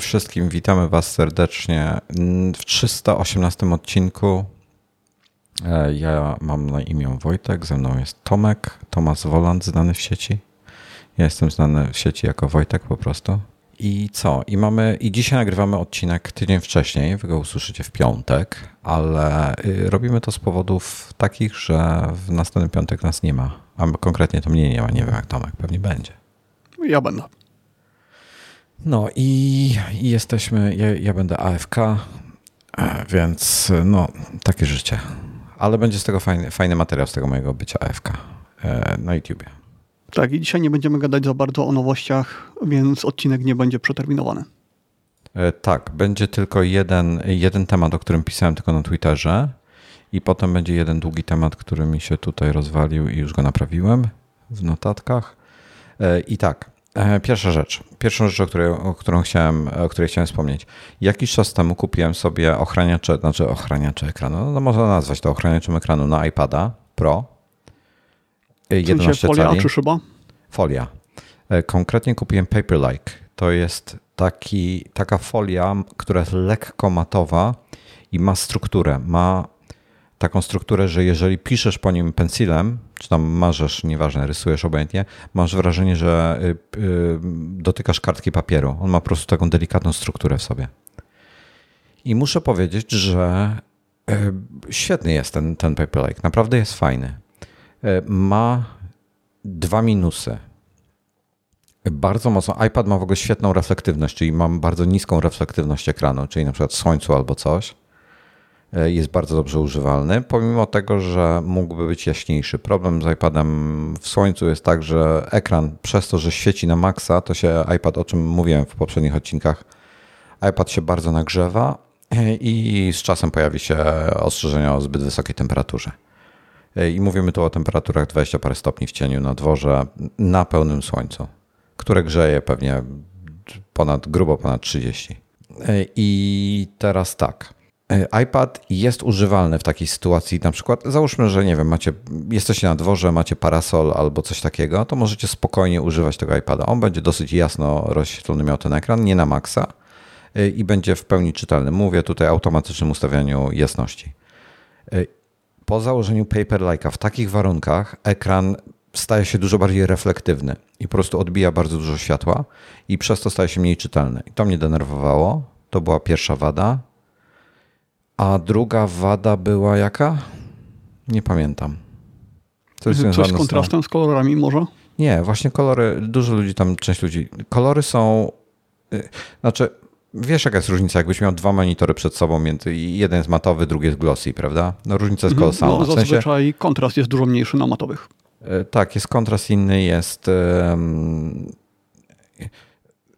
wszystkim, witamy Was serdecznie w 318 odcinku. E, ja mam na imię Wojtek, ze mną jest Tomek, Tomasz Woland, znany w sieci. Ja jestem znany w sieci jako Wojtek po prostu. I co? I mamy, i dzisiaj nagrywamy odcinek tydzień wcześniej, wy go usłyszycie w piątek, ale y, robimy to z powodów takich, że w następny piątek nas nie ma. A konkretnie to mnie nie ma, nie wiem jak Tomek, pewnie będzie. Ja będę. No i, i jesteśmy, ja, ja, będę AFK, e, więc no, takie życie. Ale będzie z tego fajny, fajny materiał z tego mojego bycia AFK e, na YouTubie. Tak, i dzisiaj nie będziemy gadać za bardzo o nowościach, więc odcinek nie będzie przeterminowany. E, tak, będzie tylko jeden, jeden temat, o którym pisałem tylko na Twitterze i potem będzie jeden długi temat, który mi się tutaj rozwalił i już go naprawiłem w notatkach. I tak, pierwsza rzecz. Pierwszą rzecz, o której, o którą chciałem, o której chciałem wspomnieć. Jakiś czas temu kupiłem sobie ochraniacze, znaczy ochraniacze ekranu, no, no można nazwać to ochraniaczem ekranu na iPada Pro. 11 w folia cali. czy szyba? Folia. E, konkretnie kupiłem Paperlike. To jest taki, taka folia, która jest lekko matowa i ma strukturę. Ma taką strukturę, że jeżeli piszesz po nim pensilem, czy tam marzesz, nieważne, rysujesz obojętnie, masz wrażenie, że y, y, dotykasz kartki papieru. On ma po prostu taką delikatną strukturę w sobie. I muszę powiedzieć, że y, świetny jest ten, ten Paperlike. Naprawdę jest fajny. Ma dwa minusy. Bardzo mocno. iPad ma w ogóle świetną reflektywność, czyli mam bardzo niską reflektywność ekranu, czyli na przykład słońcu albo coś. E, jest bardzo dobrze używalny, pomimo tego, że mógłby być jaśniejszy. Problem z iPadem w słońcu jest tak, że ekran przez to, że świeci na maksa, to się iPad, o czym mówiłem w poprzednich odcinkach, iPad się bardzo nagrzewa e, i z czasem pojawi się ostrzeżenie o zbyt wysokiej temperaturze. E, I mówimy tu o temperaturach 20 parę stopni w cieniu na dworze na pełnym słońcu, które grzeje pewnie ponad, grubo ponad 30. I teraz tak. E, iPad jest używalny w takiej sytuacji, na przykład załóżmy, że nie wiem, macie, jesteście na dworze, macie parasol albo coś takiego, to możecie spokojnie używać tego iPada. On będzie dosyć jasno rozświetlony, miał ten ekran, nie na maksa e, i będzie w pełni czytelny. Mówię tutaj o automatycznym ustawianiu jasności. E, po założeniu Paperlike'a w takich warunkach ekran staje się dużo bardziej reflektywny i po prostu odbija bardzo dużo światła i przez to staje się mniej czytelny. I to mnie denerwowało. To była pierwsza wada. A druga wada była jaka? Nie pamiętam. Coś, Coś z kontrastem, z, kolorami może? Nie, właśnie kolory, dużo ludzi tam, część ludzi, kolory są, y, znaczy wiesz jaka jest różnica, jakbyś miał dwa monitory przed sobą, między, jeden jest matowy, drugi jest glossy, prawda? No różnica jest mhm. kolosalna. No, zazwyczaj sensie, kontrast jest dużo mniejszy na matowych. Y, tak, jest kontrast inny, jest um,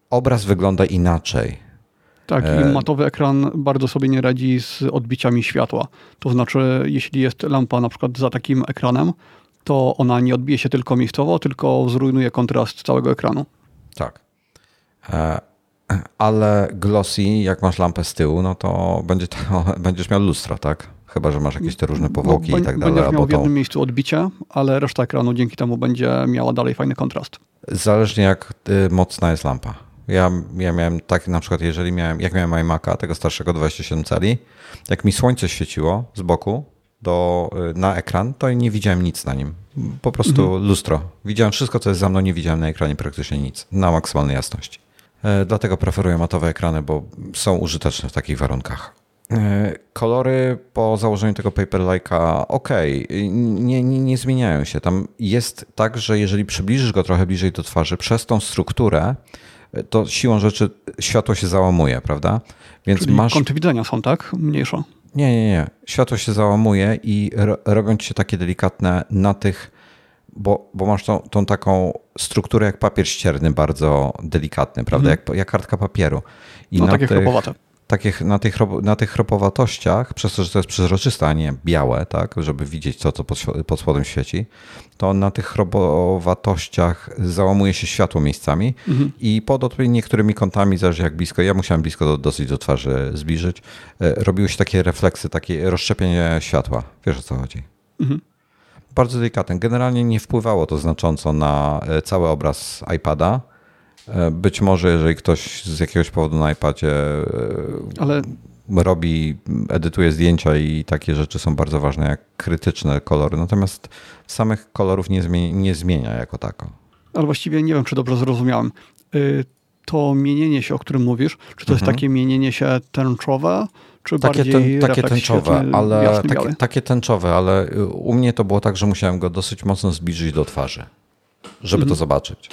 obraz wygląda inaczej. Tak, i e, matowy ekran bardzo sobie nie radzi z odbiciami światła. To znaczy, jeśli jest lampa na przykład za takim ekranem, to ona nie odbije się tylko miejscowo, tylko zrujnuje kontrast całego ekranu. Tak. E, ale glossy, jak masz lampę z tyłu, no to, będzie to będziesz miał lustro, tak? Chyba, że masz jakieś te różne powłoki no, i tak dalej. Będziesz miał w jednym miejscu odbicie, ale reszta ekranu dzięki temu będzie miała dalej fajny kontrast. Zależnie jak y, mocna jest lampa. Ja, ja miałem tak na przykład, jeżeli miałem, jak miałem iMac'a, tego starszego 27 cali, jak mi słońce świeciło z boku do, y, na ekran, to nie widziałem nic na nim. Po prostu mhm. lustro. Widziałem wszystko, co jest za mną, nie widziałem na ekranie praktycznie nic, na maksymalnej jasności. E, dlatego preferuję matowe ekrany, bo są użyteczne w takich warunkach. E, kolory po założeniu tego Paperlike'a ok, nie, nie, nie zmieniają się. Tam jest tak, że jeżeli przybliżysz go trochę bliżej do twarzy, przez tą strukturę to siłą rzeczy światło się załamuje, prawda? Więc Czyli masz. Kąty widzenia są, tak? Mniejsze. Nie, nie, nie. Światło się załamuje i robią ci się takie delikatne na tych, bo, bo masz tą, tą taką strukturę jak papier ścierny, bardzo delikatny, prawda? Mhm. Jak, jak kartka papieru. I no, na takie tych, takich, na, tych, na tych chropowatościach, przez to, że to jest przezroczyste, a nie białe, tak, żeby widzieć to, co pod, pod spodem świeci, to na tych chropowatościach załamuje się światło miejscami mhm. i pod niektórymi kątami, zależy jak blisko, ja musiałem blisko do, dosyć do twarzy zbliżyć, e, robiły się takie refleksy, takie rozszczepienie światła. Wiesz o co chodzi? Mhm. Bardzo delikatne. Generalnie nie wpływało to znacząco na e, cały obraz iPada, Być może, jeżeli ktoś z jakiegoś powodu na iPadzie Ale... robi, edytuje zdjęcia i takie rzeczy są bardzo ważne, jak krytyczne kolory. Natomiast samych kolorów nie zmienia, nie zmienia jako tako. Ale właściwie nie wiem, czy dobrze zrozumiałem. Y, to mienienie się, o którym mówisz, czy to mhm. jest takie mienienie się tęczowe, czy takie, bardziej ten, takie tęczowe, ale takie, takie, tęczowe, ale u mnie to było tak, że musiałem go dosyć mocno zbliżyć do twarzy, żeby mhm. to zobaczyć.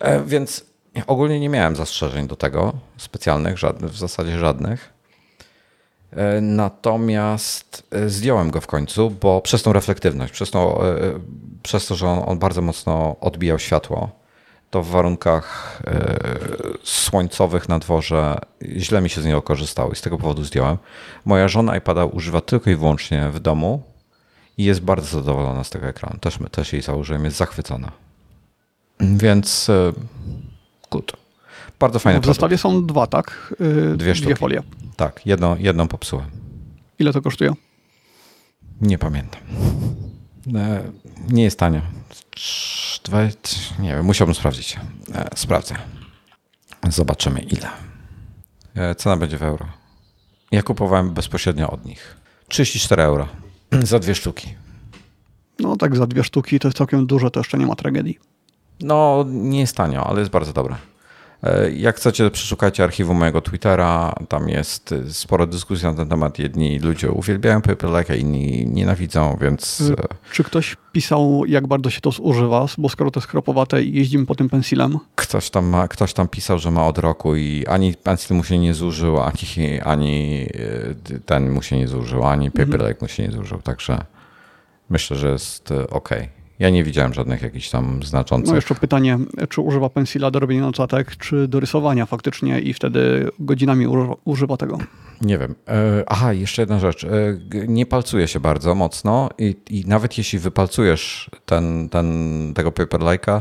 E, więc ogólnie nie miałem zastrzeżeń do tego specjalnych, żadnych, w zasadzie żadnych. E, natomiast e, zdjąłem go w końcu, bo przez tą reflektywność, przez to, przez to że on, on bardzo mocno odbijał światło, to w warunkach słońcowych na dworze źle mi się z niego korzystało i z tego powodu zdjąłem. Moja żona iPada używa tylko i wyłącznie w domu i jest bardzo zadowolona z tego ekranu. Też, też jej założyłem, jest zachwycona. Więc e, good. Bardzo fajne. No, w zestawie są dwa, tak? Yy, dwie sztuki. Dwie folie. Tak, jedną, jedną popsułem. Ile to kosztuje? Nie pamiętam. E, nie jest tanio. Nie wiem, musiałbym sprawdzić. Sprawdzę. Zobaczymy ile. Cena będzie w euro. Ja kupowałem bezpośrednio od nich. 34 euro za dwie sztuki. No tak, za dwie sztuki to jest całkiem dużo, to jeszcze nie ma tragedii. No, nie jest tanio, ale jest bardzo dobre. E, jak chcecie, przeszukajcie archiwum mojego Twittera. Tam jest sporo dyskusji na ten temat. Jedni ludzie uwielbiają Paperlike, a inni nienawidzą, więc. Y, czy ktoś pisał, jak bardzo się to zużywa? Bo skoro to jest kropowate i jeździmy po tym pensilem. Ktoś tam, ma, ktoś tam pisał, że ma od roku i ani pensil mu się nie zużył, ani, ani ten mu się nie zużył, ani. Paperlike mhm. mu się nie zużył. Także myślę, że jest ok. Ja nie widziałem żadnych jakichś tam znaczących. No jeszcze pytanie, czy używa pensila do robienia notatek, czy do rysowania faktycznie i wtedy godzinami używa tego? Nie wiem. E, aha, jeszcze jedna rzecz. E, nie palcuje się bardzo mocno i, i nawet jeśli wypalcujesz ten, ten, tego Paperlike'a,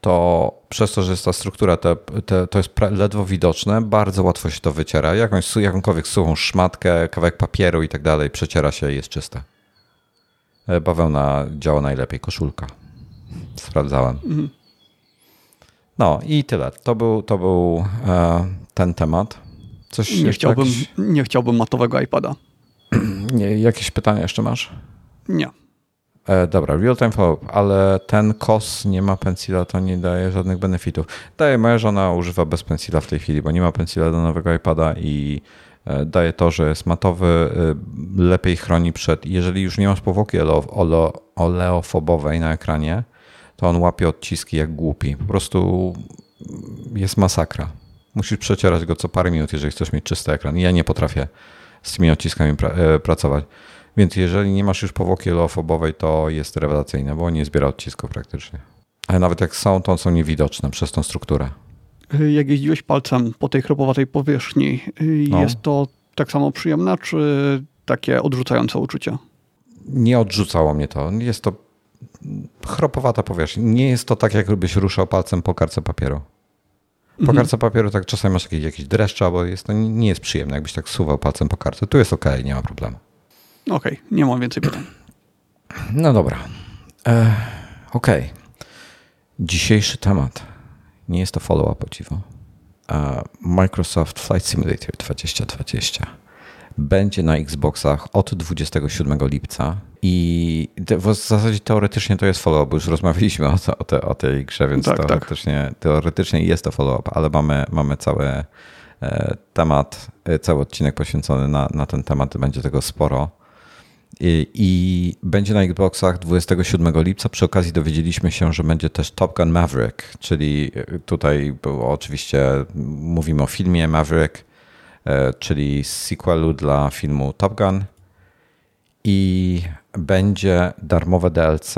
to przez to, że jest ta struktura, te, te, to jest ledwo widoczne, bardzo łatwo się to wyciera. Jakąś, jakąkolwiek suchą szmatkę, kawałek papieru i tak dalej, przeciera się i jest czyste. E, bawełna działa najlepiej, koszulka. Sprawdzałem. Mhm. No i tyle. To był, to był e, ten temat. Coś nie, chciałbym, jakiś... nie chciałbym matowego iPada. nie, jakieś pytania jeszcze masz? Nie. E, dobra, real time follow ale ten KOS nie ma pensila, to nie daje żadnych benefitów. Daje, moja żona używa bez pensila w tej chwili, bo nie ma pensila do nowego iPada i E, daje to, że jest matowy, e, lepiej chroni przed. Jeżeli już nie masz powłoki oleofobowej na ekranie, to on łapie odciski jak głupi. Po prostu jest masakra. Musisz przecierać go co parę minut, jeżeli chcesz mieć czysty ekran. Ja nie potrafię z tymi odciskami pra e, pracować. Więc jeżeli nie masz już powłoki oleofobowej, to jest rewelacyjne, bo nie zbiera odcisków praktycznie. Ale nawet jak są, to są niewidoczne przez tą strukturę jak jeździłeś palcem po tej chropowatej powierzchni, no. jest to tak samo przyjemne, czy takie odrzucające uczucie? Nie odrzucało mnie to. Jest to chropowata powierzchnia. Nie jest to tak, jakbyś ruszał palcem po karce papieru. Po mhm. karce papieru tak czasami masz jakieś, jakieś dreszcze, bo jest to nie jest przyjemne, jakbyś tak suwał palcem po karce. Tu jest ok, nie ma problemu. Okej, okay, nie mam więcej pytań. No dobra. E, ok. Dzisiejszy temat nie jest to follow-up, o dziwo. Microsoft Flight Simulator 2020 będzie na Xboxach od 27 lipca i w zasadzie teoretycznie to jest follow-up, bo już rozmawialiśmy o, to, o, te, o tej grze, więc tak, tak. teoretycznie, tak. teoretycznie jest to follow-up, ale mamy, mamy cały e, temat, e, cały odcinek poświęcony na, na ten temat, będzie tego sporo. I, I, będzie na Xboxach 27 lipca. Przy okazji dowiedzieliśmy się, że będzie też Top Gun Maverick, czyli tutaj było oczywiście mówimy o filmie Maverick, e, czyli sequelu dla filmu Top Gun. I będzie darmowe DLC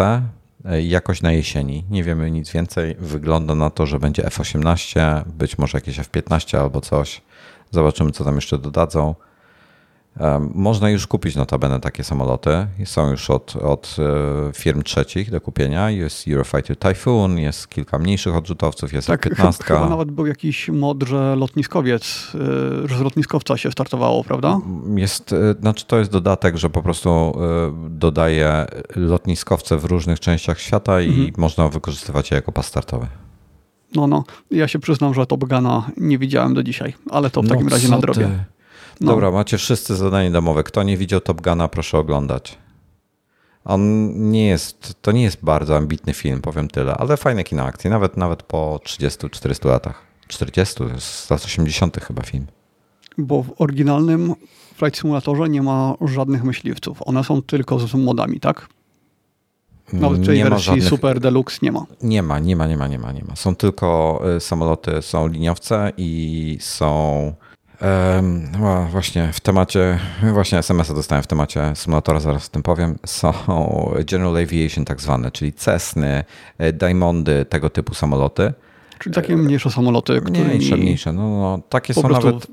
jakoś na jesieni. Nie wiemy nic więcej. Wygląda na to, że będzie F18, być może jakieś F15 albo coś. Zobaczymy, co tam jeszcze dodadzą. Można już kupić notabene takie samoloty. Są już od, od e, firm trzecich do kupienia. Jest Eurofighter Typhoon, jest kilka mniejszych odrzutowców, jest tak, 15 Chyba nawet był jakiś mod, że lotniskowiec, e, że z lotniskowca się startowało, prawda? Jest, e, znaczy to jest dodatek, że po prostu dodaje lotniskowce w różnych częściach świata i mhm. można wykorzystywać je jako pas startowy. No, no. Ja się przyznam, że Top Guna nie widziałem do dzisiaj, ale to w takim no, razie nadrobię. No. Dobra, macie wszyscy zadanie domowe. Kto nie widział Top Guna, proszę oglądać. On nie jest, to nie jest bardzo ambitny film, powiem tyle, ale fajne kino akcji, nawet, nawet po 30-400 latach. 40, to jest z lat 80 chyba film. Bo w oryginalnym Flight Simulatorze nie ma żadnych myśliwców. One są tylko z modami, tak? Nawet w tej nie wersji żadnych... Super Deluxe nie ma. Nie ma, nie ma, nie ma, nie ma, nie ma. Są tylko y, samoloty, są liniowce i są no właśnie w temacie, właśnie SMS-a dostałem w temacie symulatora, zaraz o tym powiem, są General Aviation tak zwane, czyli Cessny, e, Diamondy, tego typu samoloty. Czyli takie mniejsze samoloty, które Mniejsze, mniejsze. No, no, takie są nawet...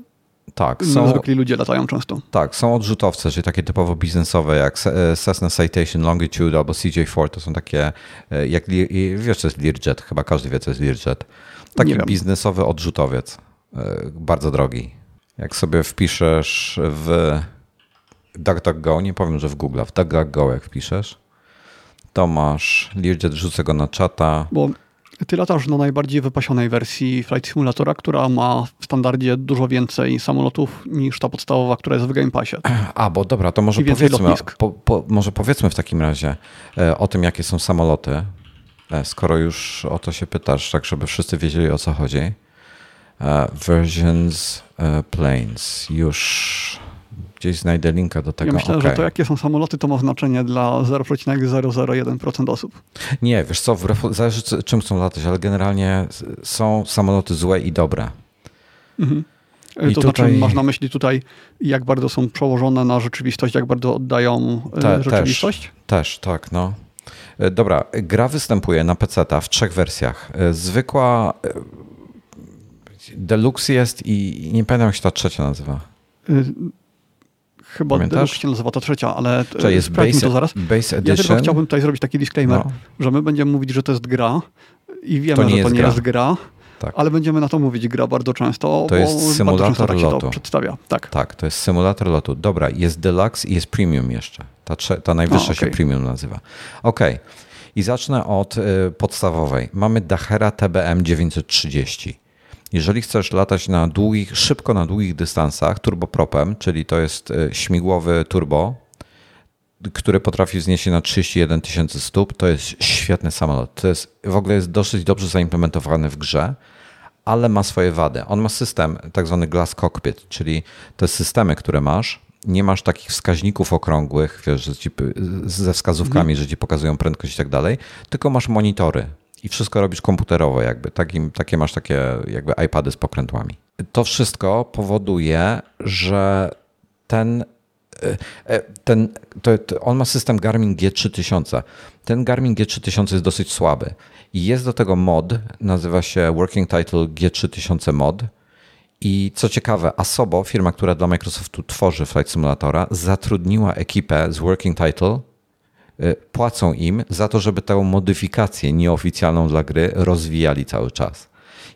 Tak, są, zwykli ludzie latają często. Tak, są odrzutowce, czyli takie typowo biznesowe, jak e, Cessna Citation Longitude albo CJ4, to są takie, e, jak wiesz, co jest Learjet, chyba każdy wie, co jest Learjet. Taki biznesowy odrzutowiec, bardzo drogi. Jak sobie wpiszesz w DuckDuckGo, nie powiem, że w Google, w DuckDuckGo jak wpiszesz, to masz Learjet, rzucę go na czata. Bo ty latasz na najbardziej wypasionej wersji Flight Simulatora, która ma w standardzie dużo więcej samolotów niż ta podstawowa, która jest w Game Passie. A, bo dobra, to może powiedzmy, po, po, może powiedzmy w takim razie e, o tym, jakie są samoloty, e, skoro już o to się pytasz, tak żeby wszyscy wiedzieli o co chodzi. E, versions e, planes. Już gdzieś znajdę linka do tego. Ja myślę, okay. że to jakie są samoloty, to ma znaczenie dla 0,001% osób. Nie, wiesz co, zależy czym chcą latać, ale generalnie są samoloty złe i dobre. Mhm. I to znaczy, tutaj... masz na myśli tutaj, jak bardzo są przełożone na rzeczywistość, jak bardzo oddają e, Te, rzeczywistość? Też, też, tak, no. Dobra, gra występuje na PC w trzech wersjach. Zwykła Deluxe jest i nie pamiętam jak się ta trzecia nazywa. Y, chyba Pamiętasz? Deluxe się nazywa ta trzecia, ale Czyli jest base, to zaraz. Base Edition. Ja tylko chciałbym tutaj zrobić taki disclaimer, no. że my będziemy mówić, że to jest gra i wiemy, to że to nie gra. jest gra. Tak. Ale będziemy na to mówić gra bardzo często. To jest symulator tak lotu. to przedstawia. Tak. tak, to jest symulator lotu. Dobra, jest deluxe i jest premium jeszcze. Ta, ta najwyższa okay. się premium nazywa. Okej. Okay. I zacznę od y, podstawowej. Mamy Dachera TBM 930. Jeżeli chcesz latać na długich, szybko na długich dystansach turbopropem, czyli to jest e, śmigłowy turbo, który potrafi wznieść się na 31 tysięcy stóp, to jest świetny samolot. To jest, w ogóle jest dosyć dobrze zaimplementowany w grze, ale ma swoje wady. On ma system, tak zwany glass cockpit, czyli te systemy, które masz, nie masz takich wskaźników okrągłych, wiesz, ci, ze wskazówkami, mm. że ci pokazują prędkość i tak dalej, tylko masz monitory i wszystko robisz komputerowo jakby. Takim, takie masz takie jakby iPady z pokrętłami. To wszystko powoduje, że ten e, e, ten, to, to on ma system Garmin G3000. Ten Garmin G3000 jest dosyć słaby. I jest do tego mod, nazywa się Working Title G3000 Mod. I co ciekawe, Asobo, firma, która dla Microsoftu tworzy Flight Simulatora, zatrudniła ekipę z Working Title płacą im za to, żeby tę modyfikację nieoficjalną dla gry rozwijali cały czas.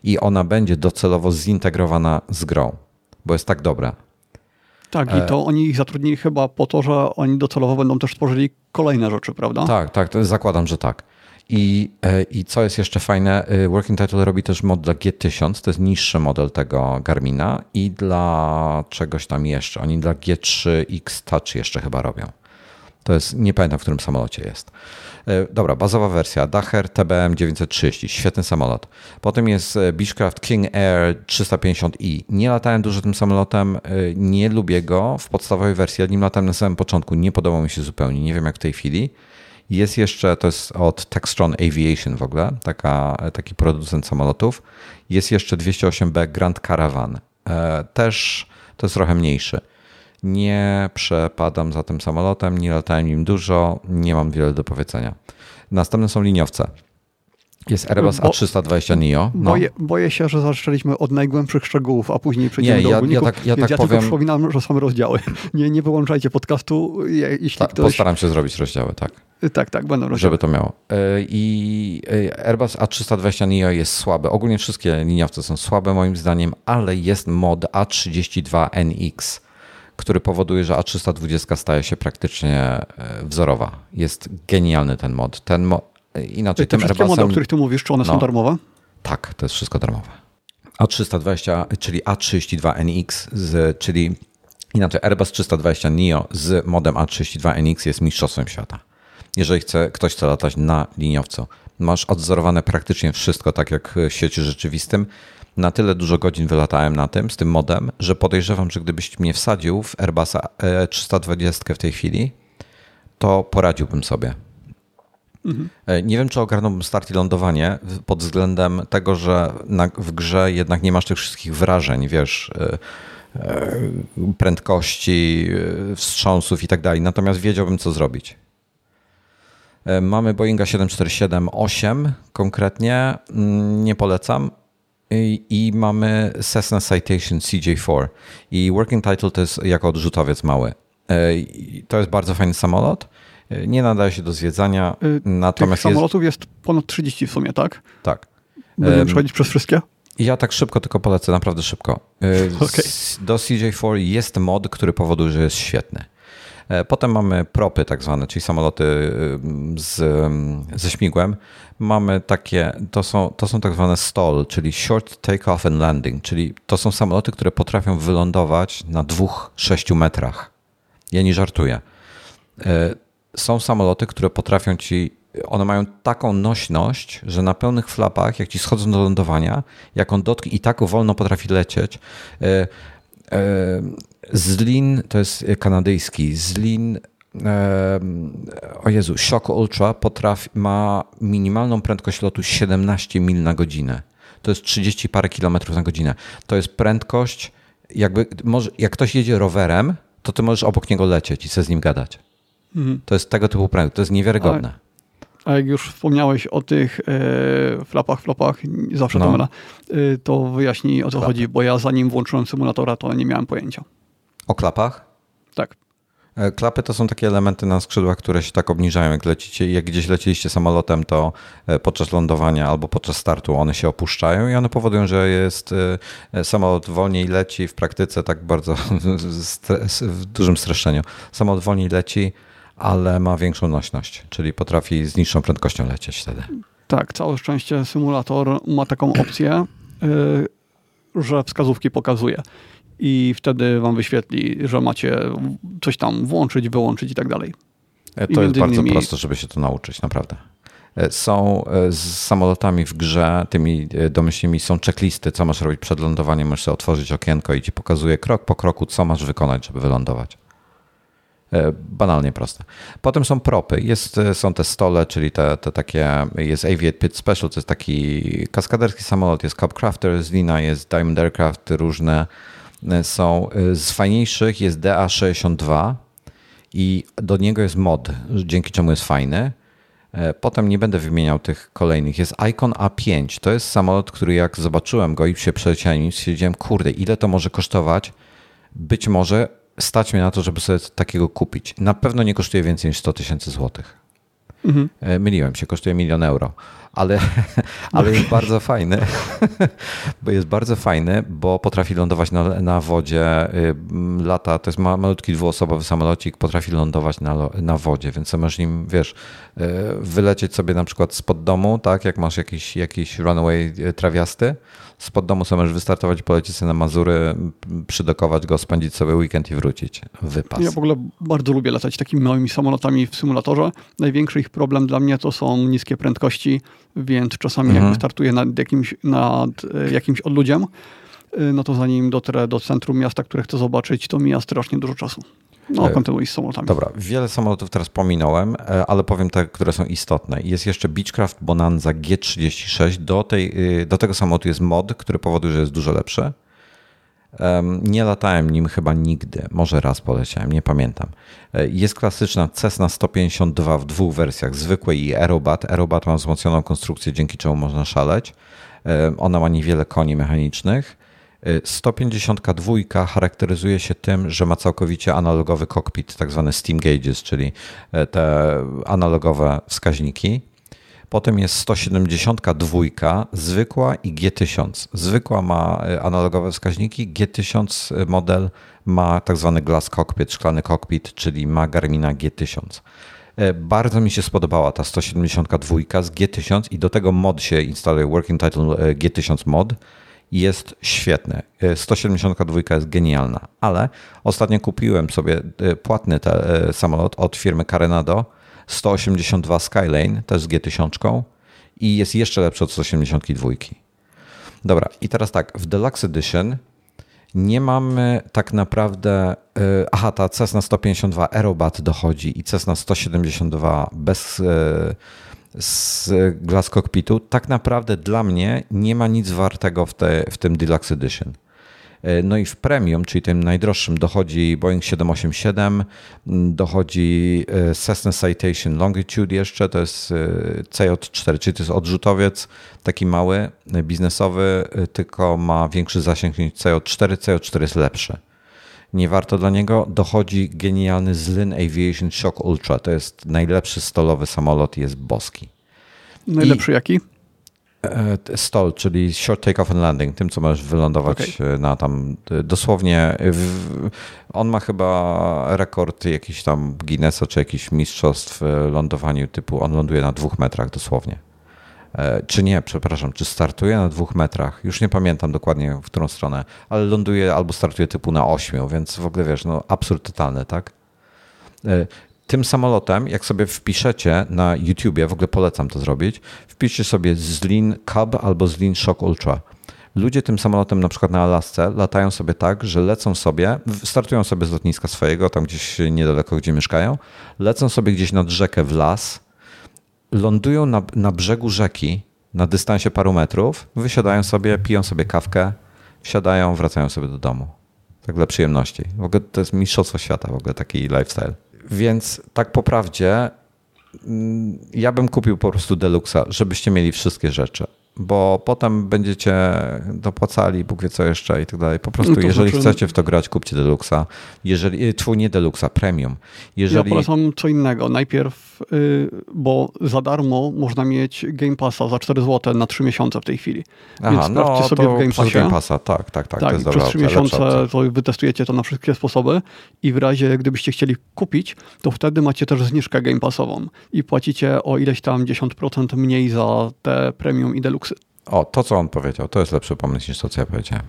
I ona będzie docelowo zintegrowana z grą, bo jest tak dobra. Tak, i e, to oni ich zatrudnili chyba po to, że oni docelowo będą też tworzyli kolejne rzeczy, prawda? Tak, tak, zakładam, że tak. I, e, I co jest jeszcze fajne, y, Working Title robi też mod dla G1000, to jest niższy model tego Garmina i dla czegoś tam jeszcze. Oni dla G3X Touch jeszcze chyba robią. To jest, nie pamiętam w którym samolocie jest. E, dobra, bazowa wersja Dacher TBM 930, świetny samolot. Potem jest e, Beechcraft King Air 350i. Nie latałem dużo tym samolotem, e, nie lubię go w podstawowej wersji. Ja nim latałem na samym początku, nie podobał mi się zupełnie, nie wiem jak w tej chwili. Jest jeszcze, to jest od Textron Aviation w ogóle, taka, taki producent samolotów. Jest jeszcze 208B Grand Caravan. Też to jest trochę mniejszy. Nie przepadam za tym samolotem, nie latałem nim dużo, nie mam wiele do powiedzenia. Następne są liniowce. Jest Airbus Bo, A320 NEO. No. Boję, boję, się, że zaczęliśmy od najgłębszych szczegółów, a później przejdziemy nie, do ja, ogólników. Ja tak, ja tak ja powiem... tylko przypominam, że są rozdziały. Nie, nie wyłączajcie podcastu, jeśli tak, ktoś... Postaram się zrobić rozdziały, tak. Tak, tak, będą rozdziały. Żeby to miało. E, I e, Airbus A320 NEO jest słaby. Ogólnie wszystkie liniowce są słabe moim zdaniem, ale jest mod A32NX który powoduje, że A320 staje się praktycznie e, wzorowa. Jest genialny ten mod. Ten mo inaczej Te tym wszystkie Airbusem... mody, o których ty mówisz, czy one no. są darmowe? Tak, to jest wszystko darmowe. A320, czyli A32NX, z, czyli inaczej Airbus 320 Neo z modem A32NX jest mistrzostwem świata. Jeżeli chce, ktoś chce latać na liniowcu, masz odzorowane praktycznie wszystko, tak jak w świecie rzeczywistym. Na tyle dużo godzin wylatałem na tym, z tym modem, że podejrzewam, że gdybyś mnie wsadził w Airbusa 320 w tej chwili, to poradziłbym sobie. Mhm. Nie wiem, czy ogarnąłbym start i lądowanie pod względem tego, że na, w grze jednak nie masz tych wszystkich wrażeń, wiesz, e, e, prędkości, e, wstrząsów i tak dalej. Natomiast wiedziałbym, co zrobić. Mamy Boeinga 747-8 konkretnie, mm, nie polecam. I, I, mamy Cessna Citation CJ4. I working title to jest jako odrzutowiec mały. To jest bardzo fajny samolot. Nie nadaje się do zwiedzania. Y, natomiast Tych samolotów jest... jest ponad 30 w sumie, tak? Tak. Będziemy przechodzić przez wszystkie? Ja tak szybko tylko polecę, naprawdę szybko. Okay. Do CJ4 jest mod, który powoduje, że jest świetny. E, potem mamy propy tak zwane, czyli samoloty y, z, ze śmigłem. Mamy takie, to są, to są tak zwane STOL, czyli Short Takeoff and Landing, czyli to są samoloty, które potrafią wylądować na dwóch, sześciu metrach. Ja nie żartuję. E, są samoloty, które potrafią ci, one mają taką nośność, że na pełnych flapach, jak ci schodzą do lądowania, jak on dotknie i tak wolno potrafi lecieć. E, Zlin, to jest kanadyjski, Zlin o Jezu, Shock Ultra potrafi, ma minimalną prędkość lotu 17 mil na godzinę. To jest 30 parę kilometrów na godzinę. To jest prędkość, jakby, może, jak ktoś jedzie rowerem, to ty możesz obok niego lecieć i sobie z nim gadać. Mhm. To jest tego typu prędkość, to jest niewiarygodne. A, a jak już wspomniałeś o tych e, flapach, flopach, zawsze no. to myla, e, to wyjaśnij o co Klapy. chodzi, bo ja zanim włączyłem symulatora, to nie miałem pojęcia. O klapach? Tak. E, klapy to są takie elementy na skrzydłach, które się tak obniżają, jak lecicie. Jak gdzieś leciliście samolotem, to e, podczas lądowania albo podczas startu one się opuszczają i one powodują, że jest e, samolot wolniej leci w praktyce tak bardzo w dużym streszczeniu. Samolot wolniej leci, ale ma większą nośność, czyli potrafi z niższą prędkością lecieć wtedy. Tak, całe szczęście symulator ma taką opcję, że wskazówki pokazuje i wtedy wam wyświetli, że macie coś tam włączyć, wyłączyć i tak dalej. E, to jest bardzo innymi... proste, żeby się to nauczyć, naprawdę. E, są e, z samolotami w grze, tymi domyślnymi są checklisty, co masz robić przed lądowaniem. Możesz otworzyć okienko i ci pokazuje krok po kroku, co masz wykonać, żeby wylądować. Banalnie proste. Potem są propy. Jest, są te stole, czyli te, te takie, jest Aviate Pit Special, to jest taki kaskaderski samolot, jest Cup Crafter z Lina, jest Diamond Aircraft, różne są y, z fajniejszych jest DA62 i do niego jest mod, dzięki czemu jest fajny. E, potem nie będę wymieniał tych kolejnych. Jest Icon A5. To jest samolot, który jak zobaczyłem go i się przeleciałem, stwierdziłem, kurde, ile to może kosztować? Być może stać mnie na to, żeby sobie takiego kupić. Na pewno nie kosztuje więcej niż 100 tysięcy złotych. Mhm. E, myliłem się, kosztuje milion euro ale, ale jest bardzo fajny, bo jest bardzo fajny, bo potrafi lądować na, na wodzie. Y, lata, to jest malutki dwuosobowy samolocik, potrafi lądować na, na wodzie, więc możesz nim, wiesz, y, wylecieć sobie na przykład spod domu, tak, jak masz jakiś, jakiś runaway y, trawiasty, spod domu sobie możesz wystartować, polecieć sobie na Mazury, przydokować go, spędzić sobie weekend i wrócić. Wypas. Ja w ogóle bardzo lubię latać takimi małymi samolotami w symulatorze. Największy ich problem dla mnie to są niskie prędkości, więc czasami mhm. jak startuję nad jakimś, nad e, jakimś odludziem, e, no to zanim dotrę do centrum miasta, które chcę zobaczyć, to mija strasznie dużo czasu. No, e, kontynuuj z samolotami. Dobra, wiele samolotów teraz pominąłem, ale powiem te, które są istotne. Jest jeszcze Beechcraft Bonanza G36. Do, tej, do tego samolotu jest mod, który powoduje, że jest dużo lepszy. Nie latałem nim chyba nigdy, może raz poleciałem, nie pamiętam. E, jest klasyczna Cessna 152 w dwóch wersjach, zwykłej i Aerobat. Aerobat ma wzmocnioną konstrukcję, dzięki czemu można szaleć. Ona ma niewiele koni mechanicznych. 152 e, charakteryzuje się tym, że ma całkowicie analogowy kokpit, tak zwane steam gauges, czyli e, te analogowe wskaźniki. Potem jest 172 zwykła i G1000. Zwykła ma e, analogowe wskaźniki, G1000 e, model ma tak zwany glass cockpit, szklany cockpit, czyli ma Garmina G1000. Bardzo mi się spodobała ta 172 z G1000 i do tego mod się instaluje Working Title G1000 mod jest świetny. 172 jest genialna, ale ostatnio kupiłem sobie płatny samolot od firmy Carenado 182 Skylane, też z G1000 i jest jeszcze lepszy od 182. Dobra, i teraz tak, w Deluxe Edition nie mamy tak naprawdę. Aha, ta Cessna 152 Aerobat dochodzi i Cessna 172 bez. Z Glass Cockpitu, tak naprawdę dla mnie nie ma nic wartego w, te, w tym Deluxe Edition. E, no i w premium, czyli tym najdroższym, dochodzi Boeing 787, dochodzi e, Cessna Citation Longitude jeszcze, to jest e, CJ4, czyli to jest odrzutowiec taki mały, biznesowy, tylko ma większy zasięg niż CJ4. CJ4 jest lepszy. Nie warto dla niego. Dochodzi genialny Zlin Aviation Shock Ultra. To jest najlepszy stolowy samolot, jest boski. Najlepszy I... jaki? E, stol, czyli short take-off and landing, tym co możesz wylądować okay. E, na tam e, dosłownie. W, on ma chyba rekord jakiś tam Guinnessa czy jakiś mistrzostw w lądowaniu typu on ląduje na dwóch metrach dosłownie. Czy nie, przepraszam, czy startuje na dwóch metrach? Już nie pamiętam dokładnie w którą stronę, ale ląduje albo startuje typu na ośmiu, więc w ogóle wiesz, no absurd totalny, tak? tym samolotem, jak sobie wpiszecie na YouTubie, w ogóle polecam to zrobić, wpiszcie sobie Zlin Cub albo Zlin Shock Ultra. Ludzie tym samolotem na przykład na Alasce latają sobie tak, że lecą sobie, startują sobie z lotniska swojego, tam gdzieś niedaleko, gdzie mieszkają, lecą sobie gdzieś nad rzekę w las, lądują na, na brzegu rzeki na dystansie paru metrów, wysiadają sobie, piją sobie kawkę, wsiadają, wracają sobie do domu. Tak dla przyjemności. W ogóle to jest mistrzostwo świata, w ogóle taki lifestyle. Więc tak po prawdzie, mm, ja bym kupił po prostu Deluxa, żebyście mieli wszystkie rzeczy bo potem będziecie dopłacali, Bóg wie co jeszcze i tak dalej. Po prostu, no jeżeli znaczy... chcecie w to grać, kupcie Deluxa. Jeżeli, twój nie Deluxa, Premium. Jeżeli... Ja polecam co innego. Najpierw, yy, bo za darmo można mieć Game Passa za 4 zł na 3 miesiące w tej chwili. Aha, Więc sprawdźcie no, sobie w Game Passie. Game Passa, tak, tak, tak. tak to jest przez 3 miesiące to wytestujecie to na wszystkie sposoby i w razie gdybyście chcieli kupić, to wtedy macie też zniżkę Game Passową i płacicie o ileś tam 10% mniej za te Premium i Deluxe o, to co on powiedział, to jest lepszy pomysł niż to, co ja powiedziałem.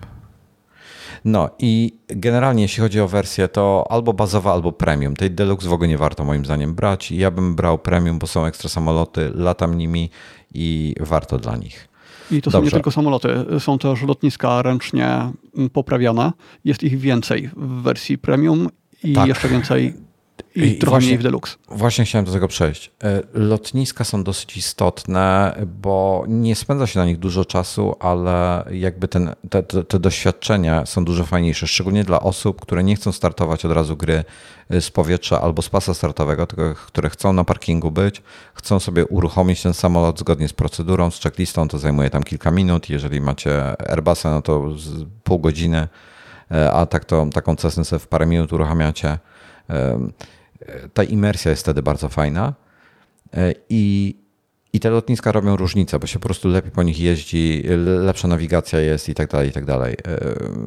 No i generalnie jeśli chodzi o wersję, to albo bazowa, albo premium. Tej deluxe w ogóle nie warto moim zdaniem brać. Ja bym brał premium, bo są ekstra samoloty, latam nimi i warto dla nich. I to Dobrze. są nie tylko samoloty, są też lotniska ręcznie poprawiane. Jest ich więcej w wersji premium i tak. jeszcze więcej i, I trochę właśnie, mniej w Deluxe. Właśnie chciałem do tego przejść. E, lotniska są dosyć istotne, bo nie spędza się na nich dużo czasu, ale jakby ten, te, te doświadczenia są dużo fajniejsze, szczególnie dla osób, które nie chcą startować od razu gry e, z powietrza albo z pasa startowego, tylko które chcą na parkingu być, chcą sobie uruchomić ten samolot zgodnie z procedurą, z checklistą, to zajmuje tam kilka minut. Jeżeli macie Airbusa, no to pół godziny, e, a tak to, taką Cessnę sobie w parę minut uruchamiacie ta imersja jest wtedy bardzo fajna. E, i, i te lotniska robią różnicę, bo się po prostu lepiej po nich jeździ, lepsza nawigacja jest i tak dalej, i tak dalej. E,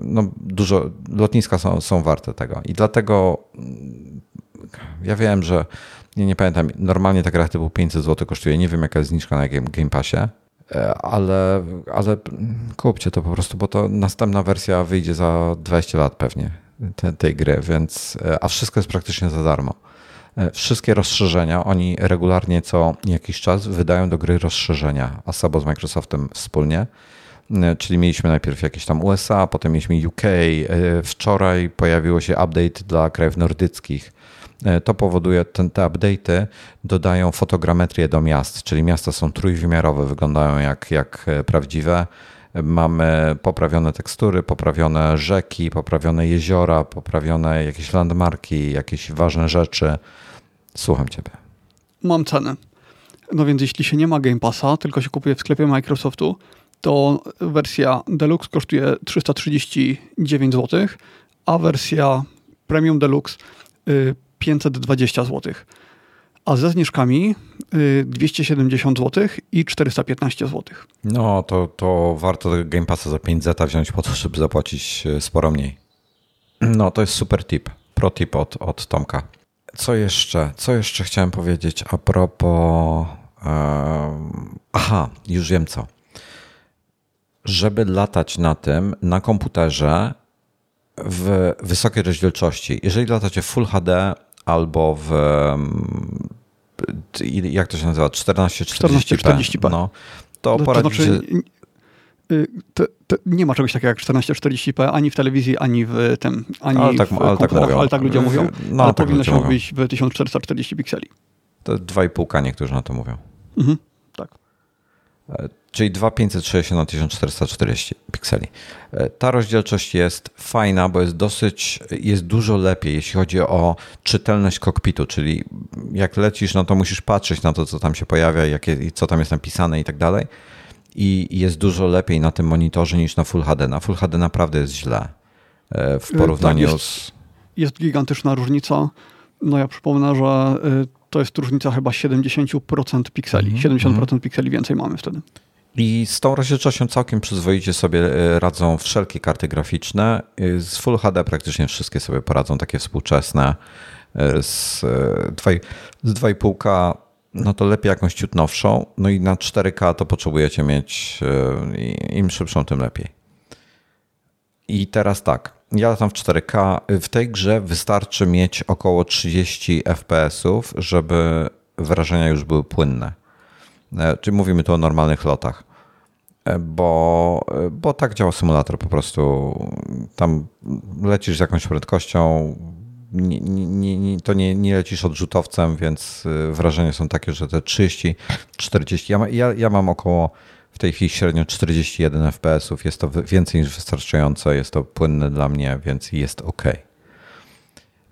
no dużo, lotniska są, są warte tego. I dlatego mm, ja wiem, że nie, nie pamiętam, normalnie ta gra typu 500 zł kosztuje, nie wiem jaka jest zniżka na Game, game Passie, e, ale, ale kupcie to po prostu, bo to następna wersja wyjdzie za 20 lat pewnie te, tej gry, więc a wszystko jest praktycznie za darmo. E, wszystkie rozszerzenia, oni regularnie co jakiś czas wydają do gry rozszerzenia, Asabo z Microsoftem wspólnie. E, czyli mieliśmy najpierw jakieś tam USA, potem mieliśmy UK. E, wczoraj pojawiło się update dla krajów nordyckich. To powoduje, ten, te update'y dodają fotogrametrię do miast, czyli miasta są trójwymiarowe, wyglądają jak, jak prawdziwe. Mamy poprawione tekstury, poprawione rzeki, poprawione jeziora, poprawione jakieś landmarki, jakieś ważne rzeczy. Słucham Ciebie. Mam cenę. No więc jeśli się nie ma Game Passa, tylko się kupuje w sklepie Microsoftu, to wersja Deluxe kosztuje 339 zł, a wersja Premium Deluxe 520 y, zł. A ze zniżkami 270 y, zł i 415 zł. No to, to warto Game Passa za 5 zeta wziąć po to, żeby zapłacić y, sporo mniej. No to jest super tip. Pro tip od, od Tomka. Co jeszcze? Co jeszcze chciałem powiedzieć a propos. aha, już wiem co. Żeby latać na tym, na komputerze w wysokiej rozdzielczości, jeżeli latacie Full HD albo w. Jak to się nazywa? 1440p. 1440p. No, to, to poradzicie. To znaczy, to, to nie ma czegoś takiego jak 1440p ani w telewizji, ani w tym, ani ale tak, w ale tak, mówią. ale tak ludzie mówią, no, ale tak powinno się mówić w 1440 pikseli. To 2,5K niektórzy na to mówią. Mhm, tak. E, czyli 2560 na 1440 pikseli. E, ta rozdzielczość jest fajna, bo jest dosyć, jest dużo lepiej, jeśli chodzi o czytelność kokpitu, czyli jak lecisz, no to musisz patrzeć na to, co tam się pojawia, jakie, co tam jest napisane i tak dalej i jest dużo lepiej na tym monitorze niż na Full HD. Na Full HD naprawdę jest źle e, w porównaniu tak, jest, z. Jest gigantyczna różnica. No ja przypomnę, że to jest różnica chyba 70% pikseli. Mm -hmm. 70% pikseli więcej mamy wtedy. I z tą rozdzielczością całkiem przyzwoicie sobie e, radzą wszelkie karty graficzne. E, z Full HD praktycznie wszystkie sobie poradzą, takie współczesne. Z 2,5K no to lepiej jakąś ciut nowszą. No i na 4K to potrzebujecie mieć e, im szybszą, tym lepiej. I teraz tak, ja latam w 4K. W tej grze wystarczy mieć około 30 FPS-ów, żeby wrażenia już były płynne. E, czyli mówimy tu o normalnych lotach. E, bo, bo tak działa symulator po prostu. Tam lecisz z jakąś prędkością, nie, nie, nie, to nie, nie lecisz odrzutowcem, więc wrażenia są takie, że te 30, 40, ja, ja, ja mam około w tej chwili średnio 41 fps-ów, jest to więcej niż wystarczające, jest to płynne dla mnie, więc jest ok.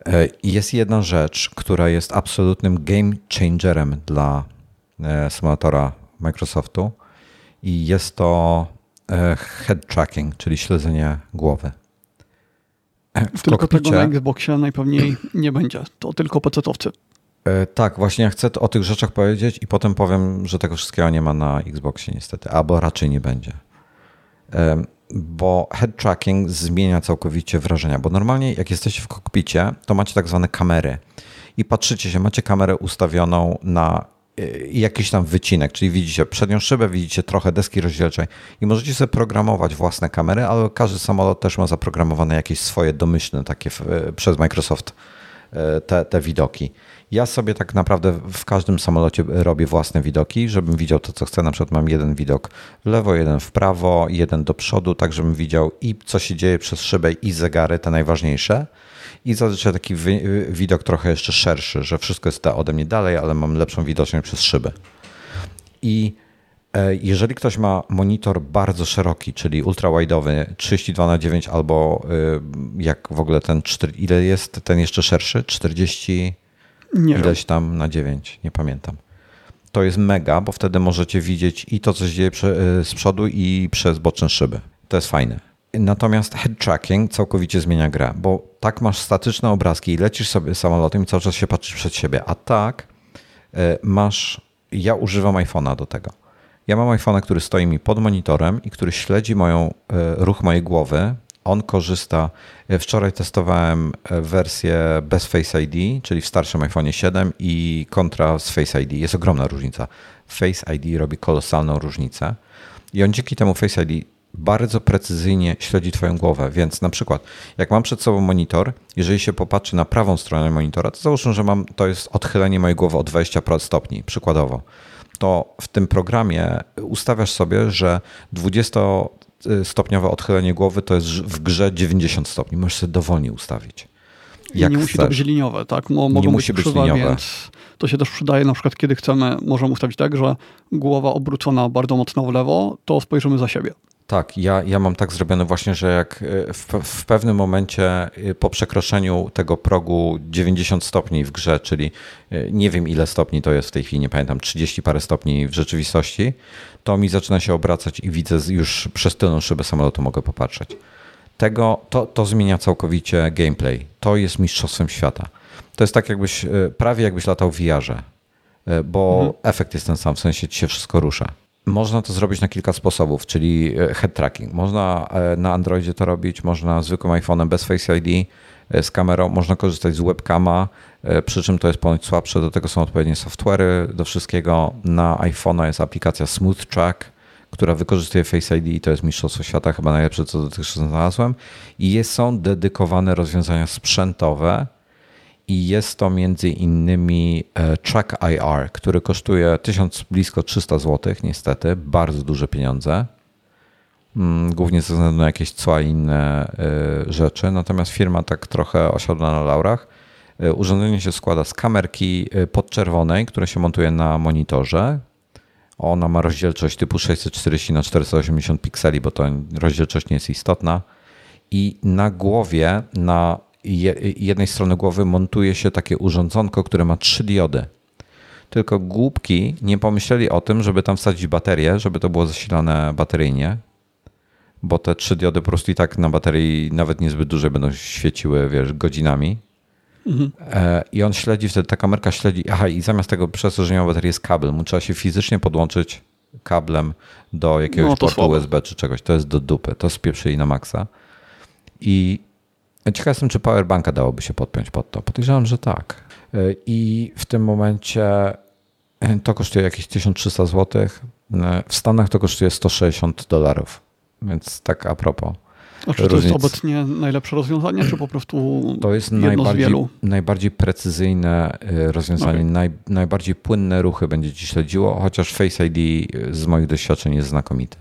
E, jest jedna rzecz, która jest absolutnym game changerem dla e, symulatora Microsoftu i jest to e, head tracking, czyli śledzenie głowy. W tylko kokpicie. tego na Xboxie najpewniej nie będzie. To tylko PC-towcy. E, tak, właśnie ja chcę o tych rzeczach powiedzieć i potem powiem, że tego wszystkiego nie ma na Xboxie niestety, albo raczej nie będzie. E, bo head tracking zmienia całkowicie wrażenia, bo normalnie jak jesteście w kokpicie, to macie tak zwane kamery i patrzycie się, macie kamerę ustawioną na jakiś tam wycinek, czyli widzicie przednią szybę, widzicie trochę deski rozdzielczej i możecie sobie programować własne kamery, ale każdy samolot też ma zaprogramowane jakieś swoje domyślne takie e, przez Microsoft e, te, te widoki. Ja sobie tak naprawdę w każdym samolocie robię własne widoki, żebym widział to, co chcę. Na przykład mam jeden widok w lewo, jeden w prawo, jeden do przodu, tak żebym widział i co się dzieje przez szybę i zegary, te najważniejsze i zazwyczaj taki widok trochę jeszcze szerszy, że wszystko jest ode mnie dalej, ale mam lepszą widoczność przez szybę. I e, jeżeli ktoś ma monitor bardzo szeroki, czyli ultrawide'owy 32 na 9 albo e, jak w ogóle ten, ile jest ten jeszcze szerszy? 40 nie ileś tam na 9, nie pamiętam. To jest mega, bo wtedy możecie widzieć i to, co się dzieje e, z przodu i przez boczne szyby. To jest fajne. Natomiast head tracking całkowicie zmienia grę, bo tak masz statyczne obrazki i lecisz sobie samolotem i cały czas się patrzysz przed siebie, a tak e, masz, ja używam iPhone'a do tego. Ja mam iPhone'a, który stoi mi pod monitorem i który śledzi moją, e, ruch mojej głowy. On korzysta, e, wczoraj testowałem wersję bez Face ID, czyli w starszym iPhone 7 i kontra z Face ID. Jest ogromna różnica. Face ID robi kolosalną różnicę. I on dzięki temu Face ID bardzo precyzyjnie śledzi Twoją głowę. Więc na przykład, jak mam przed sobą monitor, jeżeli się popatrzy na prawą stronę monitora, to załóżmy, że mam, to jest odchylenie mojej głowy o 20 stopni, przykładowo. To w tym programie ustawiasz sobie, że 20-stopniowe odchylenie głowy to jest w grze 90 stopni. Możesz sobie dowolnie ustawić. Jak nie musi chcesz. to być liniowe, tak? Mo, mogą nie musi być, być liniowe. Więc to się też przydaje na przykład, kiedy chcemy, możemy ustawić tak, że głowa obrócona bardzo mocno w lewo, to spojrzymy za siebie. Tak, ja, ja mam tak zrobione właśnie, że jak e, w, w, pewnym momencie e, po przekroczeniu tego progu 90 stopni w grze, czyli e, nie wiem ile stopni to jest w tej chwili, nie pamiętam, 30 parę stopni w rzeczywistości, to mi zaczyna się obracać i widzę już przez tylną szybę samolotu mogę popatrzeć. Tego, to, to zmienia całkowicie gameplay. To jest mistrzostwem świata. To jest tak jakbyś, prawie jakbyś latał w VR-ze, bo mhm. efekt jest ten sam, w sensie ci się wszystko rusza. Można to zrobić na kilka sposobów, czyli e, head tracking. Można e, na Androidzie to robić, można zwykłym iPhone'em bez Face ID z kamerą, można korzystać z webcama, przy czym to jest ponoć słabsze, do tego są odpowiednie software'y, do wszystkiego. Na iPhone'a jest aplikacja Smooth Track, która wykorzystuje Face ID i to jest mistrzostwo świata, chyba najlepsze, co dotychczas znalazłem. I jest, są dedykowane rozwiązania sprzętowe i jest to między innymi e, Track IR, który kosztuje 1000, blisko 300 zł, niestety, bardzo duże pieniądze. Mm, głównie ze względu na jakieś cła i inne e, rzeczy. Natomiast firma tak trochę osiadła na laurach. E, urządzenie się składa z kamerki podczerwonej, która się montuje na monitorze, ona ma rozdzielczość typu 640 na 480 pikseli, bo to rozdzielczość nie jest istotna. I na głowie, na jednej strony głowy montuje się takie urządzonko, które ma trzy diody. Tylko głupki nie pomyśleli o tym, żeby tam wsadzić baterię, żeby to było zasilane bateryjnie, bo te trzy diody po prostu i tak na baterii nawet niezbyt duże będą świeciły, wiesz, godzinami. Mhm. I on śledzi wtedy, ta kamerka śledzi, aha i zamiast tego przez to, że nie ma baterii jest kabel, mu trzeba się fizycznie podłączyć kablem do jakiegoś no, portu. USB czy czegoś. To jest do dupy, to spieprzyli na maksa. I ciekaw jestem, czy powerbanka dałoby się podpiąć pod to. Podejrzewam, że tak. E, I w tym momencie e, to kosztuje jakieś 1300 zł. W Stanach to kosztuje 160 dolarów. Więc tak a propos. A czy to jest obecnie najlepsze rozwiązanie, czy po prostu To jest najbardziej, najbardziej precyzyjne rozwiązanie, okay. naj, najbardziej płynne ruchy będzie ci śledziło, chociaż Face ID z moich doświadczeń jest znakomity.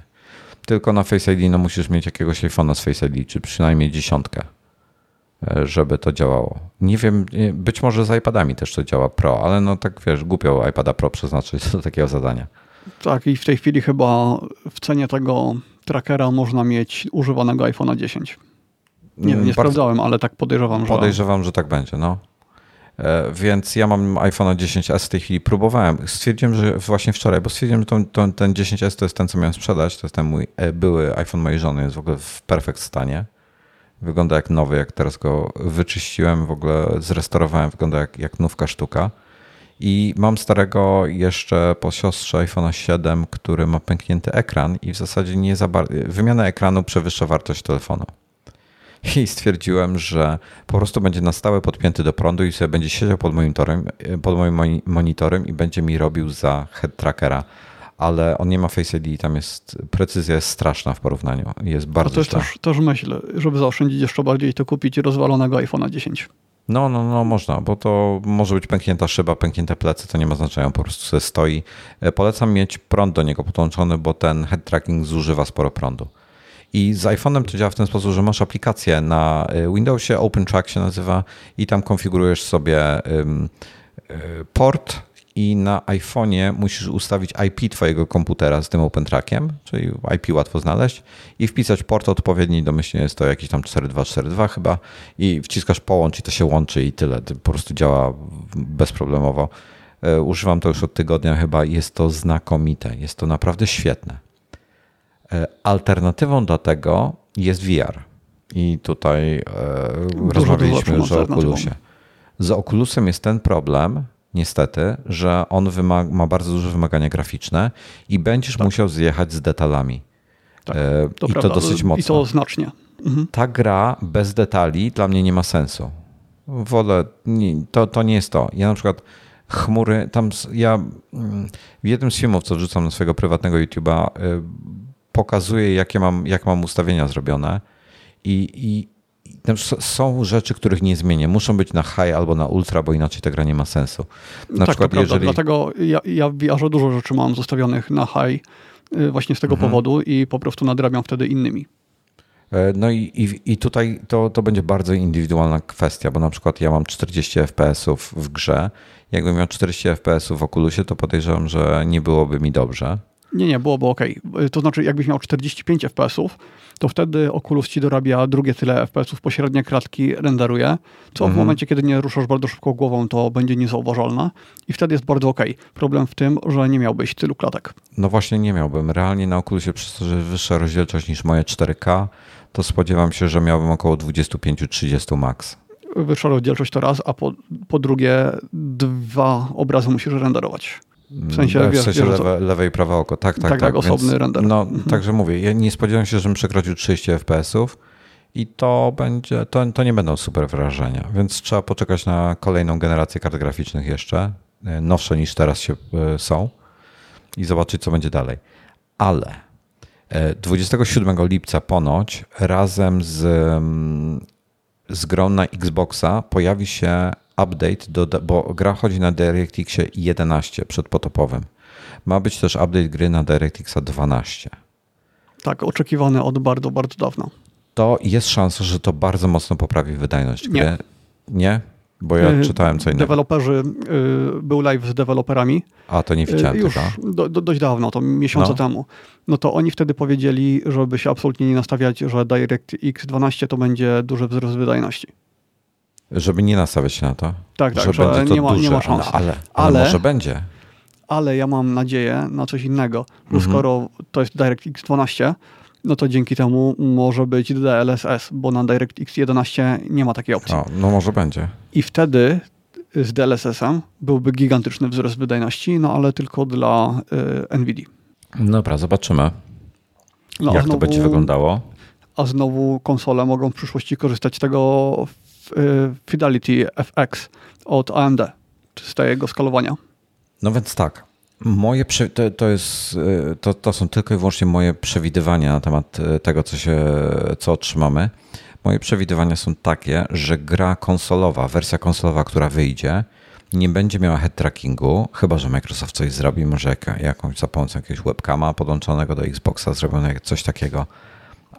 Tylko na Face ID no, musisz mieć jakiegoś iPhone'a z Face ID, czy przynajmniej dziesiątkę, żeby to działało. Nie wiem, być może z iPadami też to działa Pro, ale no tak wiesz, głupio iPada Pro przeznaczyć do takiego zadania. Tak, i w tej chwili chyba w cenie tego trackera można mieć używanego iPhone'a 10. Nie, nie Bardzo sprawdzałem, ale tak podejrzewam, że... Podejrzewam, że tak będzie, no. E, więc ja mam iPhone'a 10s w tej chwili, próbowałem. Stwierdziłem, że właśnie wczoraj, bo stwierdziłem, że to, to, ten 10s to jest ten, co miałem sprzedać. To jest ten mój e, były iPhone mojej żony, jest w ogóle w perfekt stanie. Wygląda jak nowy, jak teraz go wyczyściłem, w ogóle zrestaurowałem, wygląda jak, jak nówka sztuka. I mam starego jeszcze po siostrze iPhone 7, który ma pęknięty ekran i w zasadzie nie za. Wymiana ekranu przewyższa wartość telefonu. I stwierdziłem, że po prostu będzie na stałe podpięty do prądu i sobie będzie siedział pod monitorem, pod moim monitorem i będzie mi robił za head trackera. Ale on nie ma Face ID i tam jest, precyzja jest straszna w porównaniu. Jest bardzo to jest też, też myśl, żeby zaoszczędzić jeszcze bardziej, to kupić rozwalonego iPhone'a 10. No, no, no, można, bo to może być pęknięta szyba, pęknięte plecy, to nie ma znaczenia, po prostu sobie stoi. E, polecam mieć prąd do niego podłączony, bo ten head tracking zużywa sporo prądu. I z iPhone'em to działa w ten sposób, że masz aplikację na e, Windowsie, OpenTrack się nazywa i tam konfigurujesz sobie e, port i na iPhone'ie musisz ustawić IP twojego komputera z tym OpenTrackiem, czyli IP łatwo znaleźć i wpisać port odpowiedni, domyślnie jest to jakiś tam 4242 chyba i wciskasz połącz i to się łączy i tyle. To po prostu działa bezproblemowo. E, używam to już od tygodnia chyba jest to znakomite. Jest to naprawdę świetne. E, alternatywą do tego jest VR. I tutaj e, rozmawialiśmy już o Oculusie. Z Oculusem jest ten problem, niestety, że on ma bardzo duże wymagania graficzne i będziesz tak. musiał zjechać z detalami. Tak, e, to I prawda. to dosyć mocno. I to znacznie. Mhm. Ta gra bez detali dla mnie nie ma sensu. Wolę, to, to nie jest to. Ja na przykład chmury, tam ja mm, w jednym z filmów, co wrzucam na swojego prywatnego YouTube'a, e, pokazuję, jakie mam, jak mam ustawienia zrobione i, i są rzeczy, których nie zmienię. Muszą być na high albo na ultra, bo inaczej ta gra nie ma sensu. Na tak, przykład, jeżeli... Dlatego ja, ja w VR dużo rzeczy mam zostawionych na high y, właśnie z tego mhm. powodu i po prostu nadrabiam wtedy innymi. E, no i, i, i tutaj to, to będzie bardzo indywidualna kwestia, bo na przykład ja mam 40 FPS-ów w grze. Jakbym miał 40 FPS-ów w Oculusie, to podejrzewam, że nie byłoby mi dobrze. Nie, nie, byłoby ok. To znaczy, jakbyś miał 45 FPS-ów, to wtedy Oculus ci dorabia drugie tyle FPS-ów, pośrednie kratki renderuje, co mhm. w momencie, kiedy nie ruszasz bardzo szybko głową, to będzie niezauważalne i wtedy jest bardzo ok. Problem w tym, że nie miałbyś tylu klatek. No właśnie nie miałbym. Realnie na Oculusie, przez to, że wyższa rozdzielczość niż moje 4K, to spodziewam się, że miałbym około 25-30 max. Wyższa rozdzielczość to raz, a po, po drugie dwa obrazy musisz renderować. W sensie, w wiesz, sensie wiesz, lewe, lewe i prawe oko. Tak, tak, Tak, tak. tak, osobny render. No, Mhm. także mówię, ja nie spodziewam się, żebym przekroczył 30 FPS-ów i to będzie, to, to nie będą super wrażenia, więc trzeba poczekać na kolejną generację kart graficznych jeszcze, e, nowsze niż teraz się e, są i zobaczyć, co będzie dalej. Ale e, 27 lipca ponoć razem z, mm, z grą na Xboxa pojawi się update, do, bo gra chodzi na DirectX 11 przedpotopowym. Ma być też update gry na DirectX 12. Tak, oczekiwane od bardzo, bardzo dawna. To jest szansa, że to bardzo mocno poprawi wydajność Nie. gry. Nie? Bo ja Y, czytałem co innego. Deweloperzy, y, był live z deweloperami, A, to nie y, widziałem już tego. do, do, dość dawno, to miesiące No. temu. No to oni wtedy powiedzieli, żeby się absolutnie nie nastawiać, że DirectX 12 to będzie duży wzrost wydajności. Żeby nie nastawiać się na to. Tak, tak, że że będzie to nie ma- nie duże, ma szans. Ale, ale, Ale- może będzie. Ale ja mam nadzieję na coś innego, że Mhm. skoro to jest DirectX 12, no to dzięki temu może być DLSS, bo na DirectX 11 nie ma takiej opcji. O, no może będzie. I wtedy z DLSS-em byłby gigantyczny wzrost wydajności, no ale tylko dla y, NVIDIA. Dobra, zobaczymy, No, jak to znowu- będzie wyglądało. A znowu konsole mogą w przyszłości korzystać z tego Fidelity FX od AMD, z tego skalowania. No więc tak. Moje to, to, jest, y, to, to są tylko i wyłącznie moje przewidywania na temat y, tego, co, się, co otrzymamy. Moje przewidywania są takie, że gra konsolowa, wersja konsolowa, która wyjdzie, nie będzie miała head trackingu, chyba że Microsoft coś zrobi, może jak, jakąś za pomocą jakiegoś webcama podłączonego do Xboxa zrobią jak- coś takiego,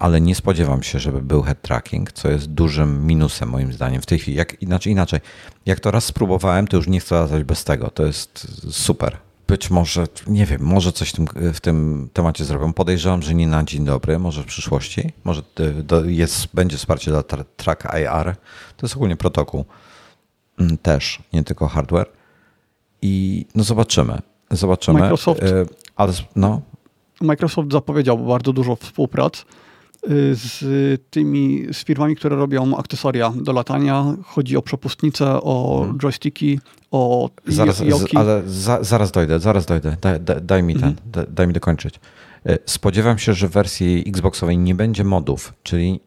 ale nie spodziewam się, żeby był head tracking, co jest dużym minusem moim zdaniem w tej chwili. Jak, inaczej, inaczej, jak to raz spróbowałem, to już nie chcę latać bez tego. To jest super. Być może, nie wiem, może coś w tym, w tym temacie zrobią. Podejrzewam, że nie na dzień dobry, może w przyszłości. Może do- jest, będzie wsparcie dla tra- Track IR. To jest ogólnie protokół Mm, też, nie tylko hardware. I no zobaczymy. Zobaczymy. Microsoft- Y, Ale no, Microsoft zapowiedział bardzo dużo współprac z tymi, z firmami, które robią akcesoria do latania. Chodzi o przepustnice, o joysticki, o. Zaraz, joki. ale za, zaraz dojdę, zaraz dojdę. Daj, daj, daj mi ten, Mhm. daj, daj mi dokończyć. Y, Spodziewam się, że w wersji Xboxowej nie będzie modów, czyli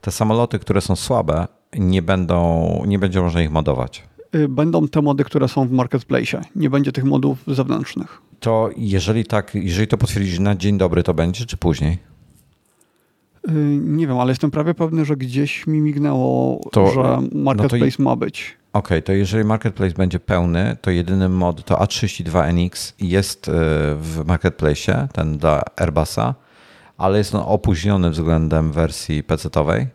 te samoloty, które są słabe, nie będą, nie będzie można ich modować. Y, Będą te mody, które są w marketplace. Nie będzie tych modów zewnętrznych. To jeżeli tak, jeżeli to potwierdzisz na dzień dobry, to będzie, czy później? Y, Nie wiem, ale jestem prawie pewny, że gdzieś mi mignęło, To- że no to marketplace ma być. Okej, to jeżeli Marketplace będzie pełny, to jedyny mod to A32NX jest y, w Marketplace, ten dla Airbusa, ale jest on opóźniony względem wersji PC-owej,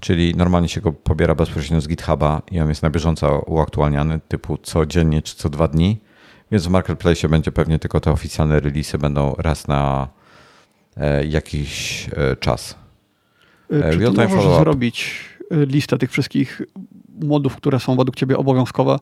czyli normalnie się go pobiera bezpośrednio z GitHuba i on jest na bieżąco uaktualniany, typu codziennie czy co dwa dni, więc w Marketplace będzie pewnie tylko te oficjalne releasy będą raz na jakiś e, czas. E, Czy ty możesz zrobić listę tych wszystkich modów, które są według ciebie obowiązkowe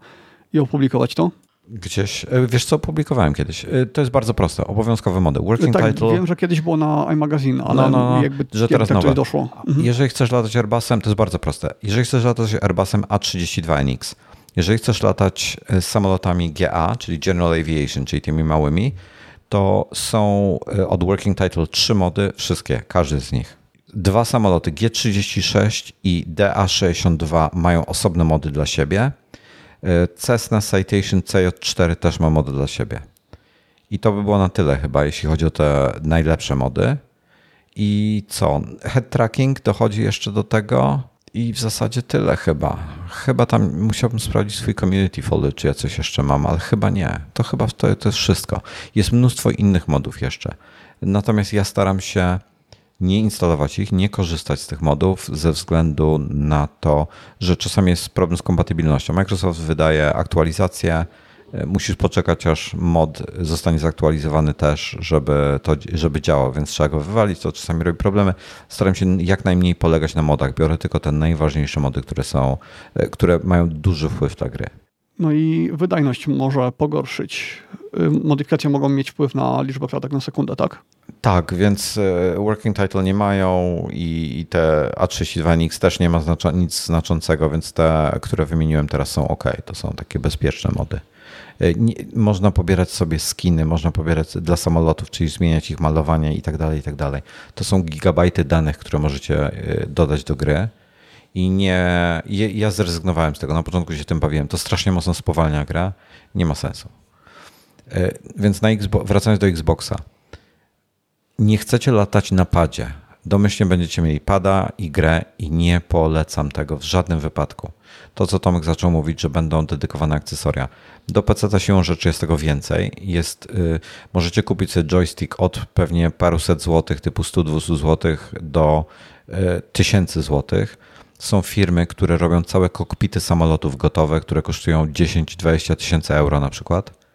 i opublikować to? Gdzieś, e, wiesz co, publikowałem kiedyś. E, To jest bardzo proste, obowiązkowe mody. Working tak, title. wiem, że kiedyś było na iMagazine, ale No, no, no, jakby, że teraz tak nowe. doszło. Mhm. Jeżeli chcesz latać Airbusem, to jest bardzo proste. Jeżeli chcesz latać Airbusem A32NX, jeżeli chcesz latać e, samolotami GA, czyli General Aviation, czyli tymi małymi, to są e, od Working Title trzy mody, wszystkie, każdy z nich. Dwa samoloty G36 i DA62 mają osobne mody dla siebie. E, Cessna Citation CJ4 też ma mody dla siebie. I to by było na tyle chyba, jeśli chodzi o te najlepsze mody. I co? Head tracking dochodzi jeszcze do tego i w zasadzie tyle chyba. Chyba tam musiałbym sprawdzić swój community folder, czy ja coś jeszcze mam, ale chyba nie. To chyba to, to jest wszystko. Jest mnóstwo innych modów jeszcze. Natomiast ja staram się nie instalować ich, nie korzystać z tych modów ze względu na to, że czasami jest problem z kompatybilnością. Microsoft wydaje aktualizację, e, musisz poczekać aż mod zostanie zaktualizowany też, żeby to żeby działał, więc trzeba go wywalić, to czasami robi problemy. Staram się jak najmniej polegać na modach, biorę tylko te najważniejsze mody, które są, e, które mają duży wpływ na gry. No i wydajność może pogorszyć. Y, Modyfikacje mogą mieć wpływ na liczbę klatek na sekundę, tak? Tak, więc e, working title nie mają i, i te A32NX też nie ma nic znaczącego, więc te, które wymieniłem teraz są ok. To są takie bezpieczne mody. Nie, można pobierać sobie skiny, można pobierać dla samolotów, czyli zmieniać ich malowanie i tak dalej, i tak dalej. To są gigabajty danych, które możecie dodać do gry. I nie, ja zrezygnowałem z tego. Na początku się tym bawiłem. To strasznie mocno spowalnia gra. Nie ma sensu. Więc na Xbox, wracając do Xboxa. Nie chcecie latać na padzie domyślnie będziecie mieli pada i grę i nie polecam tego w żadnym wypadku. To, co Tomek zaczął mówić, że będą dedykowane akcesoria. Do PC siłą rzeczy jest tego więcej. Jest, yy, możecie kupić sobie joystick od pewnie paruset złotych, typu 100-200 złotych do yy, tysięcy złotych. Są firmy, które robią całe kokpity samolotów gotowe, które kosztują 10-20 tysięcy euro na przykład.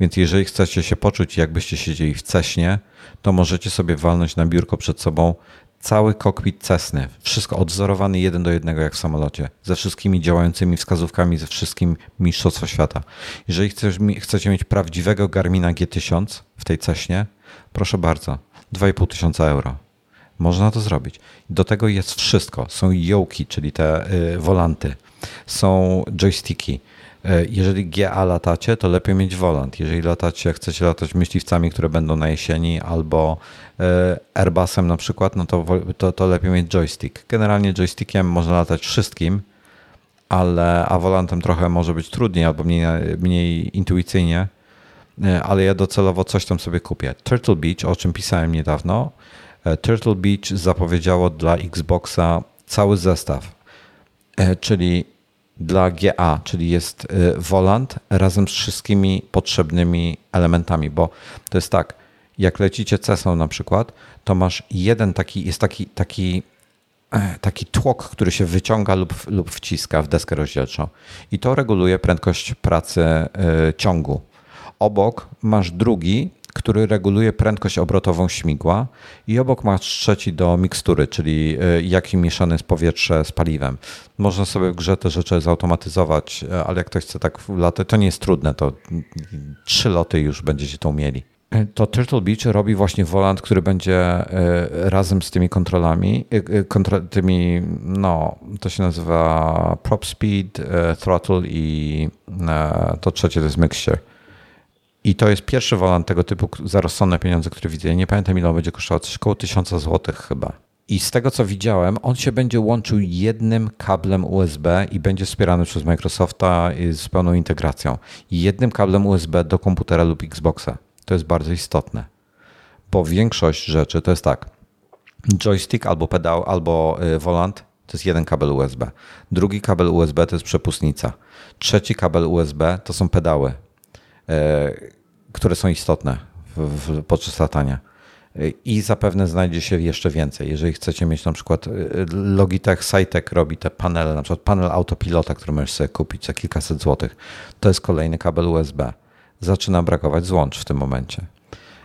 Więc jeżeli chcecie się poczuć, jakbyście siedzieli w Ceśnie, to możecie sobie walnąć na biurko przed sobą cały kokpit Cessny. Wszystko odzorowany jeden do jednego jak w samolocie. Ze wszystkimi działającymi wskazówkami, ze wszystkim mistrzostwa świata. Jeżeli chcecie mieć prawdziwego Garmina G1000 w tej Ceśnie, proszę bardzo, 2,5 tysiąca euro. Można to zrobić. Do tego jest wszystko. Są yoki, czyli te y, wolanty. Są joysticki jeżeli GA latacie, to lepiej mieć volant. Jeżeli latacie, chcecie latać myśliwcami, które będą na jesieni, albo e, Airbusem na przykład, no to, to, to lepiej mieć joystick. Generalnie joystickiem można latać wszystkim, ale a volantem trochę może być trudniej albo mniej, mniej intuicyjnie, e, ale ja docelowo coś tam sobie kupię. Turtle Beach, o czym pisałem niedawno, Turtle Beach zapowiedziało dla Xboxa cały zestaw, czyli dla GA, czyli jest y, volant razem z wszystkimi potrzebnymi elementami, bo to jest tak, jak lecicie Cessną na przykład, to masz jeden taki, jest taki, taki, e, taki tłok, który się wyciąga lub, lub wciska w deskę rozdzielczą i to reguluje prędkość pracy y, ciągu. Obok masz drugi, który reguluje prędkość obrotową śmigła i obok masz trzeci do mikstury, czyli e, jaki mieszane jest powietrze z paliwem. Można sobie w grze te rzeczy zautomatyzować, e, ale jak ktoś chce tak latać, to nie jest trudne, to trzy loty już będziecie to umieli. E, to Turtle Beach robi właśnie volant, który będzie razem z tymi kontrolami, tymi, no, to się nazywa prop speed, throttle i to trzecie to jest mixture i to jest pierwszy wolant tego typu za rozsądne pieniądze, które widzę. Nie pamiętam ile on będzie kosztował, coś około 1000 zł chyba. I z tego co widziałem, on się będzie łączył jednym kablem USB i będzie wspierany przez Microsofta z pełną integracją. Jednym kablem USB do komputera lub Xboxa. To jest bardzo istotne. Bo większość rzeczy to jest tak. Joystick albo pedał, albo y, volant to jest jeden kabel USB. Drugi kabel USB to jest przepustnica. Trzeci kabel USB to są pedały które są istotne w, podczas latania. I zapewne znajdzie się jeszcze więcej. Jeżeli chcecie mieć na przykład e, Logitech, Cytec robi te panele, na przykład panel autopilota, który możesz sobie kupić za kilkaset złotych, to jest kolejny kabel USB. Zaczyna brakować złącz w tym momencie.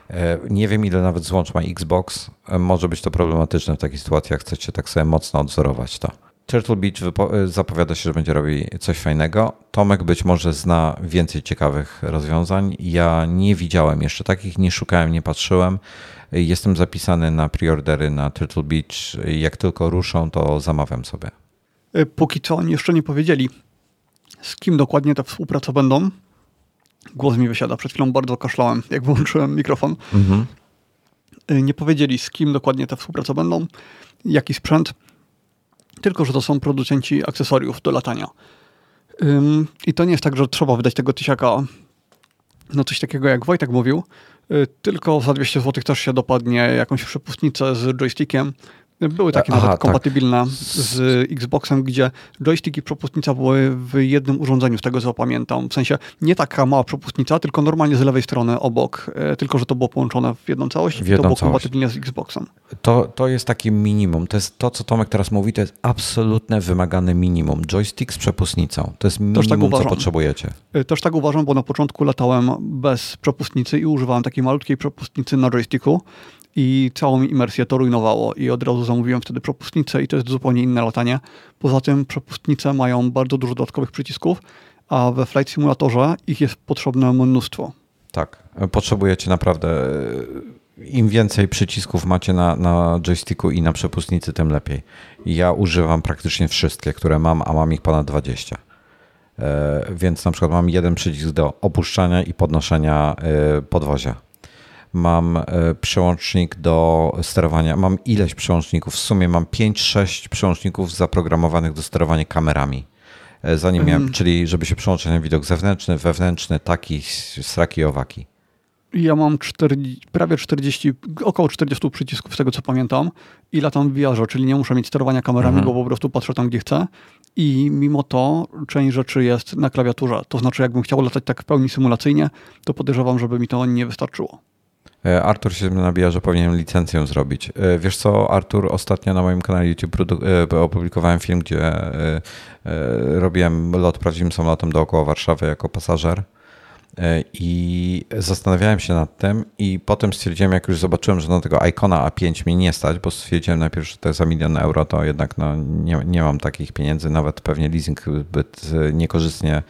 E, nie wiem, ile nawet złącz ma Xbox. Może być to problematyczne w takiej sytuacji, jak chcecie tak sobie mocno odzorować to. Turtle Beach y, zapowiada się, że będzie robił coś fajnego. Tomek być może zna więcej ciekawych rozwiązań. Ja nie widziałem jeszcze takich, nie szukałem, nie patrzyłem. Jestem zapisany na preordery na Turtle Beach. Jak tylko ruszą, to zamawiam sobie. Y, póki co oni jeszcze nie powiedzieli, z kim dokładnie te współprace będą. Głos mi wysiada. Przed chwilą bardzo kaszlałem, jak wyłączyłem mikrofon. Mhm. Y, nie powiedzieli, z kim dokładnie te współprace będą, jaki sprzęt tylko że to są producenci akcesoriów do latania. Ym, I to nie jest tak, że trzeba wydać tego tysiaka no coś takiego jak Wojtek mówił, y, tylko za 200 zł też się dopadnie jakąś przepustnicę z joystickiem, były takie Aha, nawet tak. kompatybilne tak. z Xboxem, gdzie joystick i przepustnica były w jednym urządzeniu, z tego co pamiętam. W sensie nie taka mała przepustnica, tylko normalnie z lewej strony obok, e, tylko że to było połączone w jedną całość w jedną i to było całość. kompatybilne z Xboxem. To, to jest takie minimum. To jest to, co Tomek teraz mówi, to jest absolutne wymagane minimum. Joystick z przepustnicą. To jest tak minimum, tak co potrzebujecie. E, też tak uważam, bo na początku latałem bez przepustnicy i używałem takiej malutkiej przepustnicy na joysticku i całą imersję to rujnowało i od razu zamówiłem wtedy przepustnicę i to jest zupełnie inne latanie. Poza tym przepustnice mają bardzo dużo dodatkowych przycisków, a we Flight Simulatorze ich jest potrzebne mnóstwo. Tak, potrzebujecie naprawdę im więcej przycisków macie na, na joysticku i na przepustnicy, tym lepiej. Ja używam praktycznie wszystkie, które mam, a mam ich ponad 20. Więc na przykład mam jeden przycisk do opuszczania i podnoszenia podwozia. Mam przełącznik do sterowania, mam ileś przełączników. W sumie mam 5-6 przełączników zaprogramowanych do sterowania kamerami. Zanim mhm. miałem, czyli żeby się przełączyć na widok zewnętrzny, wewnętrzny, taki, sraki, owaki. Ja mam 40, prawie 40, około 40 przycisków z tego co pamiętam i latam w VR, czyli nie muszę mieć sterowania kamerami, mhm. bo po prostu patrzę tam gdzie chcę. I mimo to część rzeczy jest na klawiaturze. To znaczy, jakbym chciał latać tak w pełni symulacyjnie, to podejrzewam, żeby mi to nie wystarczyło. E, Artur się nabija, że powinien licencję zrobić. E, wiesz co, Artur, ostatnio na moim kanale YouTube e, opublikowałem film, gdzie robiłem lot prawdziwym samolotem dookoła Warszawy jako pasażer I zastanawiałem się nad tym, i potem stwierdziłem, jak już zobaczyłem, że na tego Icona A5 mi nie stać, bo stwierdziłem najpierw, że to jest za milion euro, to jednak no, nie, nie mam takich pieniędzy, nawet pewnie leasing zbyt niekorzystnie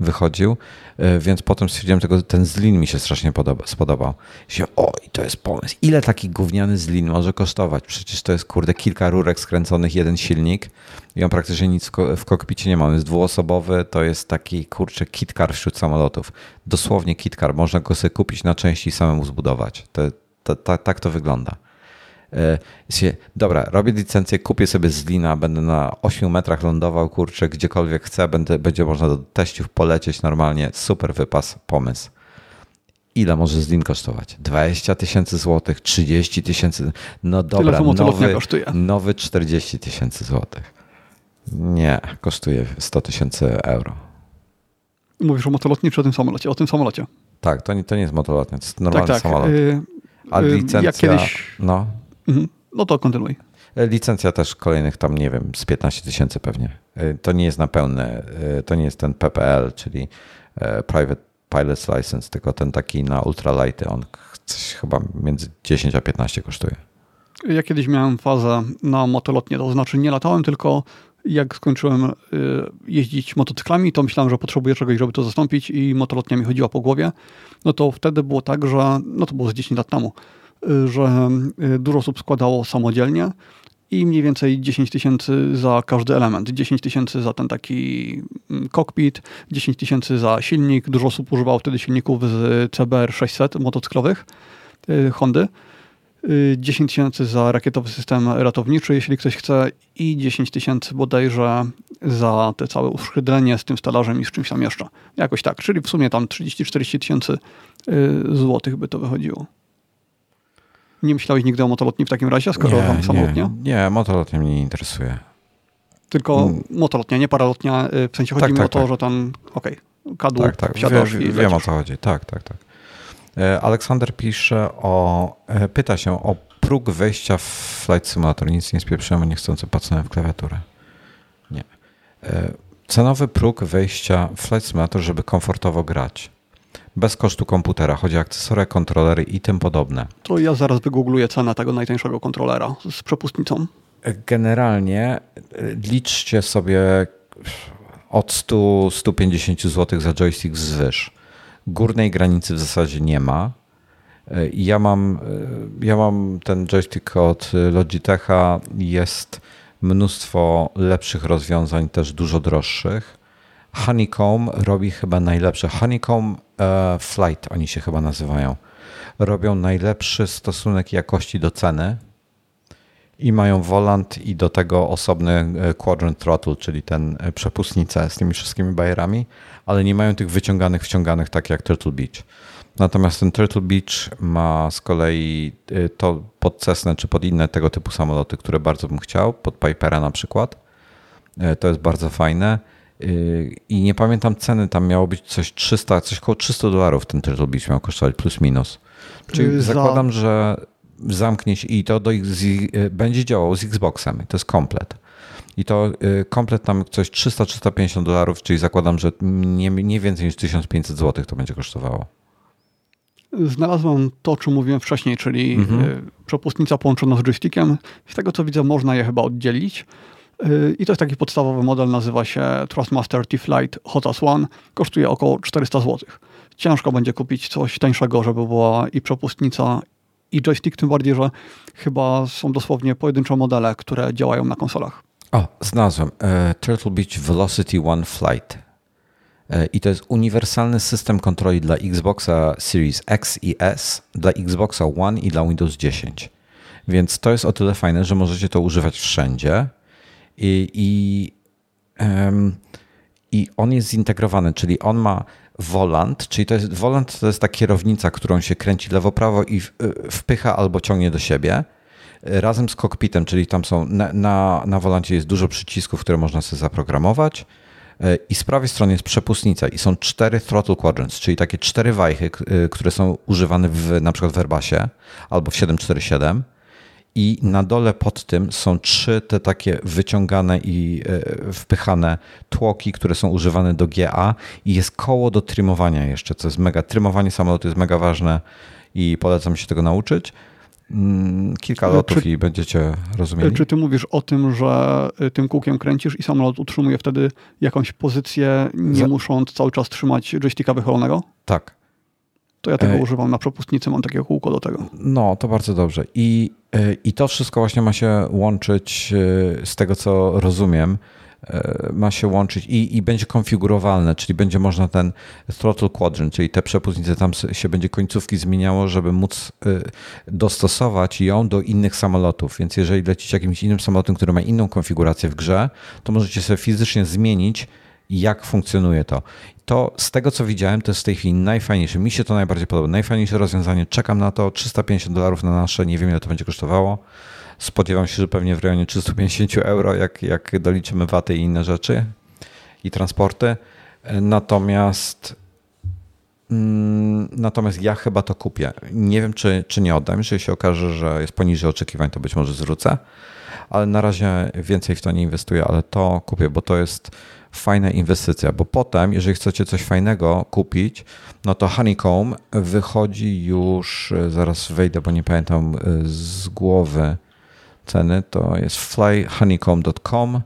wychodził, więc potem stwierdziłem, że ten zlin mi się strasznie podoba, spodobał. Się, i to jest pomysł. Ile taki gówniany zlin może kosztować? Przecież to jest, kurde, kilka rurek skręconych, jeden silnik i on praktycznie nic w kokpicie nie ma. On jest dwuosobowy, to jest taki, kurczę, kitcar wśród samolotów. Dosłownie kitcar. Można go sobie kupić na części i samemu zbudować. To, to, to, tak to wygląda. E, dobra, robię licencję, kupię sobie z lina, będę na 8 metrach lądował, kurczę, gdziekolwiek chcę, będę, będzie można do teściów polecieć normalnie. Super wypas, pomysł. Ile może z lin kosztować? 20 tysięcy złotych, 30 tysięcy. No dobra, nowy, nowy 40 tysięcy złotych. Nie, kosztuje 100 tysięcy euro. Mówisz o motolotni czy o tym samolocie? O tym samolocie. Tak, to nie, to nie jest motolotnia, to jest normalny tak, tak. samolot. Yy, A licencja... Ja kiedyś... No. Mhm. No to kontynuuj. E, licencja też kolejnych tam, nie wiem, z 15 tysięcy pewnie. E, to nie jest na pełne, e, to nie jest ten PPL, czyli Private Pilot's License, tylko ten taki na ultralighty, on chyba między 10 a 15 kosztuje. Ja kiedyś miałem fazę na motolotnie, to znaczy nie latałem, tylko jak skończyłem jeździć motocyklami, to myślałem, że potrzebuję czegoś, żeby to zastąpić i motolotnia mi chodziła po głowie. No to wtedy było tak, że, no to było z 10 lat temu, że y, dużo osób składało samodzielnie i mniej więcej 10 tysięcy za każdy element. 10 tysięcy za ten taki mm, cockpit, 10 tysięcy za silnik. Dużo osób używało wtedy silników z CBR 600 motocyklowych y, Hondy. 10 y, tysięcy za rakietowy system ratowniczy, jeśli ktoś chce, i 10 tysięcy bodajże za te całe uszchdlenie z tym stalażem i z czymś tam jeszcze. Jakoś tak, czyli w sumie tam 30-40 tysięcy złotych by to wychodziło. Nie myślałeś nigdy o motolotni w takim razie, skoro nie, tam samolotnia? Nie, nie, motolotnia mnie nie interesuje. Tylko mm. motolotnia, nie paralotnia, y, w sensie chodzi tak, mi tak, o to, tak. że tam, okej, okay, kadłub, tak, tak. wsiadasz Wie, i Wiem o co chodzi, tak, tak, tak. E, Aleksander pisze o, e, pyta się o próg wejścia w Flight Simulator. Nic nie spieprzyłem, niechcący pacnąłem w klawiaturę. Nie. E, cenowy próg wejścia w Flight Simulator, żeby komfortowo grać bez kosztu komputera. Chodzi o akcesoria, kontrolery i tym podobne. To ja zaraz wygoogluję cenę tego najtańszego kontrolera z przepustnicą. Generalnie e, liczcie sobie od 100-150 zł za joystick zwyż. Górnej granicy w zasadzie nie ma. E, ja mam, e, ja mam ten joystick od Logitecha. Jest mnóstwo lepszych rozwiązań, też dużo droższych. Honeycomb robi chyba najlepsze. Honeycomb uh, Flight oni się chyba nazywają. Robią najlepszy stosunek jakości do ceny i mają volant i do tego osobny e, quadrant throttle, czyli ten e, przepustnicę z tymi wszystkimi bajerami, ale nie mają tych wyciąganych, wciąganych tak jak Turtle Beach. Natomiast ten Turtle Beach ma z kolei to pod Cessna czy pod inne tego typu samoloty, które bardzo bym chciał, pod Pipera na przykład. To jest bardzo fajne. Yy, I nie pamiętam ceny, tam miało być coś 300, coś około 300 dolarów ten Turtle Beach miał kosztować, plus minus. Czyli Za... zakładam, że zamknie się i to do, z, yy, będzie działało z Xboxem. To jest komplet. I to yy, komplet tam coś 300-350 dolarów, czyli zakładam, że nie, nie więcej niż 1500 zł to będzie kosztowało. Znalazłem to, o czym mówiłem wcześniej, czyli mhm. przepustnica połączona z joystickiem. Z tego co widzę, można je chyba oddzielić. Y, I to jest taki podstawowy model, nazywa się Trustmaster T-Flight Hotas One. Kosztuje około 400 zł. Ciężko będzie kupić coś tańszego, żeby była i przepustnica, i joystick, tym bardziej, że chyba są dosłownie pojedyncze modele, które działają na konsolach. O, znalazłem. Uh, Turtle Beach Velocity One Flight. E, I to jest uniwersalny system kontroli dla Xboxa Series X i S, dla Xboxa One i dla Windows 10. Więc to jest o tyle fajne, że możecie to używać wszędzie. I, i, um, i on jest zintegrowany, czyli on ma volant, czyli to jest volant to jest ta kierownica, którą się kręci lewo-prawo i wpycha albo ciągnie do siebie razem z kokpitem, czyli tam są na, na, na wolancie jest dużo przycisków, które można sobie zaprogramować e, i z prawej strony jest przepustnica i są cztery throttle quadrants, czyli takie cztery wajchy, które są używane w, na przykład w Airbusie albo w 747 i na dole pod tym są trzy te takie wyciągane i e, wpychane tłoki, które są używane do GA i jest koło do trymowania jeszcze, co jest mega, trymowanie samolotu jest mega ważne i polecam się tego nauczyć. Mm, kilka lotów czy, i będziecie rozumieli. Czy ty mówisz o tym, że tym kółkiem kręcisz i samolot utrzymuje wtedy jakąś pozycję, nie Za... musząc cały czas trzymać joysticka wycholonego? Tak. To ja tego e... używam na propustnicy, mam takie kółko do tego. No, to bardzo dobrze. I, e, I to wszystko właśnie ma się łączyć e, z tego, co rozumiem, ma się łączyć i, i będzie konfigurowalne, czyli będzie można ten throttle quadrant, czyli te przepustnice, tam się będzie końcówki zmieniało, żeby móc dostosować ją do innych samolotów. Więc jeżeli lecicie jakimś innym samolotem, który ma inną konfigurację w grze, to możecie sobie fizycznie zmienić, jak funkcjonuje to. To z tego, co widziałem, to jest w tej chwili najfajniejsze. Mi się to najbardziej podoba. Najfajniejsze rozwiązanie. Czekam na to. 350 dolarów na nasze. Nie wiem, ile to będzie kosztowało. Spodziewam się, że pewnie w rejonie 350 euro, jak, jak doliczymy waty i inne rzeczy i transporty. Natomiast mm, Natomiast ja chyba to kupię. Nie wiem, czy, czy nie oddam. Jeżeli się okaże, że jest poniżej oczekiwań, to być może zwrócę. Ale na razie więcej w to nie inwestuję, ale to kupię, bo to jest fajna inwestycja. Bo potem, jeżeli chcecie coś fajnego kupić, no to Honeycomb wychodzi już, zaraz wejdę, bo nie pamiętam z głowy, ceny to jest flyhoneycomb.com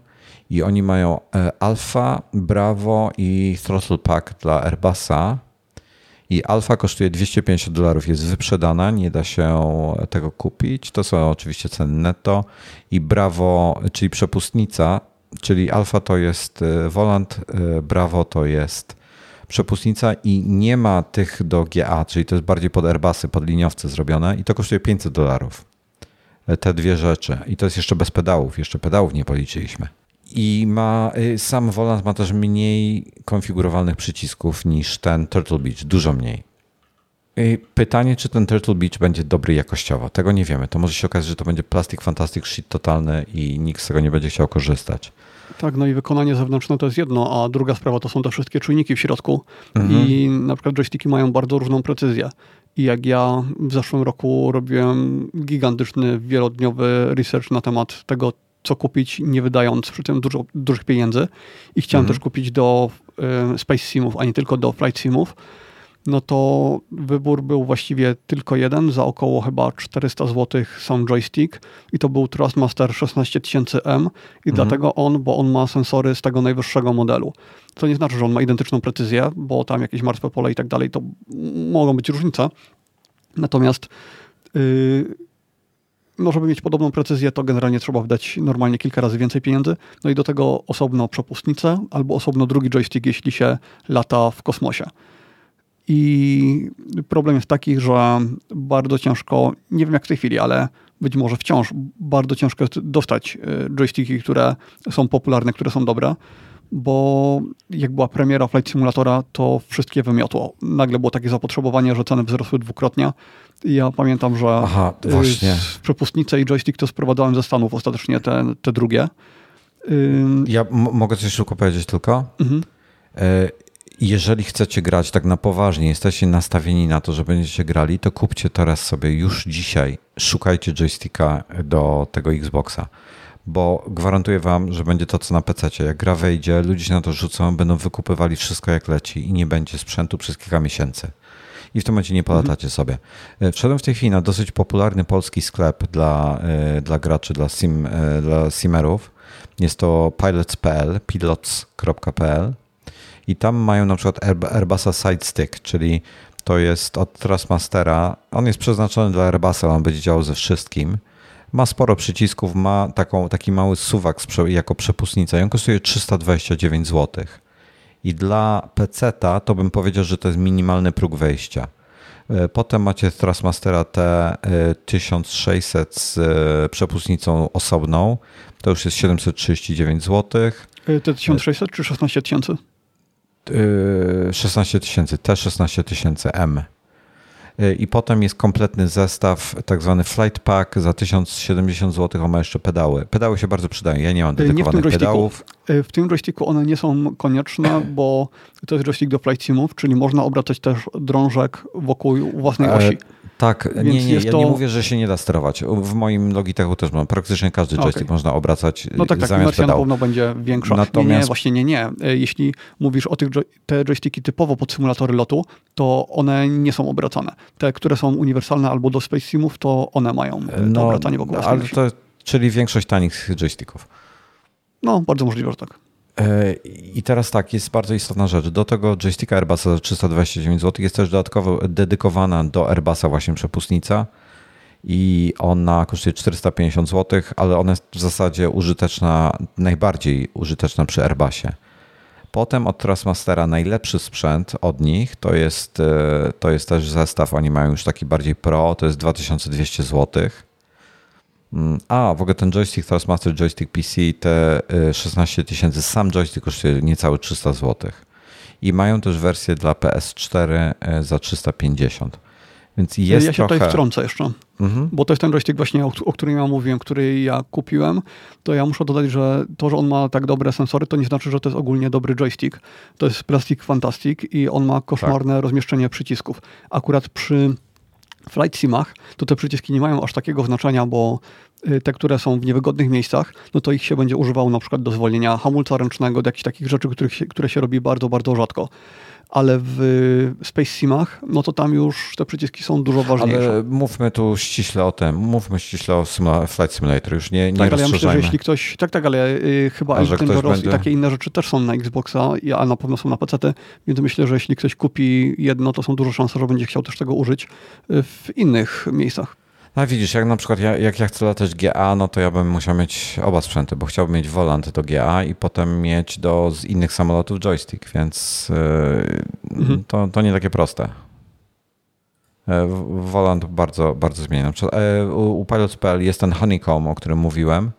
i oni mają e, Alpha, Bravo i Throttle Pack dla Airbusa. I Alfa kosztuje 250 dolarów, jest wyprzedana, nie da się tego kupić. To są oczywiście ceny netto. I Bravo, czyli przepustnica, czyli Alfa to jest e, Volant, e, Bravo to jest przepustnica i nie ma tych do GA, czyli to jest bardziej pod Airbusy, pod liniowce zrobione i to kosztuje 500 dolarów te dwie rzeczy. I to jest jeszcze bez pedałów, jeszcze pedałów nie policzyliśmy. I ma, sam Volant ma też mniej konfigurowalnych przycisków niż ten Turtle Beach, dużo mniej. Pytanie, czy ten Turtle Beach będzie dobry jakościowo. Tego nie wiemy. To może się okazać, że to będzie plastik fantastic shit totalny i nikt z tego nie będzie chciał korzystać. Tak, no i wykonanie zewnętrzne to jest jedno, a druga sprawa to są te wszystkie czujniki w środku. Mhm. I na przykład joysticki mają bardzo różną precyzję. I jak ja w zeszłym roku robiłem gigantyczny, wielodniowy research na temat tego, co kupić, nie wydając przy tym dużo, dużych pieniędzy. I chciałem mhm. też kupić do y, Space Simów, a nie tylko do Flight Simów no to wybór był właściwie tylko jeden, za około chyba 400 zł sam joystick i to był Trustmaster 16000M i mhm. dlatego on, bo on ma sensory z tego najwyższego modelu. To nie znaczy, że on ma identyczną precyzję, bo tam jakieś martwe pole i tak dalej, to mogą być różnice. Natomiast yy, no żeby mieć podobną precyzję, to generalnie trzeba wydać normalnie kilka razy więcej pieniędzy. No i do tego osobno przepustnicę albo osobno drugi joystick, jeśli się lata w kosmosie. I problem jest taki, że bardzo ciężko, nie wiem jak w tej chwili, ale być może wciąż bardzo ciężko jest dostać e, joysticki, które są popularne, które są dobre, bo jak była premiera Flight Simulatora, to wszystkie wymiotło. Nagle było takie zapotrzebowanie, że ceny wzrosły dwukrotnie. Ja pamiętam, że Aha, właśnie. przepustnicę i joystick to sprowadzałem ze Stanów ostatecznie, te, te drugie. Ja mogę coś szybko powiedzieć tylko? Mhm. Jeżeli chcecie grać tak na poważnie, jesteście nastawieni na to, że będziecie grali, to kupcie teraz sobie już dzisiaj, szukajcie joysticka do tego Xboxa, bo gwarantuję wam, że będzie to co na PC. Jak gra wejdzie, ludzie się na to rzucą, będą wykupywali wszystko jak leci i nie będzie sprzętu przez kilka miesięcy. I w tym momencie nie polatacie mhm. sobie. E, wszedłem w tej chwili na dosyć popularny polski sklep dla, e, dla graczy, dla, sim, e, dla simerów. Jest to pilots.pl, pilots.pl i tam mają na przykład Airbusa Side Stick, czyli to jest od Trustmastera. On jest przeznaczony dla Airbusa, on będzie działał ze wszystkim. Ma sporo przycisków, ma taką, taki mały suwak jako przepustnica i on kosztuje 329 zł. I dla PC-ta to bym powiedział, że to jest minimalny próg wejścia. E, potem macie Thrustmastera T1600 z e, przepustnicą osobną. To już jest 739 zł. T1600 czy 16 tysięcy? 16 tysięcy, T16 tysięcy M. I potem jest kompletny zestaw, tak zwany flight pack za 1070 zł. On ma jeszcze pedały. Pedały się bardzo przydają. Ja nie mam dedykowanych nie pedałów. W tym joysticku one nie są konieczne, bo to jest joystick do flight simów, czyli można obracać też drążek wokół własnej e, osi. E tak, Więc nie, nie, ja to... nie mówię, że się nie da sterować. W moim Logitechu też mam. Praktycznie każdy joystick okay. można obracać No tak, tak, zamiast wersja na pewno będzie większa. Natomiast... Nie, nie, właśnie nie, nie. E, jeśli mówisz o tych te joysticki typowo pod symulatory lotu, to one nie są obracane. Te, które są uniwersalne albo do Space Simów, to one mają e, to no, obracanie wokół ale to, Czyli większość tanich joysticków. No, bardzo możliwe, że tak. E, I teraz tak, jest bardzo istotna rzecz. Do tego joysticka Airbusa za 329 zł jest też dodatkowo dedykowana do Airbusa właśnie przepustnica i ona kosztuje 450 zł, ale ona jest w zasadzie użyteczna, najbardziej użyteczna przy Airbusie. Potem od Trustmastera najlepszy sprzęt od nich to jest, e, to jest też zestaw, oni mają już taki bardziej pro, to jest 2200 zł. Mm, a, w ogóle ten joystick Thrustmaster Joystick PC, te 16 y, tysięcy, sam joystick kosztuje niecałe 300 zł. I mają też wersję dla PS4 y, za 350. Więc jest ja się trochę... tutaj wtrącę jeszcze, mhm. bo to jest ten joystick właśnie, o, o, którym ja mówiłem, który ja kupiłem, to ja muszę dodać, że to, że on ma tak dobre sensory, to nie znaczy, że to jest ogólnie dobry joystick. To jest Plastic Fantastic i on ma koszmarne tak. rozmieszczenie przycisków. Akurat przy flight simach, to te przyciski nie mają aż takiego znaczenia, bo te, które są w niewygodnych miejscach, no to ich się będzie używało na przykład do zwolnienia hamulca ręcznego, do jakichś takich rzeczy, których się, które się robi bardzo, bardzo rzadko ale w Space Simach, no to tam już te przyciski są dużo ważniejsze. Ale mówmy tu ściśle o tym, mówmy ściśle o simula Flight Simulator, już nie, nie tak, ale ja myślę, że jeśli ktoś, tak, tak, ale y, chyba Dangerous będzie... i takie inne rzeczy też są na Xboxa, a na pewno są na PC, więc myślę, że jeśli ktoś kupi jedno, to są duże szanse, że będzie chciał też tego użyć y, w innych miejscach. No widzisz, jak na przykład ja, jak ja chcę latać GA, no to ja bym musiał mieć oba sprzęty, bo chciałbym mieć volant do GA i potem mieć do z innych samolotów joystick, więc yy, mhm. to, to nie takie proste. Volant e, bardzo, bardzo zmienia. Na przykład, e, u Pilots.pl jest ten Honeycomb, o którym mówiłem.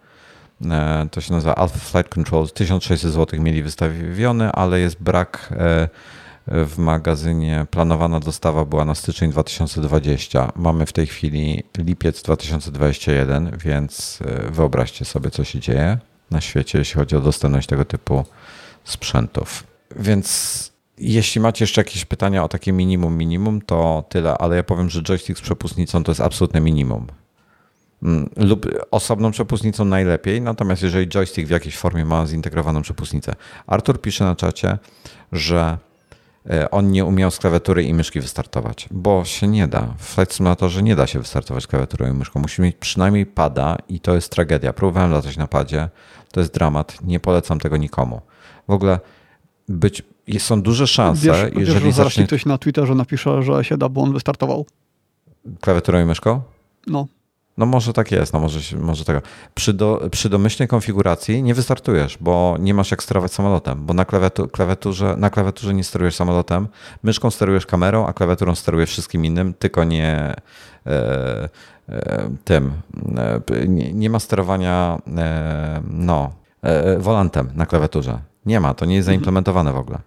E, to się nazywa Alpha Flight Control. 1600 zł mieli wystawiony, ale jest brak w magazynie planowana dostawa była na styczeń 2020. Mamy w tej chwili lipiec 2021, więc e, wyobraźcie sobie, co się dzieje na świecie, jeśli chodzi o dostępność tego typu sprzętów. Więc jeśli macie jeszcze jakieś pytania o takie minimum, minimum, to tyle, ale ja powiem, że joystick z przepustnicą to jest absolutne minimum. Mm, lub osobną przepustnicą najlepiej, natomiast jeżeli joystick w jakiejś formie ma zintegrowaną przepustnicę. Artur pisze na czacie, że on nie umiał z klawiatury i myszki wystartować, bo się nie da. W Flight Simulatorze nie da się wystartować klawiaturą i myszką. Musi mieć przynajmniej pada i to jest tragedia. Próbowałem latać na padzie, to jest dramat. Nie polecam tego nikomu. W ogóle być, są duże szanse, wiesz, jeżeli wiesz, zacznie... ktoś na Twitterze napisze, że się da, bo on wystartował. Klawiaturą i myszką? No. No może tak jest, no może, może tego. Przy, do, przy domyślnej konfiguracji nie wystartujesz, bo nie masz jak sterować samolotem, bo na, klawiatur, klawiaturze, na klawiaturze nie sterujesz samolotem, myszką sterujesz kamerą, a klawiaturą sterujesz wszystkim innym, tylko nie e, e, tym. E, nie, nie, ma sterowania e, no, e, volantem na klawiaturze. Nie ma, to nie jest mhm. zaimplementowane w ogóle.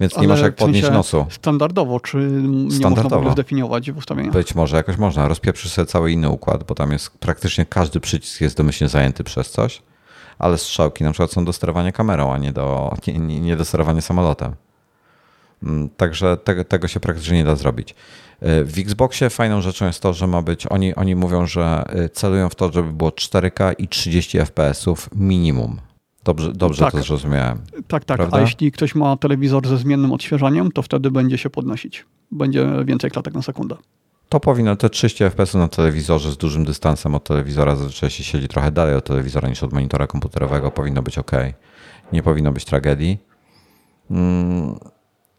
Więc nie Ale masz jak podnieść nosu. Standardowo, czy nie standardowo. można zdefiniować w ustawieniach? Być może jakoś można. Rozpieprzysz sobie cały inny układ, bo tam jest praktycznie każdy przycisk jest domyślnie zajęty przez coś, ale strzałki na przykład są do sterowania kamerą, a nie do, nie, nie do sterowania samolotem. Mm, także tego, tego się praktycznie nie da zrobić. Y, w Xboxie fajną rzeczą jest to, że ma być, oni, oni mówią, że y, celują w to, żeby było 4K i 30 FPS-ów minimum. Dobrze, dobrze tak. to zrozumiałem. Tak, tak. Prawda? A jeśli ktoś ma telewizor ze zmiennym odświeżaniem, to wtedy będzie się podnosić. Będzie więcej klatek na sekundę. To powinno, te 30 fps na telewizorze z dużym dystansem od telewizora, zazwyczaj się siedzi trochę dalej od telewizora niż od monitora komputerowego, powinno być ok. Nie powinno być tragedii. Mm,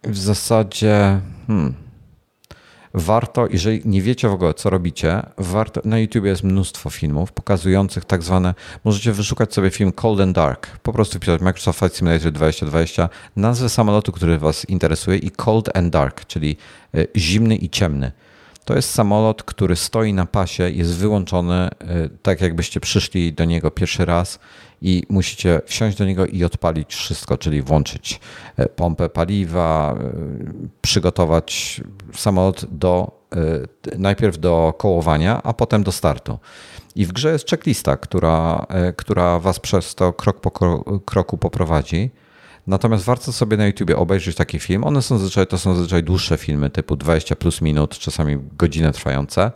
w zasadzie. Hmm. Warto, jeżeli nie wiecie w ogóle, co robicie, warto, na YouTube jest mnóstwo filmów pokazujących tak zwane, możecie wyszukać sobie film Cold and Dark, po prostu wpisać Microsoft Flight Simulator 2020, nazwę samolotu, który Was interesuje i Cold and Dark, czyli e, zimny i ciemny. To jest samolot, który stoi na pasie, jest wyłączony, e, tak jakbyście przyszli do niego pierwszy raz i musicie wsiąść do niego i odpalić wszystko, czyli włączyć e, pompę paliwa, e, przygotować samolot do najpierw do kołowania, a potem do startu. I w grze jest checklista, która, która was przez to krok po kroku poprowadzi. Natomiast warto sobie na YouTubie obejrzeć taki film. One są zazwyczaj, to są zazwyczaj dłuższe filmy, typu 20 plus minut, czasami godzinę trwające,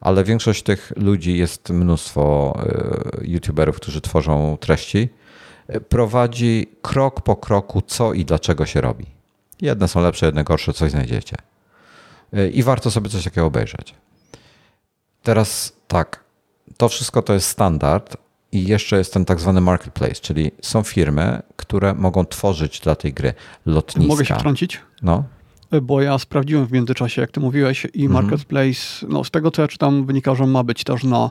ale większość tych ludzi jest mnóstwo e, YouTuberów, którzy tworzą treści. Prowadzi krok po kroku, co i dlaczego się robi. Jedne są lepsze, jedne gorsze, coś znajdziecie. E, I warto sobie coś takiego obejrzeć. Teraz tak, to wszystko to jest standard, i jeszcze jest ten tak zwany marketplace, czyli są firmy, które mogą tworzyć dla tej gry lotniska. Mogę się wtrącić? No. Bo ja sprawdziłem w międzyczasie, jak ty mówiłeś, i mhm. marketplace, no z tego co ja czytam, wynika, że ma być też na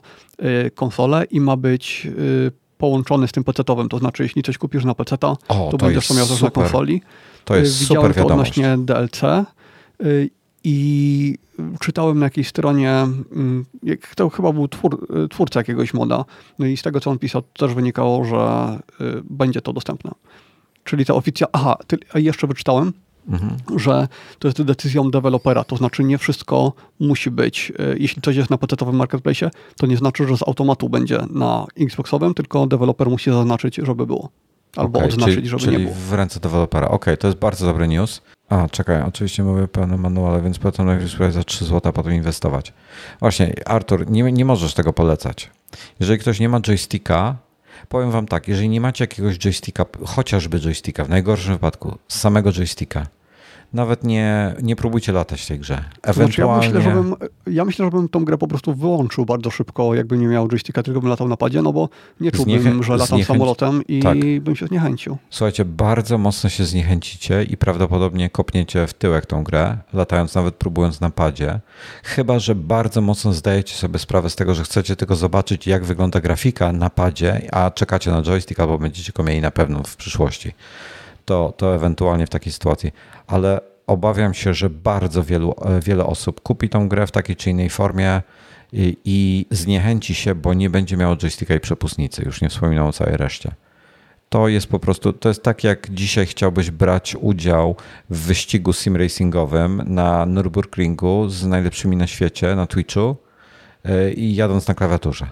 y, konsolę i ma być y, połączony z tym PC-owym. To znaczy, jeśli coś kupisz na PC, to, to będziesz to miał też na konsoli. To jest y, Widziałem super wiadomość. to odnośnie DLC. I czytałem na jakiejś stronie, mm, to chyba był twór, twórca jakiegoś moda, no i z tego, co on pisał, też wynikało, że y, będzie to dostępne. Czyli ta oficja, aha, jeszcze wyczytałem, mhm. że to jest decyzją dewelopera, to znaczy nie wszystko musi być, y, jeśli coś jest na PC-owym marketplace, to nie znaczy, że z automatu będzie na Xboxowym, tylko deweloper musi zaznaczyć, żeby było. Albo okay, odznaczyć, czyli, żeby czyli nie było. w ręce dewelopera. Okej, okay, to jest bardzo dobry news. A, czekaj, oczywiście mówię pełne manuale, więc potem najpierw spróbuję za 3 zł potem inwestować. Właśnie, Artur, nie, nie możesz tego polecać. Jeżeli ktoś nie ma joysticka, powiem wam tak, jeżeli nie macie jakiegoś joysticka, chociażby joysticka, w najgorszym wypadku, samego joysticka, nawet nie, nie próbujcie latać w tej grze. Ewentualnie... Znaczy ja, myślę, żebym, ja myślę, tą grę po prostu wyłączył bardzo szybko, jakbym nie miał joysticka, tylko bym latał na padzie, no bo nie czułbym, Zniechę... że latam zniechęci... samolotem i tak. bym się zniechęcił. Słuchajcie, bardzo mocno się zniechęcicie i prawdopodobnie kopniecie w tyłek tą grę, latając nawet próbując na padzie. Chyba, że bardzo mocno zdajecie sobie sprawę z tego, że chcecie tylko zobaczyć, jak wygląda grafika na padzie, a czekacie na joystick albo będziecie go mieli na pewno w przyszłości to, to ewentualnie w takiej sytuacji. Ale obawiam się, że bardzo wielu, e, wiele osób kupi tą grę w takiej czy innej formie i, i zniechęci się, bo nie będzie miało joysticka i przepustnicy. Już nie wspominam o całej reszcie. To jest po prostu, to jest tak jak dzisiaj chciałbyś brać udział w wyścigu simracingowym na Nürburgringu z najlepszymi na świecie, na Twitchu e, i jadąc na klawiaturze.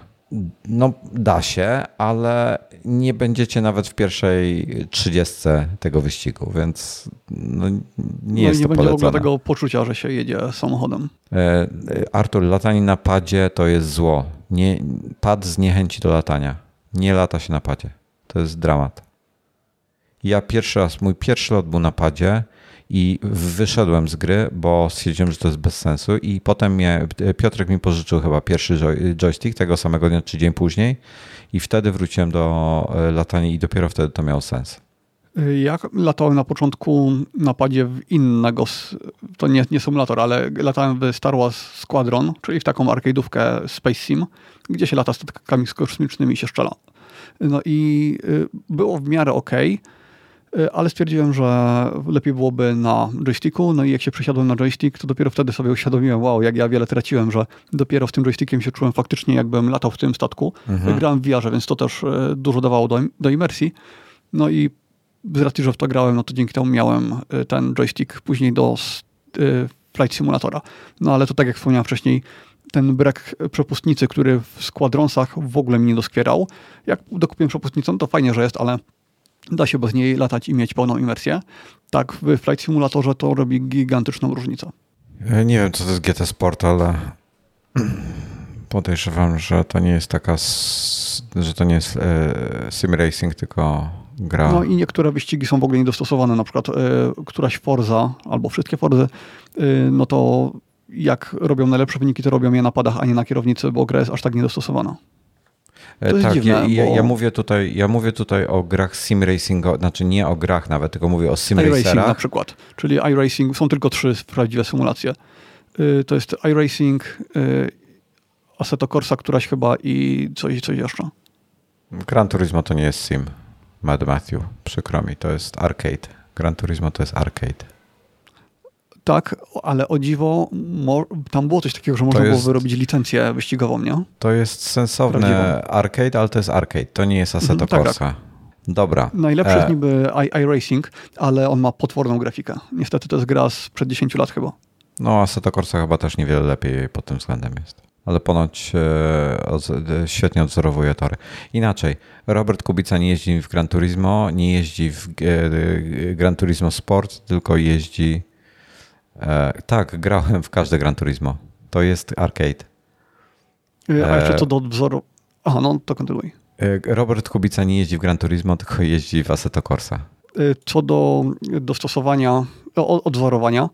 No, da się, ale nie będziecie nawet w pierwszej trzydziestce tego wyścigu, więc no, nie no jest nie to będzie w ogóle tego poczucia, że się jedzie samochodem. E, Artur, latanie na padzie to jest zło. Nie, pad zniechęci do latania. Nie lata się na padzie. To jest dramat. Ja pierwszy raz, mój pierwszy lot był na padzie i wyszedłem z gry, bo stwierdziłem, że to jest bez sensu i potem mnie, Piotrek mi pożyczył chyba pierwszy joystick tego samego dnia czy dzień później i wtedy wróciłem do e, latania i dopiero wtedy to miało sens. Ja latałem na początku na padzie w innego, to nie, nie symulator, ale latałem w Star Wars Squadron, czyli w taką arcade'ówkę Space Sim, gdzie się lata statkami kosmicznymi i się strzela. No i y, było w miarę ok, Y, ale stwierdziłem, że lepiej byłoby na joysticku, no i jak się przesiadłem na joystick, to dopiero wtedy sobie uświadomiłem, wow, jak ja wiele traciłem, że dopiero z tym joystickiem się czułem faktycznie, jakbym latał w tym statku. Mhm. Grałem w VR, więc to też y, dużo dawało do, do imersji. No i z racji, że w to grałem, no to dzięki temu miałem ten joystick później do Flight Simulatora. No ale to tak jak wspomniałem wcześniej, ten brak przepustnicy, który w składronsach w ogóle mnie nie doskwierał. Jak dokupiłem przepustnicą, to fajnie, że jest, ale da się bez niej latać i mieć pełną imersję. Tak, w Flight Simulatorze to robi gigantyczną różnicę. nie wiem, co to jest GT Sport, ale podejrzewam, że to nie jest taka, że to nie jest e, sim racing, tylko gra. No i niektóre wyścigi są w ogóle niedostosowane, na przykład e, któraś Forza albo wszystkie Forzy, e, no to jak robią najlepsze wyniki, to robią je na padach, a nie na kierownicy, bo gra jest aż tak niedostosowana. To tak, dziwne, ja, bo... ja, mówię tutaj, ja mówię tutaj o grach sim racingowych, znaczy nie o grach nawet, tylko mówię o sim iRacing na przykład, czyli iRacing, są tylko trzy prawdziwe symulacje. To jest iRacing, Assetto Corsa któraś chyba i coś, coś jeszcze. Gran Turismo to nie jest sim, Mad Matthew. Przykro mi, to jest arcade. Gran Turismo to jest arcade. Tak, ale o dziwo, tam było coś takiego, że można jest, było wyrobić licencję wyścigową, nie? To jest sensowne Prawdziwą. arcade, ale to jest arcade, to nie jest Assetto mhm, tak, Corsa. Tak. Dobra. Najlepszy e... jest niby iRacing, ale on ma potworną grafikę. Niestety to jest gra sprzed 10 lat chyba. No, Assetto Corsa chyba też niewiele lepiej pod tym względem jest. Ale ponoć e, świetnie odzorowuje tory. Inaczej, Robert Kubica nie jeździ w Gran Turismo, nie jeździ w e, Gran Turismo Sport, tylko jeździ E, tak, grałem w każde Gran Turismo. To jest arcade. E, a jeszcze co do wzoru. Aha, no to kontynuuj. E, Robert Kubica nie jeździ w Gran Turismo, tylko jeździ w Assetto Corsa. Co do dostosowania, odwzorowania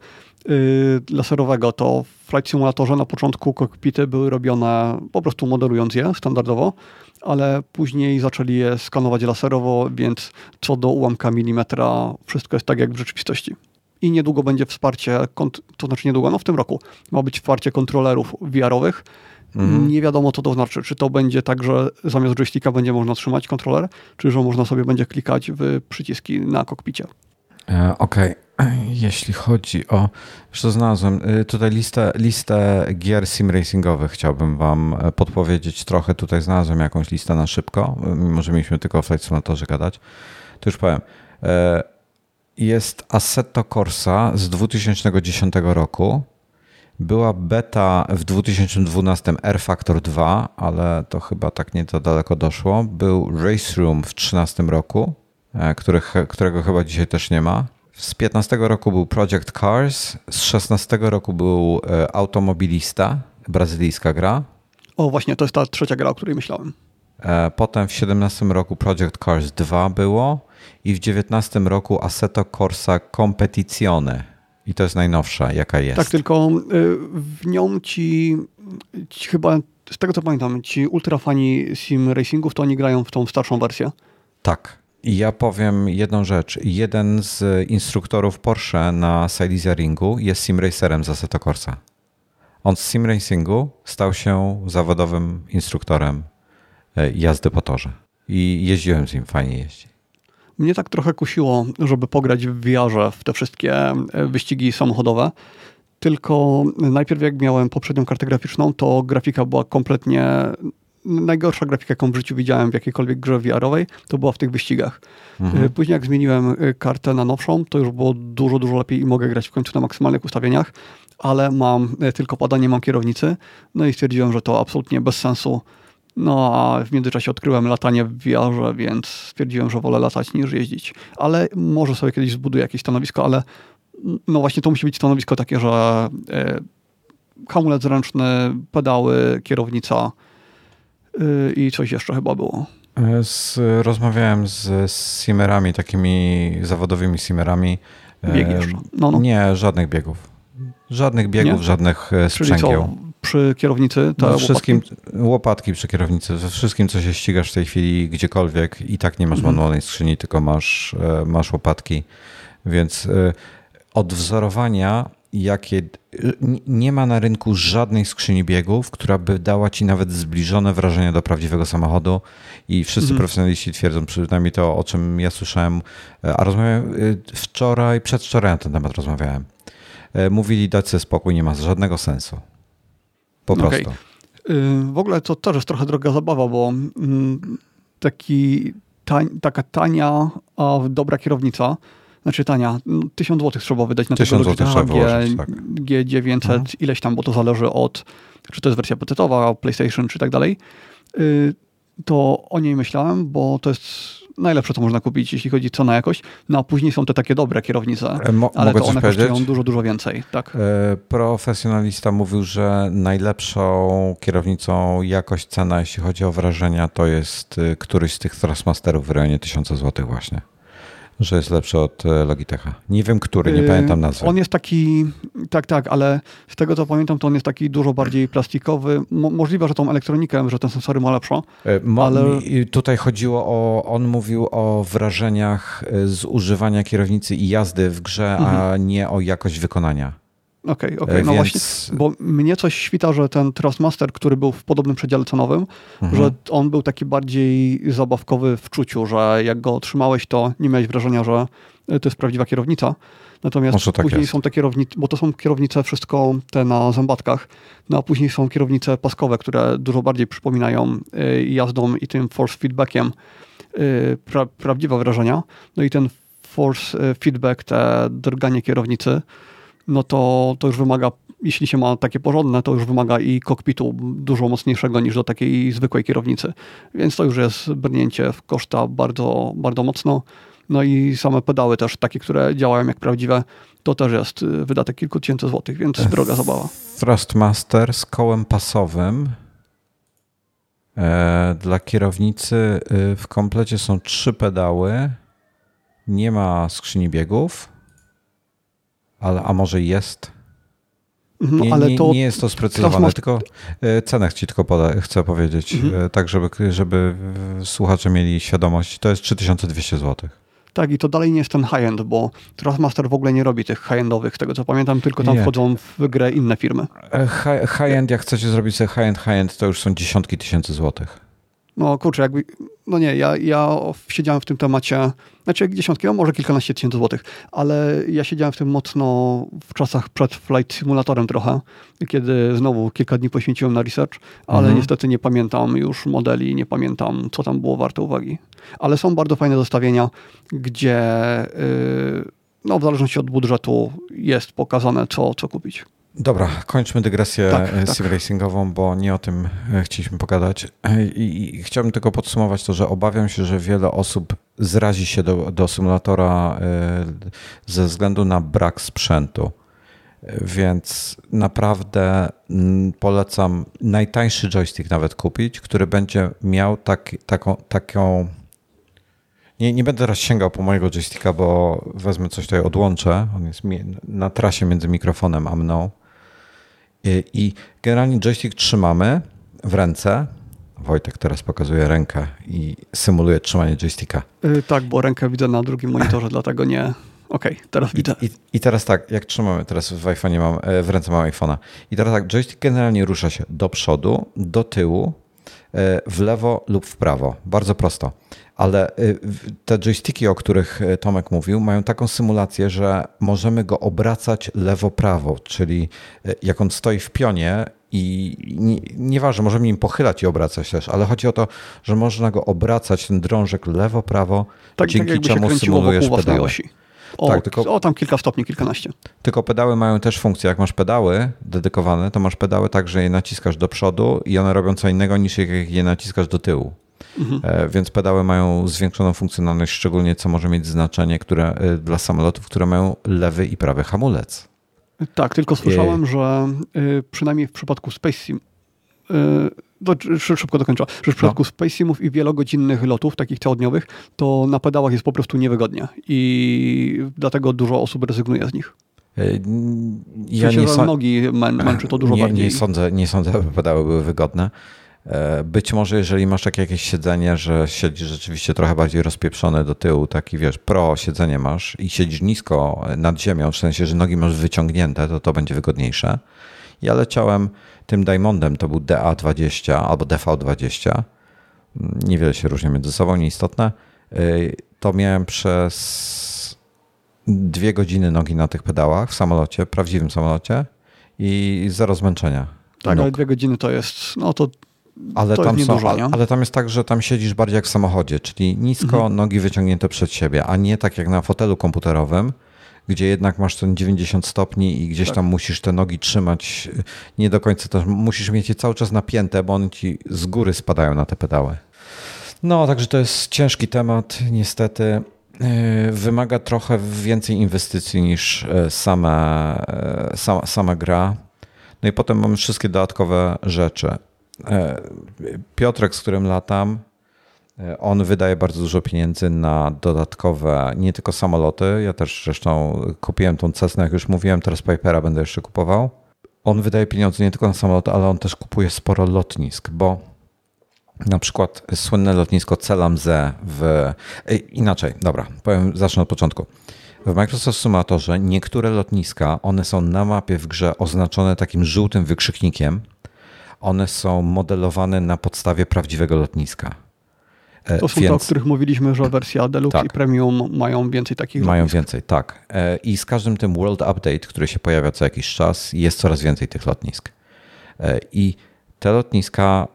laserowego, to w Flight Simulatorze na początku kokpity były robione po prostu modelując je standardowo, ale później zaczęli je skanować laserowo, więc co do ułamka milimetra wszystko jest tak jak w rzeczywistości i niedługo będzie wsparcie, to znaczy niedługo, no w tym roku ma być wsparcie kontrolerów VR-owych. Mhm. Nie wiadomo, co to znaczy. Czy to będzie tak, że zamiast joysticka będzie można trzymać kontroler, czy że można sobie będzie klikać w przyciski na kokpicie. E, okej. Okay. Jeśli chodzi o. Już to znalazłem. Y, tutaj listę, listę gier sim racingowych chciałbym Wam e, podpowiedzieć trochę. Tutaj znalazłem jakąś listę na szybko, mimo że mieliśmy tylko o Flight Simulatorze gadać. To już powiem. Jest Assetto Corsa z 2010 roku. Była beta w 2012 R Factor 2, ale to chyba tak nie to daleko doszło. Był Race Room w 2013 roku, e, których, którego chyba dzisiaj też nie ma. Z 15 roku był Project Cars, z 16 roku był e, Automobilista, brazylijska gra. O, właśnie, to jest ta trzecia gra, o której myślałem. E, potem w 17 roku Project Cars 2 było i w 19 roku Assetto Corsa Competizione. I to jest najnowsza, jaka jest. Tak, tylko y, w nią ci, ci chyba, z tego co pamiętam, ci ultrafani sim racingów, to oni grają w tą starszą wersję. Tak. I ja powiem jedną rzecz. Jeden z instruktorów Porsche na Silesia Ringu jest sim racerem z Assetto Corsa. On z sim racingu stał się zawodowym instruktorem e, jazdy po torze. I jeździłem z nim, fajnie jeździ. Mnie tak trochę kusiło, żeby pograć w VR w te wszystkie e, wyścigi samochodowe. Tylko najpierw jak miałem poprzednią kartę graficzną, to grafika była kompletnie najgorsza grafika, jaką w życiu widziałem w jakiejkolwiek grze VR-owej, to była w tych wyścigach. Mhm. E, później jak zmieniłem e, kartę na nowszą, to już było dużo, dużo lepiej i mogę grać w końcu na maksymalnych ustawieniach, ale mam tylko padanie, mam kierownicy, no i stwierdziłem, że to absolutnie bez sensu no a w międzyczasie odkryłem latanie w VR, więc stwierdziłem, że wolę latać niż jeździć. Ale może sobie kiedyś zbuduję jakieś stanowisko, ale no właśnie to musi być stanowisko takie, że e, hamulec ręczny, pedały, kierownica e, i coś jeszcze chyba było. E, z, rozmawiałem z, simmerami, takimi zawodowymi simmerami. Biegi jeszcze? No, no. Nie, żadnych biegów. Żadnych biegów, nie? żadnych sprzęgieł przy kierownicy? Te wszystkim, łopatki? łopatki? przy kierownicy. We wszystkim, co się ścigasz w tej chwili gdziekolwiek i tak nie masz mhm. manualnej skrzyni, tylko masz, e, masz łopatki. Więc e, od wzorowania, jakie nie ma na rynku żadnej skrzyni biegów, która by dała ci nawet zbliżone wrażenie do prawdziwego samochodu i wszyscy mhm. profesjonaliści twierdzą, przynajmniej to, o czym ja słyszałem, e, a rozmawiałem wczoraj, przedwczoraj na ten temat rozmawiałem. Mówili dać sobie spokój, nie ma żadnego sensu. Po prostu. Okay. W ogóle to też jest trochę droga zabawa, bo mm, taki, tań, taka tania, a dobra kierownica, znaczy tania, 1000 zł trzeba wydać na tego Logitech G, tak. G900, mhm. ileś tam, bo to zależy od, czy to jest wersja PC-owa, PlayStation, czy tak dalej. Y, to o niej myślałem, bo to jest najlepsze, co można kupić, jeśli chodzi co na jakość. No a później są te takie dobre kierownice, e, Mo ale to one kosztują dużo, dużo więcej. Tak. E, profesjonalista mówił, że najlepszą kierownicą jakość, cena, jeśli chodzi o wrażenia, to jest y, któryś z tych Thrustmasterów w rejonie 1000 zł właśnie że jest lepszy od e, Logitecha. Nie wiem, który, nie yy, pamiętam nazwy. On jest taki, tak, tak, ale z tego co pamiętam, to on jest taki dużo bardziej plastikowy. Mo możliwe, że tą elektronikę, że ten sensory ma lepszą. Mo ale... Tutaj chodziło o, on mówił o wrażeniach z używania kierownicy i jazdy w grze, mhm. a nie o jakość wykonania. Okej, okay, okej, okay. no Więc... właśnie, bo mnie coś świta, że ten Trustmaster, który był w podobnym przedziale cenowym, mhm. że on był taki bardziej zabawkowy w czuciu, że jak go otrzymałeś, to nie miałeś wrażenia, że to jest prawdziwa kierownica. Natomiast tak później są te kierownice, bo to są kierownice wszystko te na zębatkach, no a później są kierownice paskowe, które dużo bardziej przypominają y, jazdą i tym force feedbackiem pra, prawdziwe wrażenia. No i ten force feedback, te drganie kierownicy, no to, to już wymaga, jeśli się ma takie porządne, to już wymaga i kokpitu dużo mocniejszego niż do takiej zwykłej kierownicy. Więc to już jest brnięcie w koszta bardzo, bardzo mocno. No i same pedały też, takie, które działają jak prawdziwe, to też jest y, wydatek kilku tysięcy złotych, więc droga zabawa. Thrustmaster z kołem pasowym. E, dla kierownicy y, w komplecie są trzy pedały. Nie ma skrzyni biegów, ale a może jest? Mhm, nie, ale nie, to nie jest to sprecyzowane, tylko e, cenę ci tylko poda, chcę powiedzieć, mhm. E, tak żeby, żeby słuchacze mieli świadomość. To jest 3200 zł. Tak, i to dalej nie jest ten high-end, bo Trustmaster w ogóle nie robi tych high-endowych, tego co pamiętam, tylko tam nie. wchodzą w grę inne firmy. E, high-end, jak chcecie zrobić sobie high-end, high-end, to już są dziesiątki tysięcy złotych. No kurczę, jakby, no nie, ja, ja siedziałem w tym temacie, znaczy dziesiątki, no może kilkanaście tysięcy złotych, ale ja siedziałem w tym mocno w czasach przed Flight Simulatorem trochę, kiedy znowu kilka dni poświęciłem na research, ale mhm. niestety nie pamiętam już modeli, nie pamiętam, co tam było warte uwagi. Ale są bardzo fajne zestawienia, gdzie yy, no, w zależności od budżetu jest pokazane, co, co kupić. Dobra, kończmy dygresję tak, e, sim racingową, bo nie o tym e, chcieliśmy pogadać. E, I, I, chciałbym tylko podsumować to, że obawiam się, że wiele osób zrazi się do, do symulatora ze względu na brak sprzętu. Więc naprawdę polecam najtańszy joystick nawet kupić, który będzie miał tak, taką, taką nie, nie będę teraz sięgał po mojego joysticka, bo wezmę coś tutaj, odłączę. On jest na trasie między mikrofonem a mną. I generalnie joystick trzymamy w ręce. Wojtek teraz pokazuje rękę i symuluje trzymanie joysticka. Yy, tak, bo rękę widzę na drugim monitorze, dlatego nie. Okej, okay, teraz widzę. I, i, I, teraz tak, jak trzymamy, teraz w iPhone mam, e, w ręce mam iPhone'a. I teraz tak, joystick generalnie rusza się do przodu, do tyłu, e, w lewo lub w prawo. Bardzo prosto ale y, te joysticki, o których y, Tomek mówił, mają taką symulację, że możemy go obracać lewo-prawo, czyli y, jak on stoi w pionie i nie, nieważne, możemy nim pochylać i obracać też, ale chodzi o to, że można go obracać, ten drążek lewo-prawo, tak, dzięki tak czemu symulujesz pedały. O, tak, tylko, o, tam kilka stopni, kilkanaście. Tylko pedały mają też funkcję. Jak masz pedały dedykowane, to masz pedały tak, że je naciskasz do przodu i one robią co innego niż jak je naciskasz do tyłu. Mhm. E, więc pedały mają zwiększoną funkcjonalność, szczególnie co może mieć znaczenie które, e, dla samolotów, które mają lewy i prawy hamulec. Tak, tylko słyszałem, I... że e, przynajmniej w przypadku Space Sim, to szybko dokończę, że w przypadku no. Space Simów i wielogodzinnych lotów, takich całodniowych, to na pedałach jest po prostu niewygodnie i dlatego dużo osób rezygnuje z nich. Ja w sensie, nie so... nogi męczy to dużo nie, bardziej. Nie sądzę, nie sądzę, aby pedały były wygodne. E, być może jeżeli masz takie jakieś siedzenie, że siedzisz rzeczywiście trochę bardziej rozpieprzone do tyłu, taki wiesz, pro siedzenie masz i siedzisz nisko nad ziemią, w sensie, że nogi masz wyciągnięte, to to będzie wygodniejsze. Ja leciałem tym Diamondem, to był DA20 albo DV20. Niewiele się różni między sobą, nieistotne. E, to miałem przez dwie godziny nogi na tych pedałach w samolocie, prawdziwym samolocie i zero zmęczenia. Tak, ale dwie godziny to jest, no to ale tam, są, ale, ale, tam jest tak, że tam siedzisz bardziej jak w samochodzie, czyli nisko, mhm. nogi wyciągnięte przed siebie, a nie tak jak na fotelu komputerowym, gdzie jednak masz ten 90 stopni i gdzieś tak. tam musisz te nogi trzymać nie do końca też, musisz mieć je cały czas napięte, bo one ci z góry spadają na te pedały. No, także to jest ciężki temat, niestety. Yy, wymaga trochę więcej inwestycji niż same, yy, sama, sama gra. No i potem mamy wszystkie dodatkowe rzeczy. E, Piotrek, z którym latam, e, on wydaje bardzo dużo pieniędzy na dodatkowe, nie tylko samoloty. Ja też zresztą kupiłem tą Cessna, jak już mówiłem, teraz Pipera będę jeszcze kupował. On wydaje pieniądze nie tylko na samoloty, ale on też kupuje sporo lotnisk, bo na przykład słynne lotnisko Celamze w... E, inaczej, dobra, powiem, zacznę od początku. W Microsoft Sumatorze niektóre lotniska, one są na mapie w grze oznaczone takim żółtym wykrzyknikiem. One są modelowane na podstawie prawdziwego lotniska. E, to są Więc, te, o których mówiliśmy, że wersja Deluxe tak, i Premium mają więcej takich Mają lotnisk. więcej, tak. E, I z każdym tym World Update, który się pojawia co jakiś czas, jest coraz więcej tych lotnisk. E, I te lotniska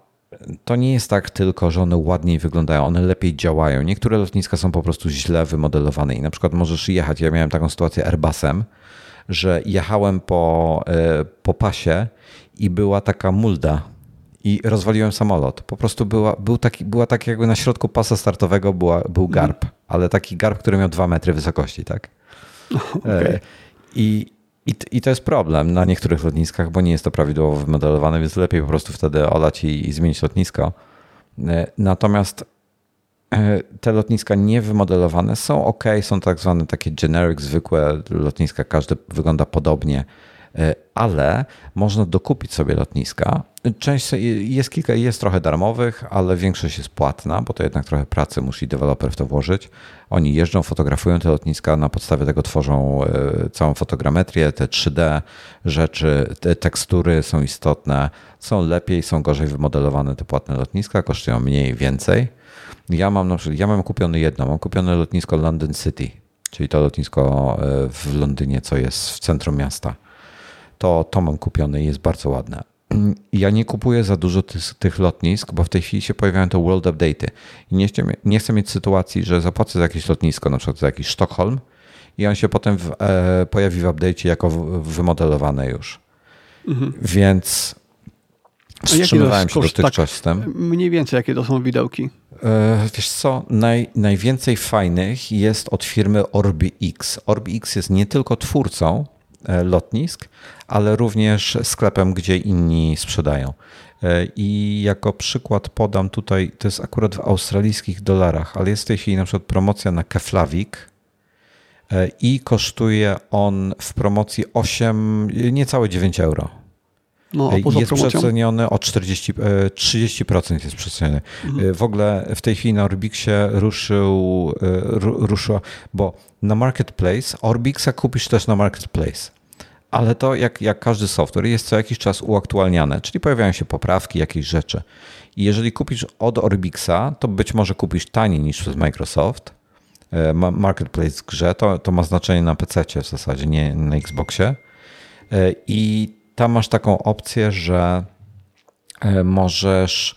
to nie jest tak tylko, że one ładniej wyglądają, one lepiej działają. Niektóre lotniska są po prostu źle wymodelowane i na przykład możesz jechać. Ja miałem taką sytuację Airbusem, że jechałem po, po pasie i była taka mulda i rozwaliłem samolot. Po prostu była, był taki, była tak jakby na środku pasa startowego była, był mhm. garb, ale taki garb, który miał dwa metry wysokości, tak? Okay. I, i, I to jest problem na niektórych lotniskach, bo nie jest to prawidłowo wymodelowane, więc lepiej po prostu wtedy olać i, i zmienić lotnisko. E, natomiast e, te lotniska niewymodelowane są ok, są tak zwane takie generic, zwykłe lotniska, każde wygląda podobnie E, ale można dokupić sobie lotniska. Część jest kilka, jest trochę darmowych, ale większość jest płatna, bo to jednak trochę pracy musi deweloper w to włożyć. Oni jeżdżą, fotografują te lotniska, na podstawie tego tworzą e, całą fotogrametrię, te 3D rzeczy, te tekstury są istotne, są lepiej, są gorzej wymodelowane te płatne lotniska, kosztują mniej, więcej. Ja mam na przykład, ja mam kupiony jedno, mam kupione lotnisko London City, czyli to lotnisko e, w Londynie, co jest w centrum miasta to, to mam kupione i jest bardzo ładne. Ja nie kupuję za dużo tych, tych lotnisk, bo w tej chwili się pojawiają te world update'y. I nie chcę, nie chcę mieć sytuacji, że zapłacę za jakieś lotnisko, na przykład za jakiś Sztokholm i on się potem w, e, pojawi w update'cie jako wymodelowane już. Mhm. Więc wstrzymywałem się tak, z tym. Mniej więcej jakie to są widełki? E, wiesz co, naj, najwięcej fajnych jest od firmy OrbiX. OrbiX jest nie tylko twórcą lotnisk, ale również sklepem, gdzie inni sprzedają. E, I jako przykład podam tutaj, to jest akurat w australijskich dolarach, ale jest w tej chwili na przykład promocja na Keflavik e, i kosztuje on w promocji 8, niecałe 9 euro. No, jest promocją? przeceniony o 40, 30% jest przeceniony. Mhm. W ogóle w tej chwili na Orbixie ruszył, ruszyła, bo na Marketplace, Orbixa kupisz też na Marketplace ale to jak, jak każdy software jest co jakiś czas uaktualniane, czyli pojawiają się poprawki, jakieś rzeczy. I jeżeli kupisz od Orbixa, to być może kupisz taniej niż przez Microsoft. E, Marketplace grze to, to ma znaczenie na PC w zasadzie, nie na Xboxie. E, I tam masz taką opcję, że e, możesz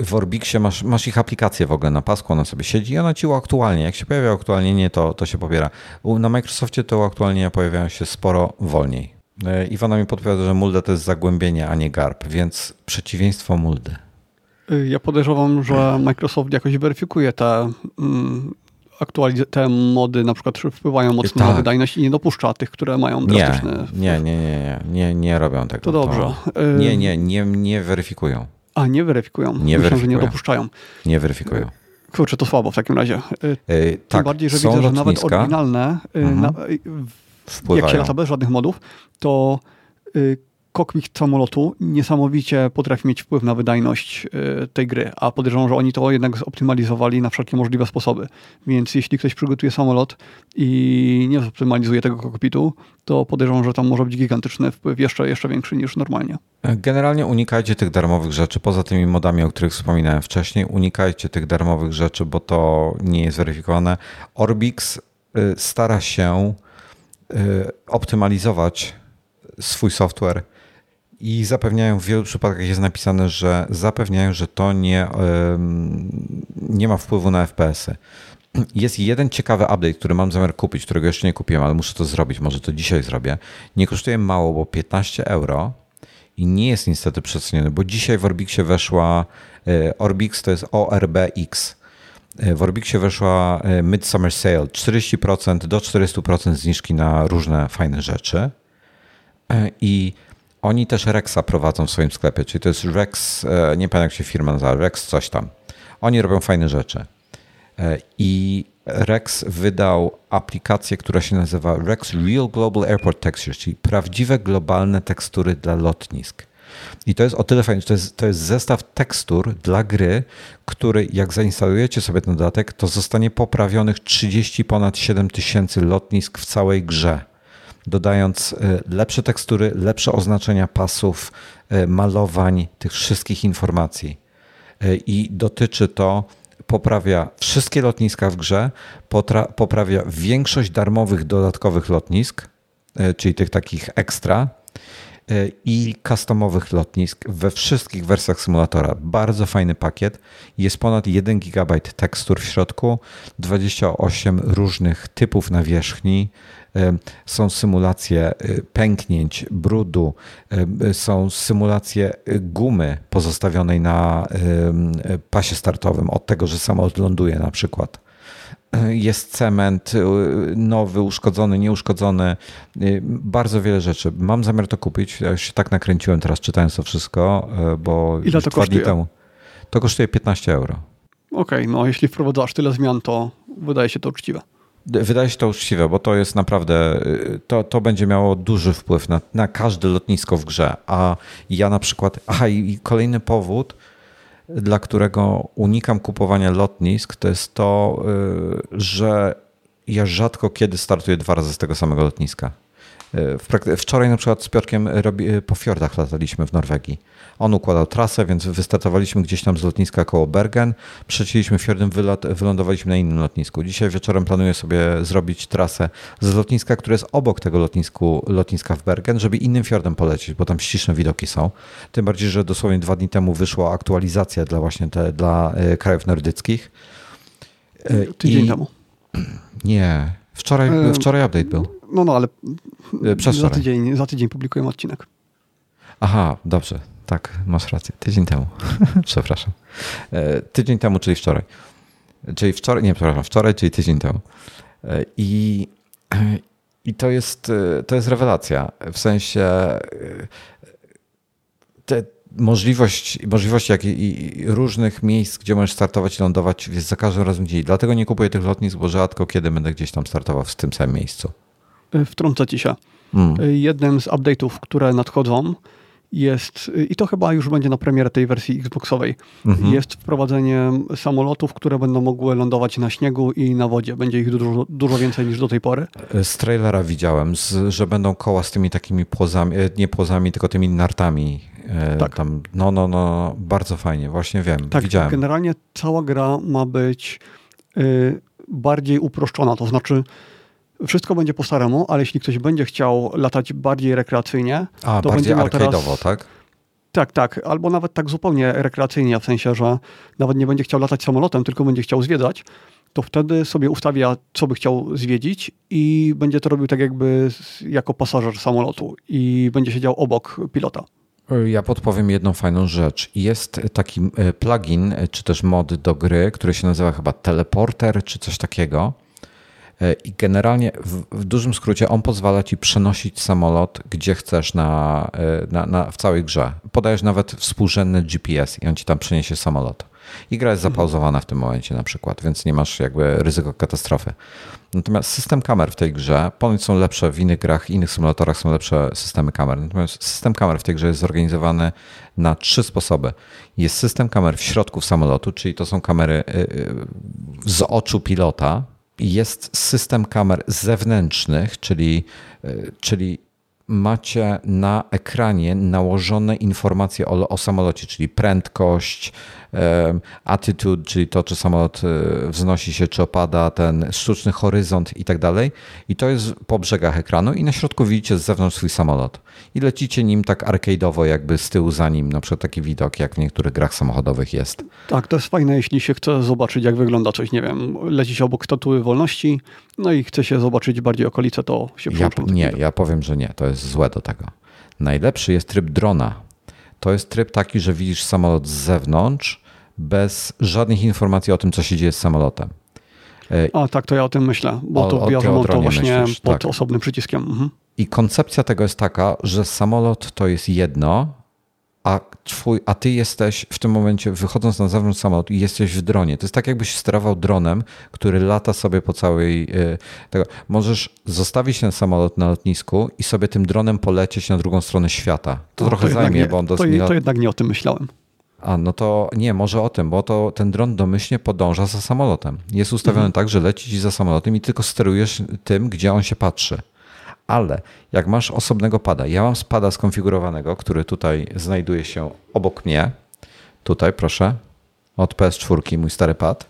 w Orbixie masz, masz ich aplikację w ogóle na pasku, ona sobie siedzi i ona ci uaktualnia. Jak się pojawia uaktualnienie, to, to się pobiera. Na Microsoftie te uaktualnienia pojawiają się sporo wolniej. E, Iwona mi podpowiada, że Mulde to jest zagłębienie, a nie GARP, więc przeciwieństwo Mulde. Y, ja podejrzewam, że Microsoft jakoś weryfikuje te, mm, aktualiz- te mody, na przykład wpływają mocno tak. na wydajność i nie dopuszcza tych, które mają drastyczne... Nie, nie, nie, nie, nie, nie robią tego. To dobrze. To, nie, nie, nie, nie weryfikują. A, nie weryfikują. Nie Myślę, weryfikują. że nie dopuszczają. Nie weryfikują. Kurczę, to słabo w takim razie. Yy, Tym tak, bardziej, że widzę, lotniska. że nawet oryginalne, mhm. na, jak się lata bez żadnych modów, to y, kokpit samolotu niesamowicie potrafi mieć wpływ na wydajność e, tej gry, a podejrzewam, że oni to jednak zoptymalizowali na wszelkie możliwe sposoby. Więc jeśli ktoś przygotuje samolot i nie zoptymalizuje tego kokpitu, to podejrzewam, że tam może być gigantyczny wpływ, jeszcze, jeszcze większy niż normalnie. Generalnie unikajcie tych darmowych rzeczy, poza tymi modami, o których wspominałem wcześniej, unikajcie tych darmowych rzeczy, bo to nie jest weryfikowane. Orbix y, stara się y, optymalizować swój software i zapewniają, w wielu przypadkach jest napisane, że zapewniają, że to nie, nie ma wpływu na FPS-y. Jest jeden ciekawy update, który mam zamiar kupić, którego jeszcze nie kupiłem, ale muszę to zrobić, może to dzisiaj zrobię. Nie kosztuje mało, bo 15 euro i nie jest niestety przeceniony, bo dzisiaj w Orbixie weszła, e, Orbix to jest ORBX, e, w Orbixie weszła e, Midsummer Sale, 40% do 400% zniżki na różne fajne rzeczy i oni też Rexa prowadzą w swoim sklepie, czyli to jest Rex, e, nie pamiętam jak się firma nazywa, Rex coś tam. Oni robią fajne rzeczy. E, I Rex wydał aplikację, która się nazywa Rex Real Global Airport Textures, czyli prawdziwe globalne tekstury dla lotnisk. I to jest o tyle fajne, to jest, to jest zestaw tekstur dla gry, który jak zainstalujecie sobie ten dodatek, to zostanie poprawionych 30 ponad 7 tysięcy lotnisk w całej grze. Dodając y, lepsze tekstury, lepsze oznaczenia pasów, y, malowań, tych wszystkich informacji. Y, I dotyczy to poprawia wszystkie lotniska w grze, poprawia większość darmowych dodatkowych lotnisk, czyli tych takich ekstra, E, i customowych lotnisk we wszystkich wersjach symulatora. Bardzo fajny pakiet. Jest ponad 1 GB tekstur w środku, 28 różnych typów nawierzchni. E, są symulacje e, pęknięć, brudu, są symulacje gumy pozostawionej na pasie startowym od tego, że samolot ląduje na przykład jest cement y, nowy, uszkodzony, nieuszkodzony, y, bardzo wiele rzeczy. Mam zamiar to kupić. Ja się tak nakręciłem teraz czytając to wszystko, y, bo Ile to kosztuje? temu. To kosztuje 15 euro. Okej, okay, no jeśli wprowadzasz tyle zmian, to wydaje się to uczciwe. Wydaje się to uczciwe, bo to jest naprawdę, to, to będzie miało duży wpływ na, na każde lotnisko w grze. A ja na przykład, aha i kolejny powód, dla którego unikam kupowania lotnisk, to jest to, y, że ja rzadko kiedy startuję dwa razy z tego samego lotniska. Y, wczoraj na przykład z Piotkiem y, po fiordach lataliśmy w Norwegii. On układał trasę, więc wystartowaliśmy gdzieś tam z lotniska koło Bergen, przecięliśmy fiordem, wylądowaliśmy na innym lotnisku. Dzisiaj wieczorem planuję sobie zrobić trasę z lotniska, które jest obok tego lotnisku, lotniska w Bergen, żeby innym fiordem polecieć, bo tam śliczne widoki są. Tym bardziej, że dosłownie dwa dni temu wyszła aktualizacja dla właśnie te, dla e, krajów nordyckich. E, Tydzień I... temu. Nie, wczoraj, e... wczoraj update był. No, no, ale za tydzień, za tydzień publikujemy odcinek. Aha, dobrze. Tak, masz rację. Tydzień temu. przepraszam. E, tydzień temu, czyli wczoraj. Czyli wczoraj, nie, przepraszam, wczoraj, czyli tydzień temu. E, I, i to, jest, e, to jest rewelacja. W sensie te, możliwość, możliwość jak i, i, różnych miejsc, gdzie możesz startować i lądować jest za każdym razem dzień. Dlatego nie kupuję tych lotnisk, bo rzadko kiedy będę gdzieś tam startował w tym samym miejscu. Wtrącę ci się. Hmm. Jednym z update'ów, które nadchodzą, jest, i to chyba już będzie na premierę tej wersji Xboxowej, mhm. jest wprowadzenie samolotów, które będą mogły lądować na śniegu i na wodzie. Będzie ich dużo, dużo więcej niż do tej pory. Z trailera widziałem, z, że będą koła z tymi takimi płozami, e, nie płozami, tylko tymi nartami. E, tak. Tam, no, no, no, bardzo fajnie, właśnie wiem, tak, widziałem. Generalnie cała gra ma być y, bardziej uproszczona, to znaczy wszystko będzie po staremu, ale jeśli ktoś będzie chciał latać bardziej rekreacyjnie, A, to bardziej będzie miał teraz... tak? Tak, tak. Albo nawet tak zupełnie rekreacyjnie, w sensie, że nawet nie będzie chciał latać samolotem, tylko będzie chciał zwiedzać, to wtedy sobie ustawia, co by chciał zwiedzić i będzie to robił tak jakby jako pasażer samolotu i będzie siedział obok pilota. Ja podpowiem jedną fajną rzecz. Jest taki e, plugin, e, czy też mod do gry, który się nazywa chyba Teleporter, czy coś takiego I generalnie w, w, dużym skrócie on pozwala ci przenosić samolot gdzie chcesz na, e, na, na, w całej grze. Podajesz nawet współrzędny GPS i on ci tam przeniesie samolot. I gra jest mhm. zapauzowana w tym momencie na przykład, więc nie masz jakby ryzyko katastrofy. Natomiast system kamer w tej grze, ponoć są lepsze w innych grach, innych symulatorach są lepsze systemy kamer. Natomiast system kamer w tej grze jest zorganizowany na trzy sposoby. Jest system kamer w środku samolotu, czyli to są kamery y, y, z oczu pilota, jest system kamer zewnętrznych, czyli, e, czyli macie na ekranie nałożone informacje o, o samolocie, czyli prędkość, attitude, czyli to, czy samolot e, wznosi się, czy opada, ten sztuczny horyzont i tak dalej. I to jest po brzegach ekranu i na środku widzicie z zewnątrz swój samolot. I lecicie nim tak arcade'owo, jakby z tyłu za nim, na przykład taki widok, jak w niektórych grach samochodowych jest. Tak, to jest fajne, jeśli się chce zobaczyć, jak wygląda coś, nie wiem, leci się obok statuły wolności, no i chce się zobaczyć bardziej okolice, to się ja, Nie, ja powiem, że nie, to jest złe do tego. Najlepszy jest tryb drona. To jest tryb taki, że widzisz samolot z zewnątrz, bez żadnych informacji o tym, co się dzieje z samolotem. E, A tak, to ja o tym myślę, bo o, to wiążą to właśnie myślisz, pod tak. osobnym przyciskiem. Mhm. I koncepcja tego jest taka, że samolot to jest jedno, a, twój, a ty jesteś w tym momencie, wychodząc na zewnątrz samolotu, jesteś w dronie. To jest tak, jakbyś sterował dronem, który lata sobie po całej. Yy, tego. Możesz zostawić ten samolot na lotnisku i sobie tym dronem polecieć na drugą stronę świata. To trochę to zajmie, nie, bo on to, to jednak nie o tym myślałem. A, no to nie, może o tym, bo to ten dron domyślnie podąża za samolotem. Jest ustawiony mhm. tak, że leci ci za samolotem i tylko sterujesz tym, gdzie on się patrzy. Ale jak masz osobnego pada, ja mam spada skonfigurowanego, który tutaj znajduje się obok mnie, tutaj proszę, od PS4, mój stary pad.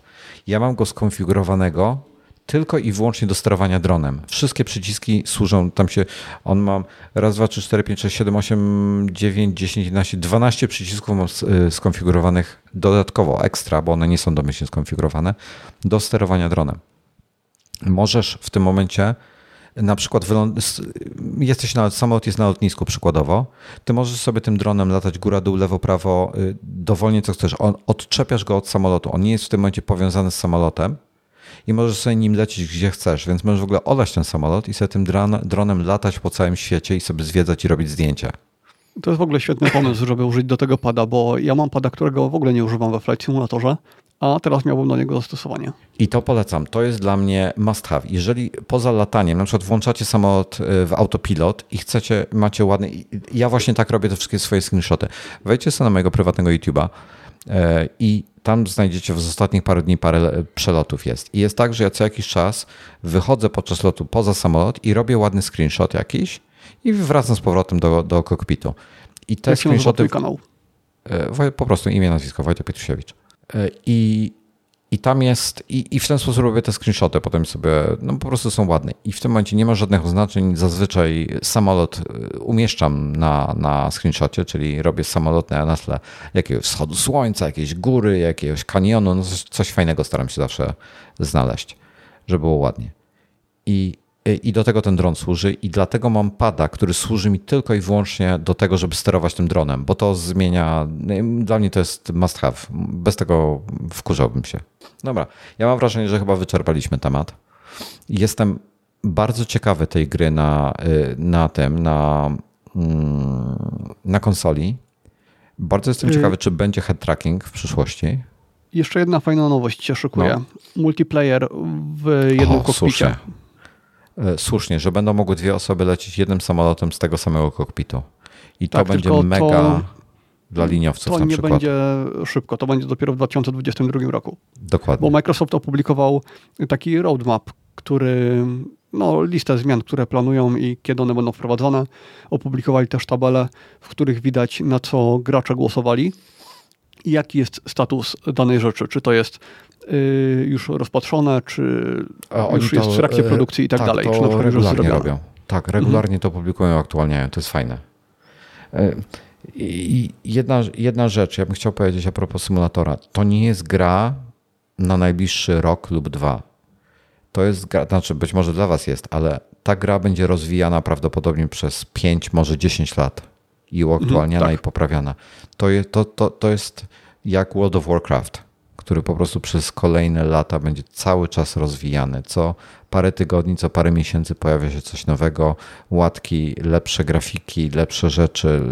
Ja mam go skonfigurowanego tylko i wyłącznie do sterowania dronem. Wszystkie przyciski służą, tam się, on ma raz, dwa, trzy, cztery, pięć, sześć, siedem, osiem, dziewięć, dziesięć, jedenaście, dwanaście przycisków mam y, skonfigurowanych dodatkowo, ekstra, bo one nie są domyślnie skonfigurowane, do sterowania dronem. Możesz w tym momencie na przykład jesteś na, samolot jest na lotnisku przykładowo, ty możesz sobie tym dronem latać góra, dół, lewo, prawo, y, dowolnie co chcesz. On, odczepiasz go od samolotu. On nie jest w tym momencie powiązany z samolotem i możesz sobie nim lecieć gdzie chcesz, więc możesz w ogóle olać ten samolot i sobie tym dronem latać po całym świecie i sobie zwiedzać i robić zdjęcia. To jest w ogóle świetny pomysł, żeby użyć do tego pada, bo ja mam pada, którego w ogóle nie używam we Flight Simulatorze, a teraz miałbym do niego zastosowanie. I to polecam. To jest dla mnie must have. Jeżeli poza lataniem, na przykład włączacie samolot y, w autopilot i chcecie, macie ładny. Ja właśnie tak robię te wszystkie swoje screenshoty. Wejdźcie sobie na mojego prywatnego YouTube'a y, i tam znajdziecie w ostatnich parę dni parę przelotów jest. I jest tak, że ja co jakiś czas wychodzę podczas lotu poza samolot i robię ładny screenshot jakiś i wracam z powrotem do, do kokpitu. I te Jak screenshoty. kanał? Y, po prostu imię, nazwisko Wojtek Pietrusiewicz. E, I, i tam jest, i, i w ten sposób robię te screenshoty, potem sobie, no po prostu są ładne. I w tym momencie nie ma żadnych oznaczeń. Zazwyczaj samolot e, umieszczam na, na screenshocie, czyli robię samolot na tle jakiegoś wschodu słońca, jakiejś góry, jakiegoś kanionu, no coś, coś fajnego staram się zawsze znaleźć, żeby było ładnie. I i do tego ten dron służy i dlatego mam pada, który służy mi tylko i wyłącznie do tego, żeby sterować tym dronem, bo to zmienia, dla mnie to jest must have. Bez tego wkurzałbym się. Dobra, ja mam wrażenie, że chyba wyczerpaliśmy temat. Jestem bardzo ciekawy tej gry na, y, na tym, na, mm, na konsoli. Bardzo jestem y ciekawy, czy będzie head tracking w przyszłości. Jeszcze jedna fajna nowość się szykuje. No. Multiplayer w jednym o, kokpicie. E, słusznie, że będą mogły dwie osoby lecieć jednym samolotem z tego samego kokpitu. I to tak, będzie mega to, dla liniowców to na nie będzie szybko, to będzie dopiero w 2022 roku. Dokładnie. Bo Microsoft opublikował taki roadmap, który, no listę zmian, które planują i kiedy one będą wprowadzone. Opublikowali też tabele, w których widać na co gracze głosowali jaki jest status danej rzeczy. Czy to jest Y, już rozpatrzone, czy już to, jest w trakcie y, produkcji i tak, tak dalej. To czy na przykład regularnie robią. Tak, regularnie mhm. to publikują, aktualniają. To jest fajne. Y, I jedna, jedna rzecz, ja bym chciał powiedzieć a propos symulatora. To nie jest gra na najbliższy rok lub dwa. To jest gra, znaczy być może dla was jest, ale ta gra będzie rozwijana prawdopodobnie przez 5, może 10 lat i uaktualniana mhm, tak. i poprawiana. To, je, to, to, to jest jak World of Warcraft który po prostu przez kolejne lata będzie cały czas rozwijany. Co parę tygodni, co parę miesięcy pojawia się coś nowego, łatki, lepsze grafiki, lepsze rzeczy,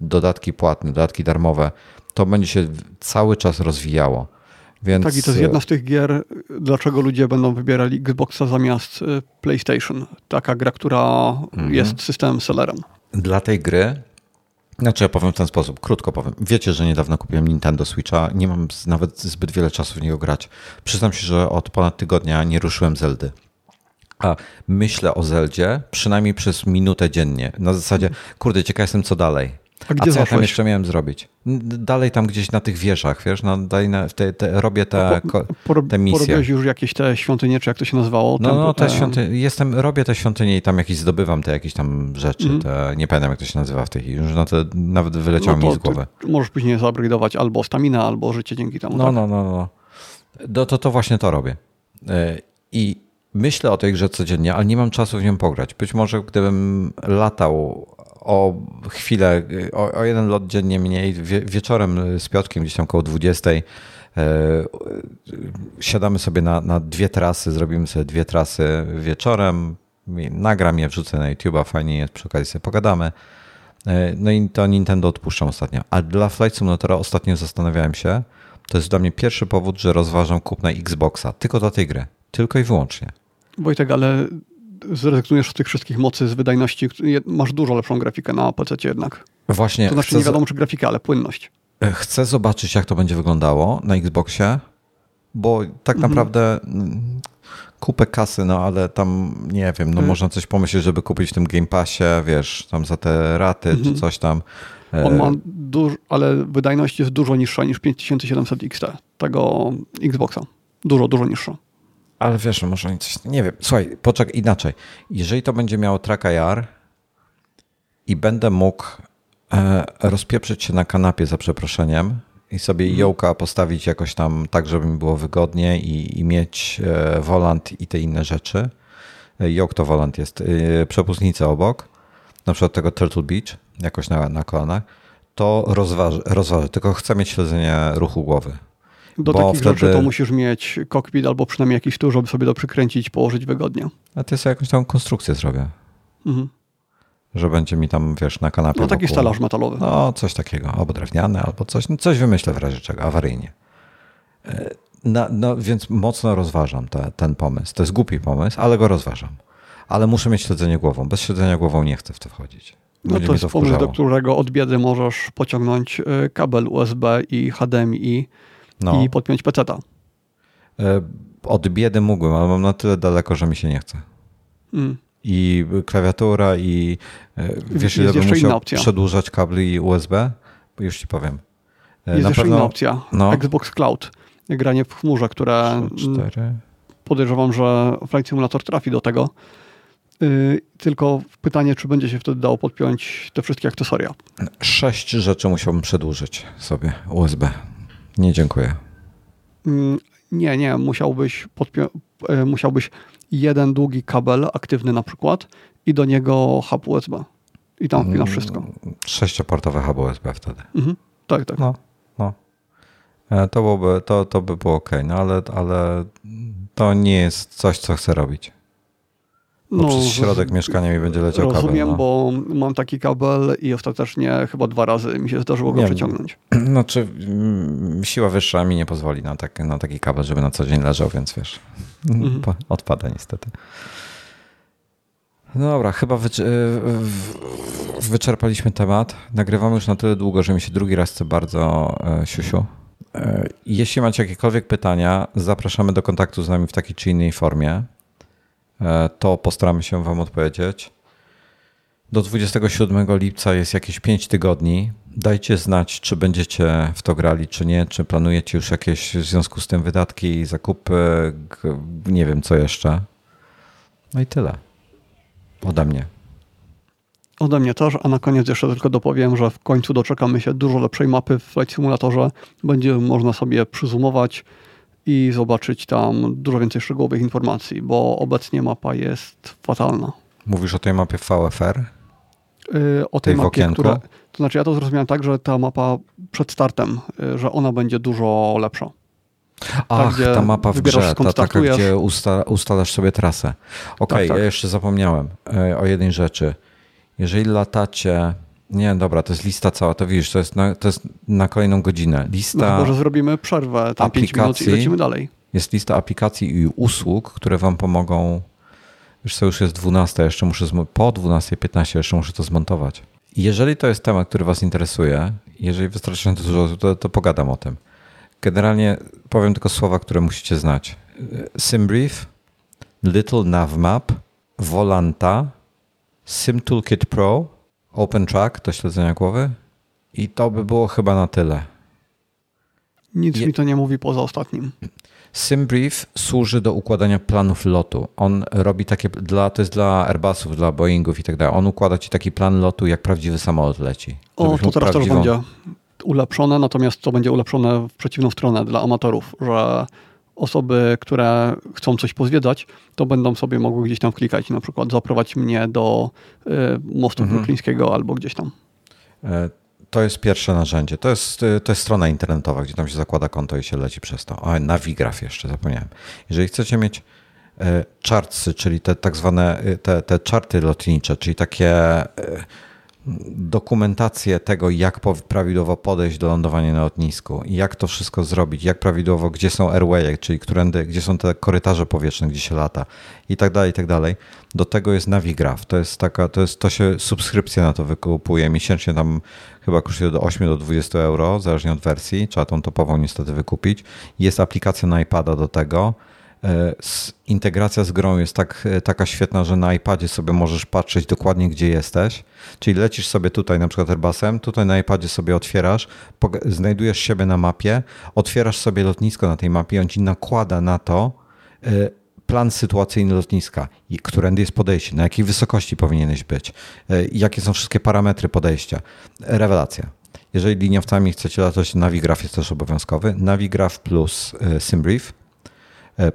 dodatki płatne, dodatki darmowe. To będzie się cały czas rozwijało. Więc... Tak, i to jest jedna z tych gier, dlaczego ludzie będą wybierali Xboxa zamiast y, PlayStation. Taka gra, która mhm. jest systemem sellerem. Dla tej gry znaczy ja powiem w ten sposób, krótko powiem. Wiecie, że niedawno kupiłem Nintendo Switcha, nie mam nawet zbyt wiele czasu w niego grać. Przyznam się, że od ponad tygodnia nie ruszyłem Zeldy. A myślę o Zeldzie przynajmniej przez minutę dziennie. Na zasadzie, kurde, ciekaw jestem co dalej. A, gdzie A co ja tam jeszcze miałem zrobić? Dalej tam gdzieś na tych wieżach, wiesz, no dalej na, te, te, robię te, po, po, te misje. Porobiłeś już jakieś te świątynie, czy jak to się nazywało? No, no te, te świątynie, jestem, robię te świątynie i tam jakieś zdobywam te jakieś tam rzeczy, mm. te, nie pamiętam jak to się nazywa w tej chwili, już na te nawet wyleciało no mi z głowy. Możesz później zaupgrade'ować albo stamina, albo życie dzięki temu. No, tak? no, no, no. Do, to, to właśnie to robię. E, I myślę o tej grze codziennie, ale nie mam czasu w nią pograć. Być może gdybym latał o chwilę, o, o, jeden lot dziennie mniej, wie, wieczorem z Piotrkiem gdzieś tam około 20 e, siadamy sobie na, na dwie trasy, zrobimy sobie dwie trasy wieczorem, nagram je, wrzucę na YouTube'a, fajnie jest, przy okazji sobie pogadamy. No i to Nintendo odpuszczam ostatnio. A dla Flight Simulatora ostatnio zastanawiałem się, to jest dla mnie pierwszy powód, że rozważam kupno Xboxa. Tylko dla tej gry. Tylko i wyłącznie. Wojtek, ale zrezygnujesz z tych wszystkich mocy, z wydajności. Masz dużo lepszą grafikę na PC jednak. Właśnie. To znaczy nie wiadomo, czy grafika, ale płynność. E, chcę zobaczyć, jak to będzie wyglądało na Xboxie, bo tak mhm. naprawdę mm, kupę kasy, no ale tam nie wiem, no y można coś pomyśleć, żeby kupić w tym Game Passie, wiesz, tam za te raty mhm. czy coś tam. E, On ma dużo, ale wydajność jest dużo niższa niż 5700 XT tego Xboxa. Dużo, dużo niższa. Ale wiesz, może oni coś, nie wiem, słuchaj, poczekaj, inaczej. Jeżeli to będzie miało track IR i będę mógł e, rozpieprzyć się na kanapie za przeproszeniem i sobie mhm. jołka postawić jakoś tam tak, żeby mi było wygodnie i, i mieć e, volant i te inne rzeczy. E, jołk to volant jest, e, przepustnica obok, na przykład tego Turtle Beach, jakoś na, na kolanach, to rozważę, rozważę, tylko chcę mieć śledzenie ruchu głowy. Do takich wtedy... rzeczy to musisz mieć kokpit albo przynajmniej jakiś tu, żeby sobie to przykręcić i położyć wygodnie. A ty sobie jakąś tam konstrukcję zrobię. Mhm. Że będzie mi tam, wiesz, na kanapie. No taki wokół. stelaż metalowy. No, coś takiego. Albo drewniane, albo coś. No, coś wymyślę w razie czego, awaryjnie. No, no więc mocno rozważam te, ten pomysł. To jest głupi pomysł, ale go rozważam. Ale muszę mieć śledzenie głową. Bez śledzenia głową nie chcę w to wchodzić. Będzie no to jest to pomysł, do którego od biedy możesz pociągnąć e, kabel USB i HDMI no. i podpiąć peceta. E, od biedy mógłbym, ale mam na tyle daleko, że mi się nie chce. Mm. I klawiatura i e, wiesz, ile bym musiał przedłużać kabli USB? Już ci powiem. E, jest na jeszcze pewno, inna opcja. No. Xbox Cloud. Granie w chmurze, które 3, podejrzewam, że Flight Simulator trafi do tego. Yy, tylko pytanie, czy będzie się wtedy dało podpiąć te wszystkie akcesoria. Sześć rzeczy musiałbym przedłużyć sobie USB. Nie, dziękuję. Mm, nie, nie, musiałbyś, e, musiałbyś jeden długi kabel aktywny na przykład i do niego hub USB. I tam wpinasz mm, wszystko. Sześcioportowe hub USB wtedy. Mhm. Tak, tak. No, no. E, to, byłoby, to, to by było ok, no ale, ale to nie jest coś, co chcę robić. Bo no, przez środek mieszkania mi będzie leciał rozumiem, kabel. Rozumiem, no. bo mam taki kabel i ostatecznie chyba dwa razy mi się zdarzyło go nie, przeciągnąć. No czy mm, siła wyższa mi nie pozwoli na, tak, na taki kabel, żeby na co dzień leżał, więc wiesz, mhm. odpada niestety. No dobra, chyba wycz wyczerpaliśmy temat. Nagrywamy już na tyle długo, że mi się drugi raz chce bardzo e, siusiu. E, jeśli macie jakiekolwiek pytania, zapraszamy do kontaktu z nami w takiej czy innej formie. E, to postaramy się Wam odpowiedzieć. Do 27 lipca jest jakieś 5 tygodni. Dajcie znać, czy będziecie w to grali, czy nie, czy planujecie już jakieś w związku z tym wydatki, zakupy, nie wiem co jeszcze. No i tyle. Ode mnie. Ode mnie też, a na koniec jeszcze tylko dopowiem, że w końcu doczekamy się dużo lepszej mapy w Flight Simulatorze. Będzie można sobie przyzumować i zobaczyć tam dużo więcej szczegółowych informacji, bo obecnie mapa jest fatalna. Mówisz o tej mapie VFR? Yy, o tej, tej mapie, która. To znaczy, ja to zrozumiałem tak, że ta mapa przed startem, yy, że ona będzie dużo lepsza. Ach, ta, ta mapa w grze, ta taka, gdzie usta, ustalasz sobie trasę. Okej, okay, tak, tak. ja jeszcze zapomniałem yy, o jednej rzeczy. Jeżeli latacie nie, dobra, to jest lista cała, to widzisz, to jest na, to jest na kolejną godzinę. Lista. No może zrobimy przerwę, tam aplikacji, minut i lecimy dalej. Jest lista aplikacji i usług, które wam pomogą. Już co już jest 12, jeszcze muszę po 12.15 jeszcze muszę to zmontować. Jeżeli to jest temat, który Was interesuje, jeżeli wystarczająco dużo, to, to pogadam o tym. Generalnie powiem tylko słowa, które musicie znać. SimBrief, Little Navmap, Volanta, SimToolkit Pro, Open Track do śledzenia głowy i to by było chyba na tyle. Nic Je... mi to nie mówi poza ostatnim. SimBrief służy do układania planów lotu. On robi takie, dla, to jest dla Airbusów, dla Boeingów i tak dalej. On układa ci taki plan lotu, jak prawdziwy samolot leci. O, to teraz prawdziwą... też będzie ulepszone, natomiast to będzie ulepszone w przeciwną stronę dla amatorów, że osoby, które chcą coś pozwiedzać, to będą sobie mogły gdzieś tam klikać, na przykład zaprowadź mnie do y, mostu mhm. bruklińskiego albo gdzieś tam. E, to jest pierwsze narzędzie. To jest, y, to jest strona internetowa, gdzie tam się zakłada konto i się leci przez to. A Navigraph jeszcze zapomniałem. Jeżeli chcecie mieć chartsy, czyli te tak zwane y, te, te charty lotnicze, czyli takie dokumentację tego, jak prawidłowo podejść do lądowania na lotnisku jak to wszystko zrobić, jak prawidłowo, gdzie są airwaye, czyli którędy, gdzie są te korytarze powietrzne, gdzie się lata i tak dalej, i tak dalej. Do tego jest Navigraph. To jest taka, to jest, to się subskrypcja na to wykupuje. Miesięcznie tam chyba kosztuje do 8 do 20 euro, zależnie od wersji. Trzeba tą topową niestety wykupić. Jest aplikacja na iPada do tego integracja z grą jest tak, e, taka świetna, że na iPadzie sobie możesz patrzeć dokładnie, gdzie jesteś. Czyli lecisz sobie tutaj na przykład Airbusem, tutaj na iPadzie sobie otwierasz, znajdujesz siebie na mapie, otwierasz sobie lotnisko na tej mapie on ci nakłada na to e, plan sytuacyjny lotniska, którędy jest podejście, na jakiej wysokości powinieneś być, jakie są wszystkie parametry podejścia. Rewelacja. Jeżeli liniowcami chcecie latać, Navigraph jest też obowiązkowy. Navigraph plus SimBrief E,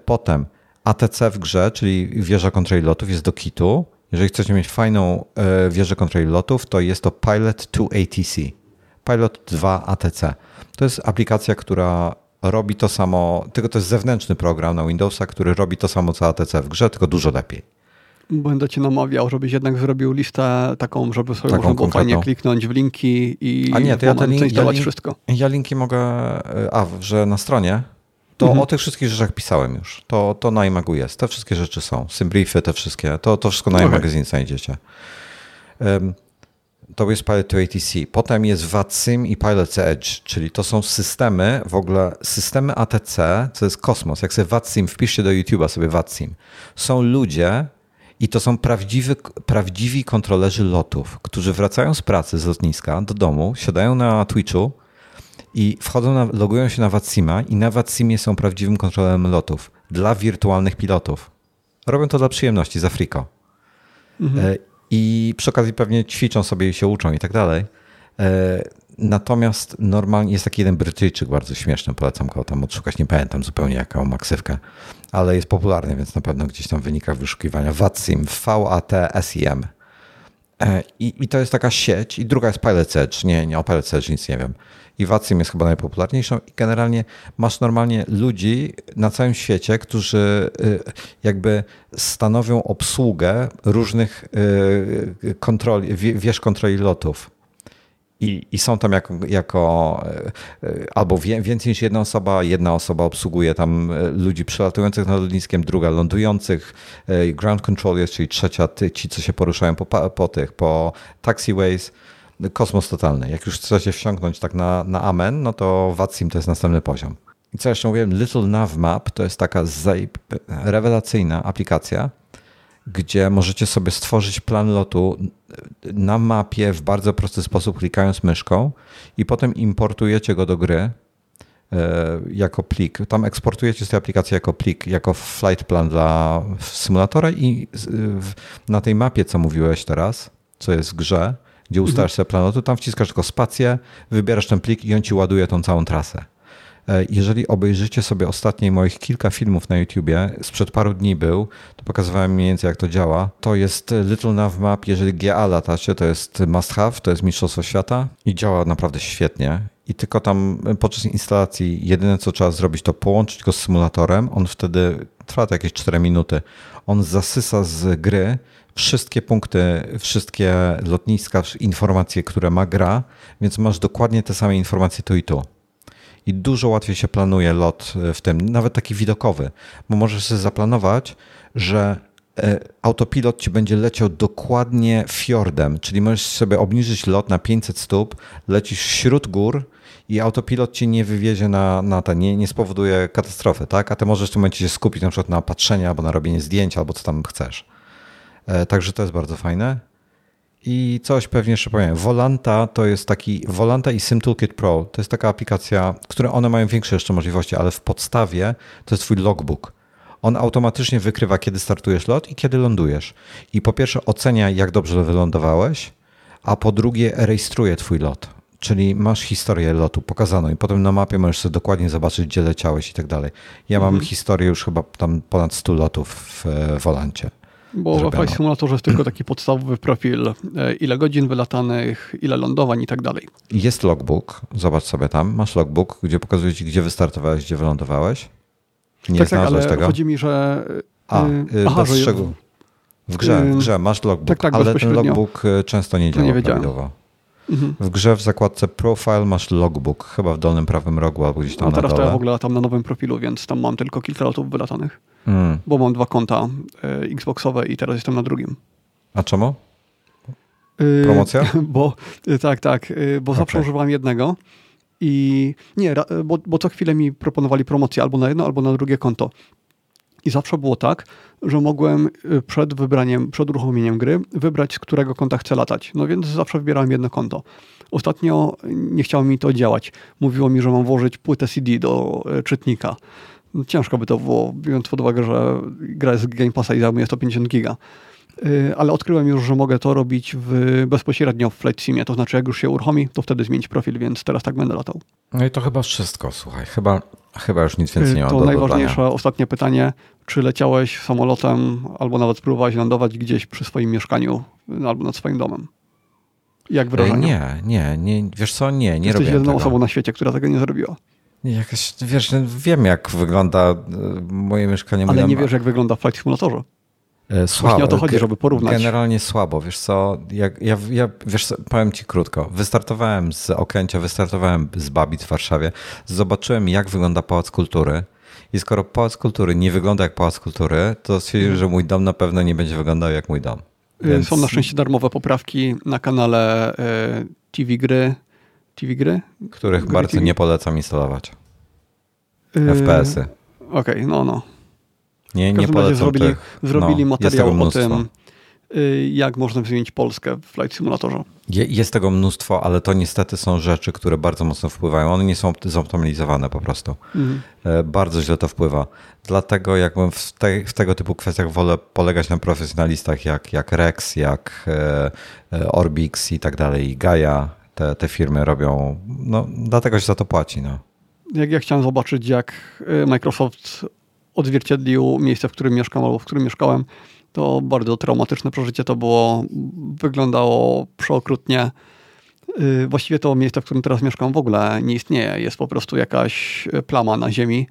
potem ATC w grze, czyli wieża kontroli lotów jest do kitu. Jeżeli chcecie mieć fajną e, wieżę kontroli lotów, to jest to Pilot 2 ATC. Pilot 2 ATC. To jest aplikacja, która robi to samo, tylko to jest zewnętrzny program na Windowsa, który robi to samo co ATC w grze, tylko dużo lepiej. Będę cię namawiał, żebyś jednak zrobił listę taką, żeby sobie taką można było fajnie kliknąć w linki i A nie, to ja, te link, ja, wszystko. Ja linki mogę, e, a, że na stronie to mhm. o tych wszystkich rzeczach pisałem już. To, to na iMagu jest. Te wszystkie rzeczy są. Symbriefy, te wszystkie. To, to wszystko na okay. iMagazine znajdziecie. Um, to jest Pilot 2 ATC. Potem jest VATSIM i Pilot Edge, czyli to są systemy, w ogóle systemy ATC, co jest kosmos. Jak sobie VATSIM, wpiszcie do YouTube'a sobie VATSIM. Są ludzie i to są prawdziwy, prawdziwi kontrolerzy lotów, którzy wracają z pracy z lotniska do domu, siadają na Twitchu i wchodzą na, logują się na Vatsima i na Vatsimie są prawdziwym kontrolerem lotów dla wirtualnych pilotów. Robią to dla przyjemności, za friko. Mhm. E, I przy okazji pewnie ćwiczą sobie i się uczą i tak dalej. E, natomiast normalnie jest taki jeden Brytyjczyk bardzo śmieszny, polecam go tam odszukać, nie pamiętam zupełnie jaką ma ksywkę, ale jest popularny, więc na pewno gdzieś tam w wynikach wyszukiwania VATSIM, V-A-T-S-I-M. E, I, I to jest taka sieć i druga jest Pilot Edge. Nie, nie o Pilot Edge nic nie wiem i Wacim jest chyba najpopularniejszą i generalnie masz normalnie ludzi na całym świecie, którzy y, jakby stanowią obsługę różnych y, kontroli, wież kontroli lotów. I, I, są tam jako, jako y, albo więcej niż jedna osoba, jedna osoba obsługuje tam ludzi przylatujących nad lotniskiem, druga lądujących, ground control czyli trzecia ci, co się poruszają po, po tych, po taxiways kosmos totalny. Jak już chcecie wsiąknąć tak na, na amen, no to VATSIM to jest następny poziom. I co jeszcze mówiłem, Little Nav Map to jest taka rewelacyjna aplikacja, gdzie możecie sobie stworzyć plan lotu na mapie w bardzo prosty sposób, klikając myszką i potem importujecie go do gry e, jako plik. Tam eksportujecie z tej aplikacji jako plik, jako flight plan dla symulatora i na tej mapie, co mówiłeś teraz, co jest w grze, gdzie ustalasz sobie plan lotu, tam wciskasz tylko spację, wybierasz ten plik i on ci ładuje tą całą trasę. E, jeżeli obejrzycie sobie ostatnie moich kilka filmów na YouTubie, sprzed paru dni był, to pokazywałem mniej więcej jak to działa. To jest Little Nav Map, jeżeli GA latacie, to jest must have, to jest Mistrzostwo Świata i działa naprawdę świetnie. I tylko tam podczas instalacji jedyne co trzeba zrobić to połączyć go z symulatorem, on wtedy trwa to jakieś 4 minuty. On zasysa z gry wszystkie punkty, wszystkie lotniska, informacje, które ma gra, więc masz dokładnie te same informacje tu i tu. I dużo łatwiej się planuje lot e, w tym, nawet taki widokowy, bo możesz sobie zaplanować, że e, autopilot ci będzie leciał dokładnie fiordem, czyli możesz sobie obniżyć lot na 500 stóp, lecisz wśród gór i autopilot ci nie wywiezie na, na ten, nie, nie spowoduje katastrofy, tak? A ty możesz w tym momencie się skupić na przykład na patrzeniu albo na robienie zdjęć, albo co tam chcesz. E, także to jest bardzo fajne. I coś pewnie jeszcze powiem. Volanta to jest taki, Volanta i SimToolkit Pro to jest taka aplikacja, które one mają większe jeszcze możliwości, ale w podstawie to jest twój logbook. On automatycznie wykrywa, kiedy startujesz lot i kiedy lądujesz. I po pierwsze ocenia, jak dobrze wylądowałeś, a po drugie rejestruje twój lot. Czyli masz historię lotu pokazaną i potem na mapie możesz sobie dokładnie zobaczyć, gdzie leciałeś i tak dalej. Ja mam mhm. historię już chyba tam ponad 100 lotów w Volancie. Bo w Flight Simulatorze jest tylko taki podstawowy profil, e, ile godzin wylatanych, ile lądowań i tak dalej. Jest logbook, zobacz sobie tam, masz logbook, gdzie pokazuje ci, gdzie wystartowałeś, gdzie wylądowałeś. Nie tak, tak, ale tego? chodzi mi, że... A, y, aha, że W grze, w grze masz logbook, tak, tak, ale ten logbook często nie działa nie prawidłowo. Mhm. W grze w zakładce Profile masz logbook, chyba w dolnym prawym rogu albo gdzieś tam no, teraz na dole. to ja w ogóle tam na nowym profilu, więc tam mam tylko kilka latów wylatanych. Mm. Bo mam dwa konta y, Xboxowe i teraz jestem na drugim. A czemu? Y, Promocja? Yy, bo y, tak, tak, yy, bo okay. zawsze używałem jednego i nie, bo, bo co chwilę mi proponowali promocję albo na jedno, albo na drugie konto. I zawsze było tak, że mogłem y, przed wybraniem, przed uruchomieniem gry wybrać, z którego konta chcę latać. No więc zawsze wybierałem jedno konto. Ostatnio nie chciało mi to działać. Mówiło mi, że mam włożyć płytę CD do y, czytnika. No, ciężko by to było, biorąc pod uwagę, że gra jest Game Passa i zajmuje 150 giga. Y, ale odkryłem już, że mogę to robić w, bezpośrednio w Flight Simie, to znaczy jak już się uruchomi, to wtedy zmienić profil, więc teraz tak będę latał. No i to chyba wszystko, słuchaj, chyba, chyba już nic więcej nie ma To do najważniejsze, dodania. ostatnie pytanie, czy leciałeś samolotem albo nawet próbowałeś lądować gdzieś przy swoim mieszkaniu albo nad swoim domem? Jak wrażenie? Nie, nie, nie, wiesz co, nie, nie Jesteś jedyną tego. osobą na świecie, która tego nie zrobiła. Jakaś, wiesz, wiem jak wygląda e, moje mieszkanie. Ale nie wiesz jak wygląda w Flight Simulatorze. E, słabo. Właśnie o to chodzi, żeby porównać. Generalnie słabo, wiesz co, jak, ja, ja wiesz co, powiem ci krótko. Wystartowałem z Okęcia, wystartowałem z Babic w Warszawie, zobaczyłem jak wygląda Pałac Kultury i skoro Pałac Kultury nie wygląda jak Pałac Kultury, to stwierdziłem, mhm. że mój dom na pewno nie będzie wyglądał jak mój dom. Y, Więc... Są na szczęście darmowe poprawki na kanale y, TV Gry. TV Gry? Których Gry bardzo TV? nie polecam instalować. Yy... FPS-y. Okej, okay, no, no. Nie, nie polecam zrobili, tych, zrobili no, materiał o tym, y, jak można zmienić Polskę w Flight Simulatorze. Jest tego mnóstwo, ale to niestety są rzeczy, które bardzo mocno wpływają. One nie są zoptymalizowane po prostu. Mhm. E, bardzo źle to wpływa. Dlatego jakbym w, te, w, tego typu kwestiach wolę polegać na profesjonalistach jak, jak Rex, jak e, e, Orbix i tak dalej, i Gaia. Te, te firmy robią, no dlatego się za to płaci. No. Jak ja chciałem zobaczyć, jak Microsoft odzwierciedlił miejsce, w którym mieszkam albo w którym mieszkałem. To bardzo traumatyczne przeżycie to było. Wyglądało przeokrutnie. Y, właściwie to miejsce, w którym teraz mieszkam, w ogóle nie istnieje. Jest po prostu jakaś plama na ziemi.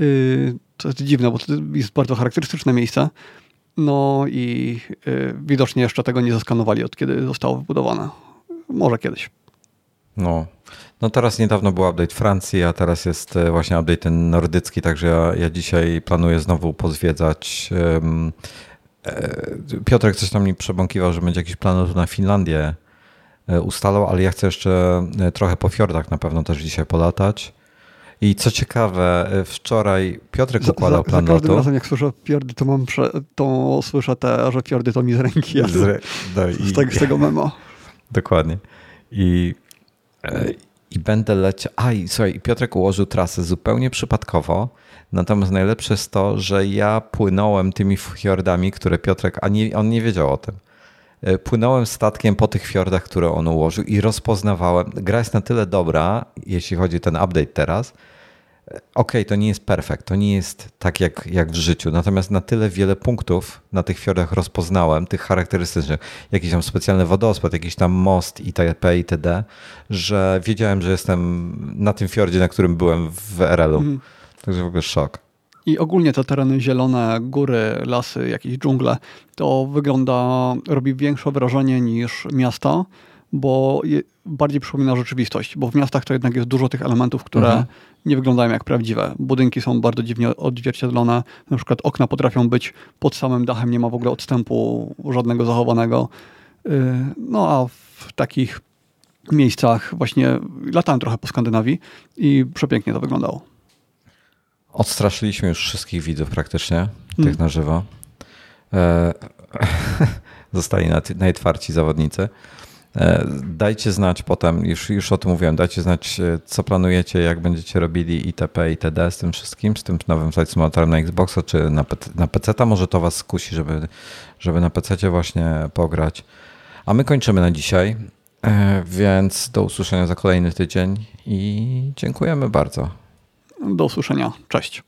Y, to jest dziwne, bo to jest bardzo charakterystyczne miejsce. No i y, widocznie jeszcze tego nie zaskanowali od kiedy zostało wybudowane. Może kiedyś. No, no teraz niedawno był update Francji, a teraz jest e, właśnie update ten nordycki, także ja, ja dzisiaj planuję znowu pozwiedzać. Um, Piotrek coś tam mi przebąkiwał, że będzie jakiś plan na Finlandię e, ustalał, ale ja chcę jeszcze trochę po fiordach na pewno też dzisiaj polatać. I co ciekawe, wczoraj Piotrek układał plan za, za każdym razem jak słyszę fiordy, to mam prze, to słyszę te, że fiordy to mi z ręki jadą. Z, no i, z, tego, z tego memo. Dokładnie. I i będę leciał. A i słuchaj, Piotrek ułożył trasę zupełnie przypadkowo. Natomiast najlepsze jest to, że ja płynąłem tymi fiordami, które Piotrek, a nie, on nie wiedział o tym. E, płynąłem statkiem po tych fiordach, które on ułożył i rozpoznawałem. Gra jest na tyle dobra, jeśli chodzi o ten update teraz, OK, to nie jest perfekt, to nie jest tak jak, jak w życiu, natomiast na tyle wiele punktów na tych fiordach rozpoznałem, tych charakterystycznych, jakiś tam specjalny wodospad, jakiś tam most itp. itd., że wiedziałem, że jestem na tym fiordzie, na którym byłem w RL-u. Mm. Także w ogóle szok. I ogólnie te tereny zielone, góry, lasy, jakieś dżungle, to wygląda, robi większe wrażenie niż miasta, bo bardziej przypomina rzeczywistość, bo w miastach to jednak jest dużo tych elementów, które mhm. Nie wyglądają jak prawdziwe. Budynki są bardzo dziwnie odzwierciedlone, na przykład okna potrafią być pod samym dachem, nie ma w ogóle odstępu żadnego zachowanego. Y, no a w takich miejscach właśnie latałem trochę po Skandynawii i przepięknie to wyglądało. Odstraszyliśmy już wszystkich widzów praktycznie, tych hmm. na żywo. E, zostali najtwarci zawodnicy. E, dajcie znać potem, już, już o tym mówiłem, dajcie znać, e, co planujecie, jak będziecie robili itp. itd. z tym wszystkim, z tym nowym Flight Simulatorem na Xboxa czy na, na PC. Może to was skusi, żeby, żeby na PC właśnie pograć. A my kończymy na dzisiaj, e, więc do usłyszenia za kolejny tydzień i dziękujemy bardzo. Do usłyszenia. Cześć.